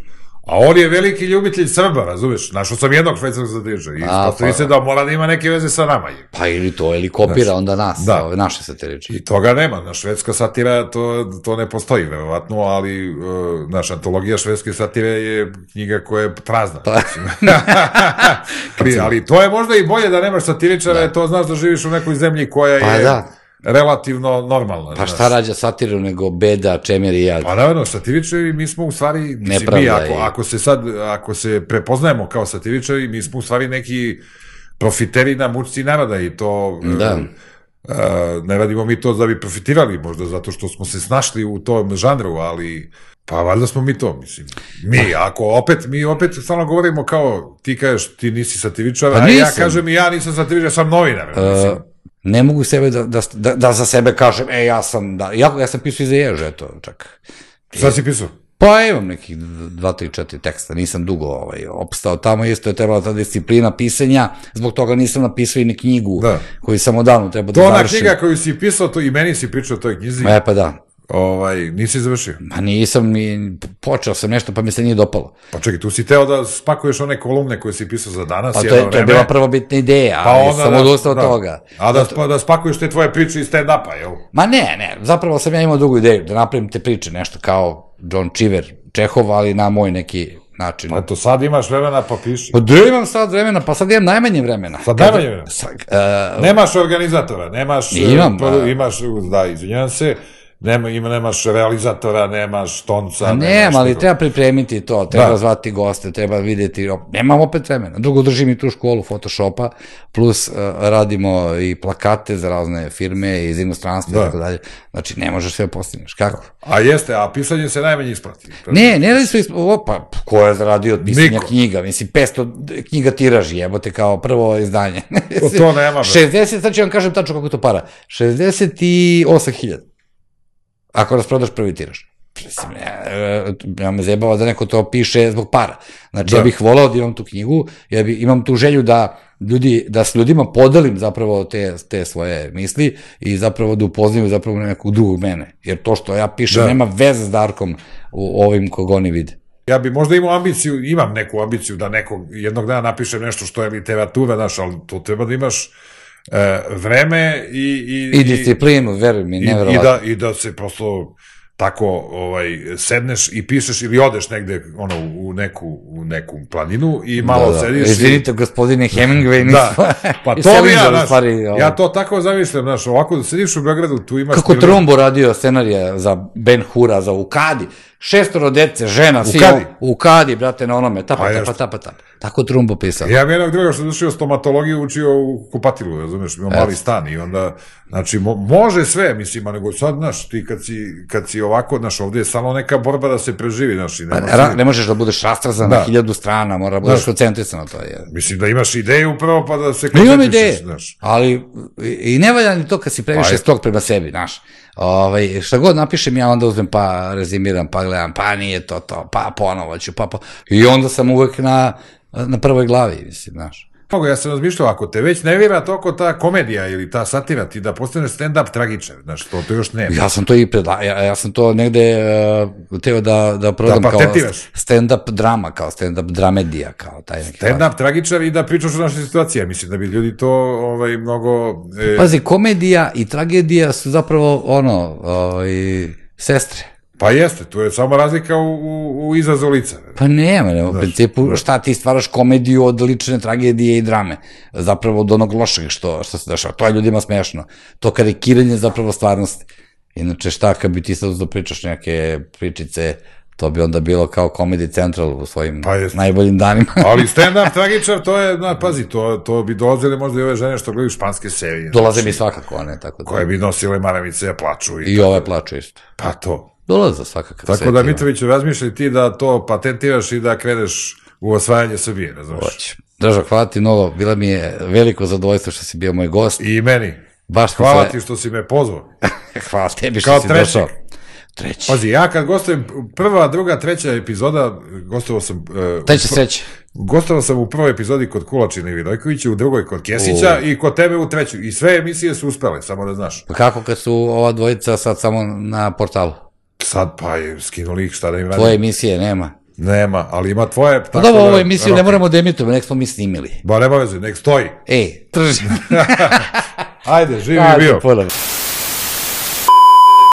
A on je veliki ljubitelj Srba, razumeš? Našao sam jednog švajcarskog satiričara i ispostavi pa, se da mora da ima neke veze sa nama. Pa ili to, ili kopira znači, onda nas, da. ove naše satiriče. I toga nema, na švedska satira to, to ne postoji, verovatno, ali uh, naša antologija švedske satire je knjiga koja je prazna. Pa. ali, ali to je možda i bolje da nemaš satiričara, da. to znaš da živiš u nekoj zemlji koja pa, je... Da relativno normalno. Pa šta rađa satiru nego beda, čemer i jad? Pa naravno, satiričari, mi smo u stvari, mislim, mi ako, ako se sad, ako se prepoznajemo kao satiričari, mi smo u stvari neki profiteri na mučci naroda i to... Da. Uh, ne radimo mi to da bi profitirali, možda zato što smo se snašli u tom žanru, ali pa valjda smo mi to, mislim. Mi, ako opet, mi opet stalno govorimo kao, ti kažeš, ti nisi satiričar, pa a ja kažem i ja nisam satiričar, sam novinar. Uh, mislim ne mogu sebe da, da, da, da za sebe kažem, e, ja sam, da, ja, ja sam pisao i za ježe, eto, čak. Šta si pisao? Pa imam nekih dva, tri, četiri teksta, nisam dugo ovaj, opstao tamo, isto je trebala ta disciplina pisanja, zbog toga nisam napisao i ni knjigu da. koju sam odavno trebao da završim. To ona knjiga koju si pisao, to i meni si pričao o toj knjizi. E pa da, Ovaj, nisi završio? Ma nisam, ni, počeo sam nešto, pa mi se nije dopalo. Pa čekaj, tu si teo da spakuješ one kolumne koje si pisao za danas. Pa to je, to je bila prvobitna ideja, pa ali sam da, odustao da, toga. A da, Zato... da spakuješ te tvoje priče iz stand-upa, jel? Ma ne, ne, zapravo sam ja imao drugu ideju, da napravim te priče, nešto kao John Cheever, Čehov, ali na moj neki način. Pa to sad imaš vremena pa piši. Pa da imam sad vremena, pa sad imam najmanje vremena. Sad najmanje vremena? Sad, uh, nemaš organizatora, nemaš... Imam. Uh, imaš, da, izvinjam se, nema, ima, nemaš realizatora, nemaš tonca. A nema, ali treba pripremiti to, treba da. zvati goste, treba videti, nemam opet vremena. Drugo, držim i tu školu Photoshopa, plus uh, radimo i plakate za razne firme iz inostranstva da. i tako dalje. Znači, ne možeš sve postigneš. Kako? A jeste, a pisanje se najmanje isplati. Ne, ne radi se isplati, pa ko je zaradio od pisanja Niko. knjiga? Mislim, 500 knjiga tiraži, jebote, kao prvo izdanje. to, to nema. 60, sad ću vam kažem tačno kako to para. 68.000. Ako rasprodaš prvi tiraž. Mislim, ja, ja me zajebava da neko to piše zbog para. Znači, da. ja bih volao da imam tu knjigu, ja bih, imam tu želju da ljudi, da s ljudima podelim zapravo te, te svoje misli i zapravo da upoznaju zapravo nekog drugog mene. Jer to što ja pišem da. nema veze s Darkom u ovim kog oni vide. Ja bi možda imao ambiciju, imam neku ambiciju da nekog jednog dana napišem nešto što je literatura, znaš, ali to treba da imaš e, vreme i... I, I disciplinu, veruj mi, nevjerovatno. I, da, I da se prosto tako ovaj sedneš i pišeš ili odeš negde ono u neku u neku planinu i malo da, da. sediš Izvinite, i... gospodine Hemingway, da. Pa to bi ja, naš, stvari, ovaj. ja to tako zamišljam, znaš, ovako da sediš u Beogradu, tu imaš Kako Trumbo radio scenarije za Ben Hura, za Ukadi, šestoro dece, žena, svi kadi? u kadi, brate, na onome, tapa, Pa tapa, tapa, tapa. Tako Trumbo pisao. Ja bi jednog druga što završio stomatologiju učio u kupatilu, razumeš, imao mali stan i onda, znači, mo, može sve, mislim, a nego sad, znaš, ti kad si, kad si ovako, znaš, ovdje je samo neka borba da se preživi, znaš, i nema Pa, Ra, ne možeš da budeš rastrazan na Da. hiljadu strana, mora da budeš koncentrisan na to. Je. Mislim da imaš ideju prvo pa da se imam koncentrišeš, znaš. ali i ne valja ni to kad si previše Pa je. strog prema sebi, znaš. Ovaj, šta god napišem, ja onda uzmem pa rezimiram, pa gledam, pa nije to to, pa ponovo ću, pa, pa. I onda sam uvek na, na prvoj glavi, mislim, znaš. Ja sam razmišljao, ako te već nervira toliko ta komedija ili ta satira, ti da postaneš stand-up tragičar, znaš, to, to još nema. Ja sam to i predla, ja, ja sam to negde uh, teo da, da prodam Da kao stand-up drama, kao stand-up dramedija, kao taj neki. Stand-up tragičar i da pričaš o našoj situaciji, mislim da bi ljudi to ovaj, mnogo... E, Pazi, komedija i tragedija su zapravo ono, ovaj, sestre. Pa jeste, to je samo razlika u, u, u izrazu lica. Pa nema, ne, u principu šta ti stvaraš komediju od lične tragedije i drame, zapravo od onog lošeg što, što se dešava, to je ljudima smešno, to karikiranje zapravo stvarnosti. Inače šta, kad bi ti sad da pričaš neke pričice, to bi onda bilo kao Comedy Central u svojim Pa jest. najboljim danima. Ali stand-up tragičar, to je, na, pazi, to, to bi dolazile možda i ove žene što gledaju španske serije. Dolaze mi svakako one, tako da. Koje bi nosile maramice, plaču i, I ove plaču isto. Pa to. Dolaze svakako. Tako da. Mitroviću, razmišljaj ti da to patentiraš i da kreneš u osvajanje Srbije, razumiješ? Hoće. Dražo, hvala ti mnogo, bila mi je veliko zadovoljstvo što si bio moj gost. I meni. Baš Hvala ti što si me pozvao. Hvala tebi što Kao si trećeg. došao. Treći. Pazi, ja kad gostujem, prva, druga, treća epizoda, gostovao sam... Uh, Treća sreća. Gostovao sam u prvoj epizodi kod Kulačina i Vidojkovića, u drugoj kod Kesića i kod tebe u trećoj. I sve emisije su uspele, samo da znaš. Pa kako kad su ova dvojica sad samo na portalu? Sad pa je skinuli šta da im radim? Tvoje emisije nema. Nema, ali ima tvoje... Pa dobro, ovu emisiju ne moramo da emitujemo, nek smo mi snimili. Ba, nema veze, nek stoji. Ej, trži. Ajde, živi Ajde, bio. puno.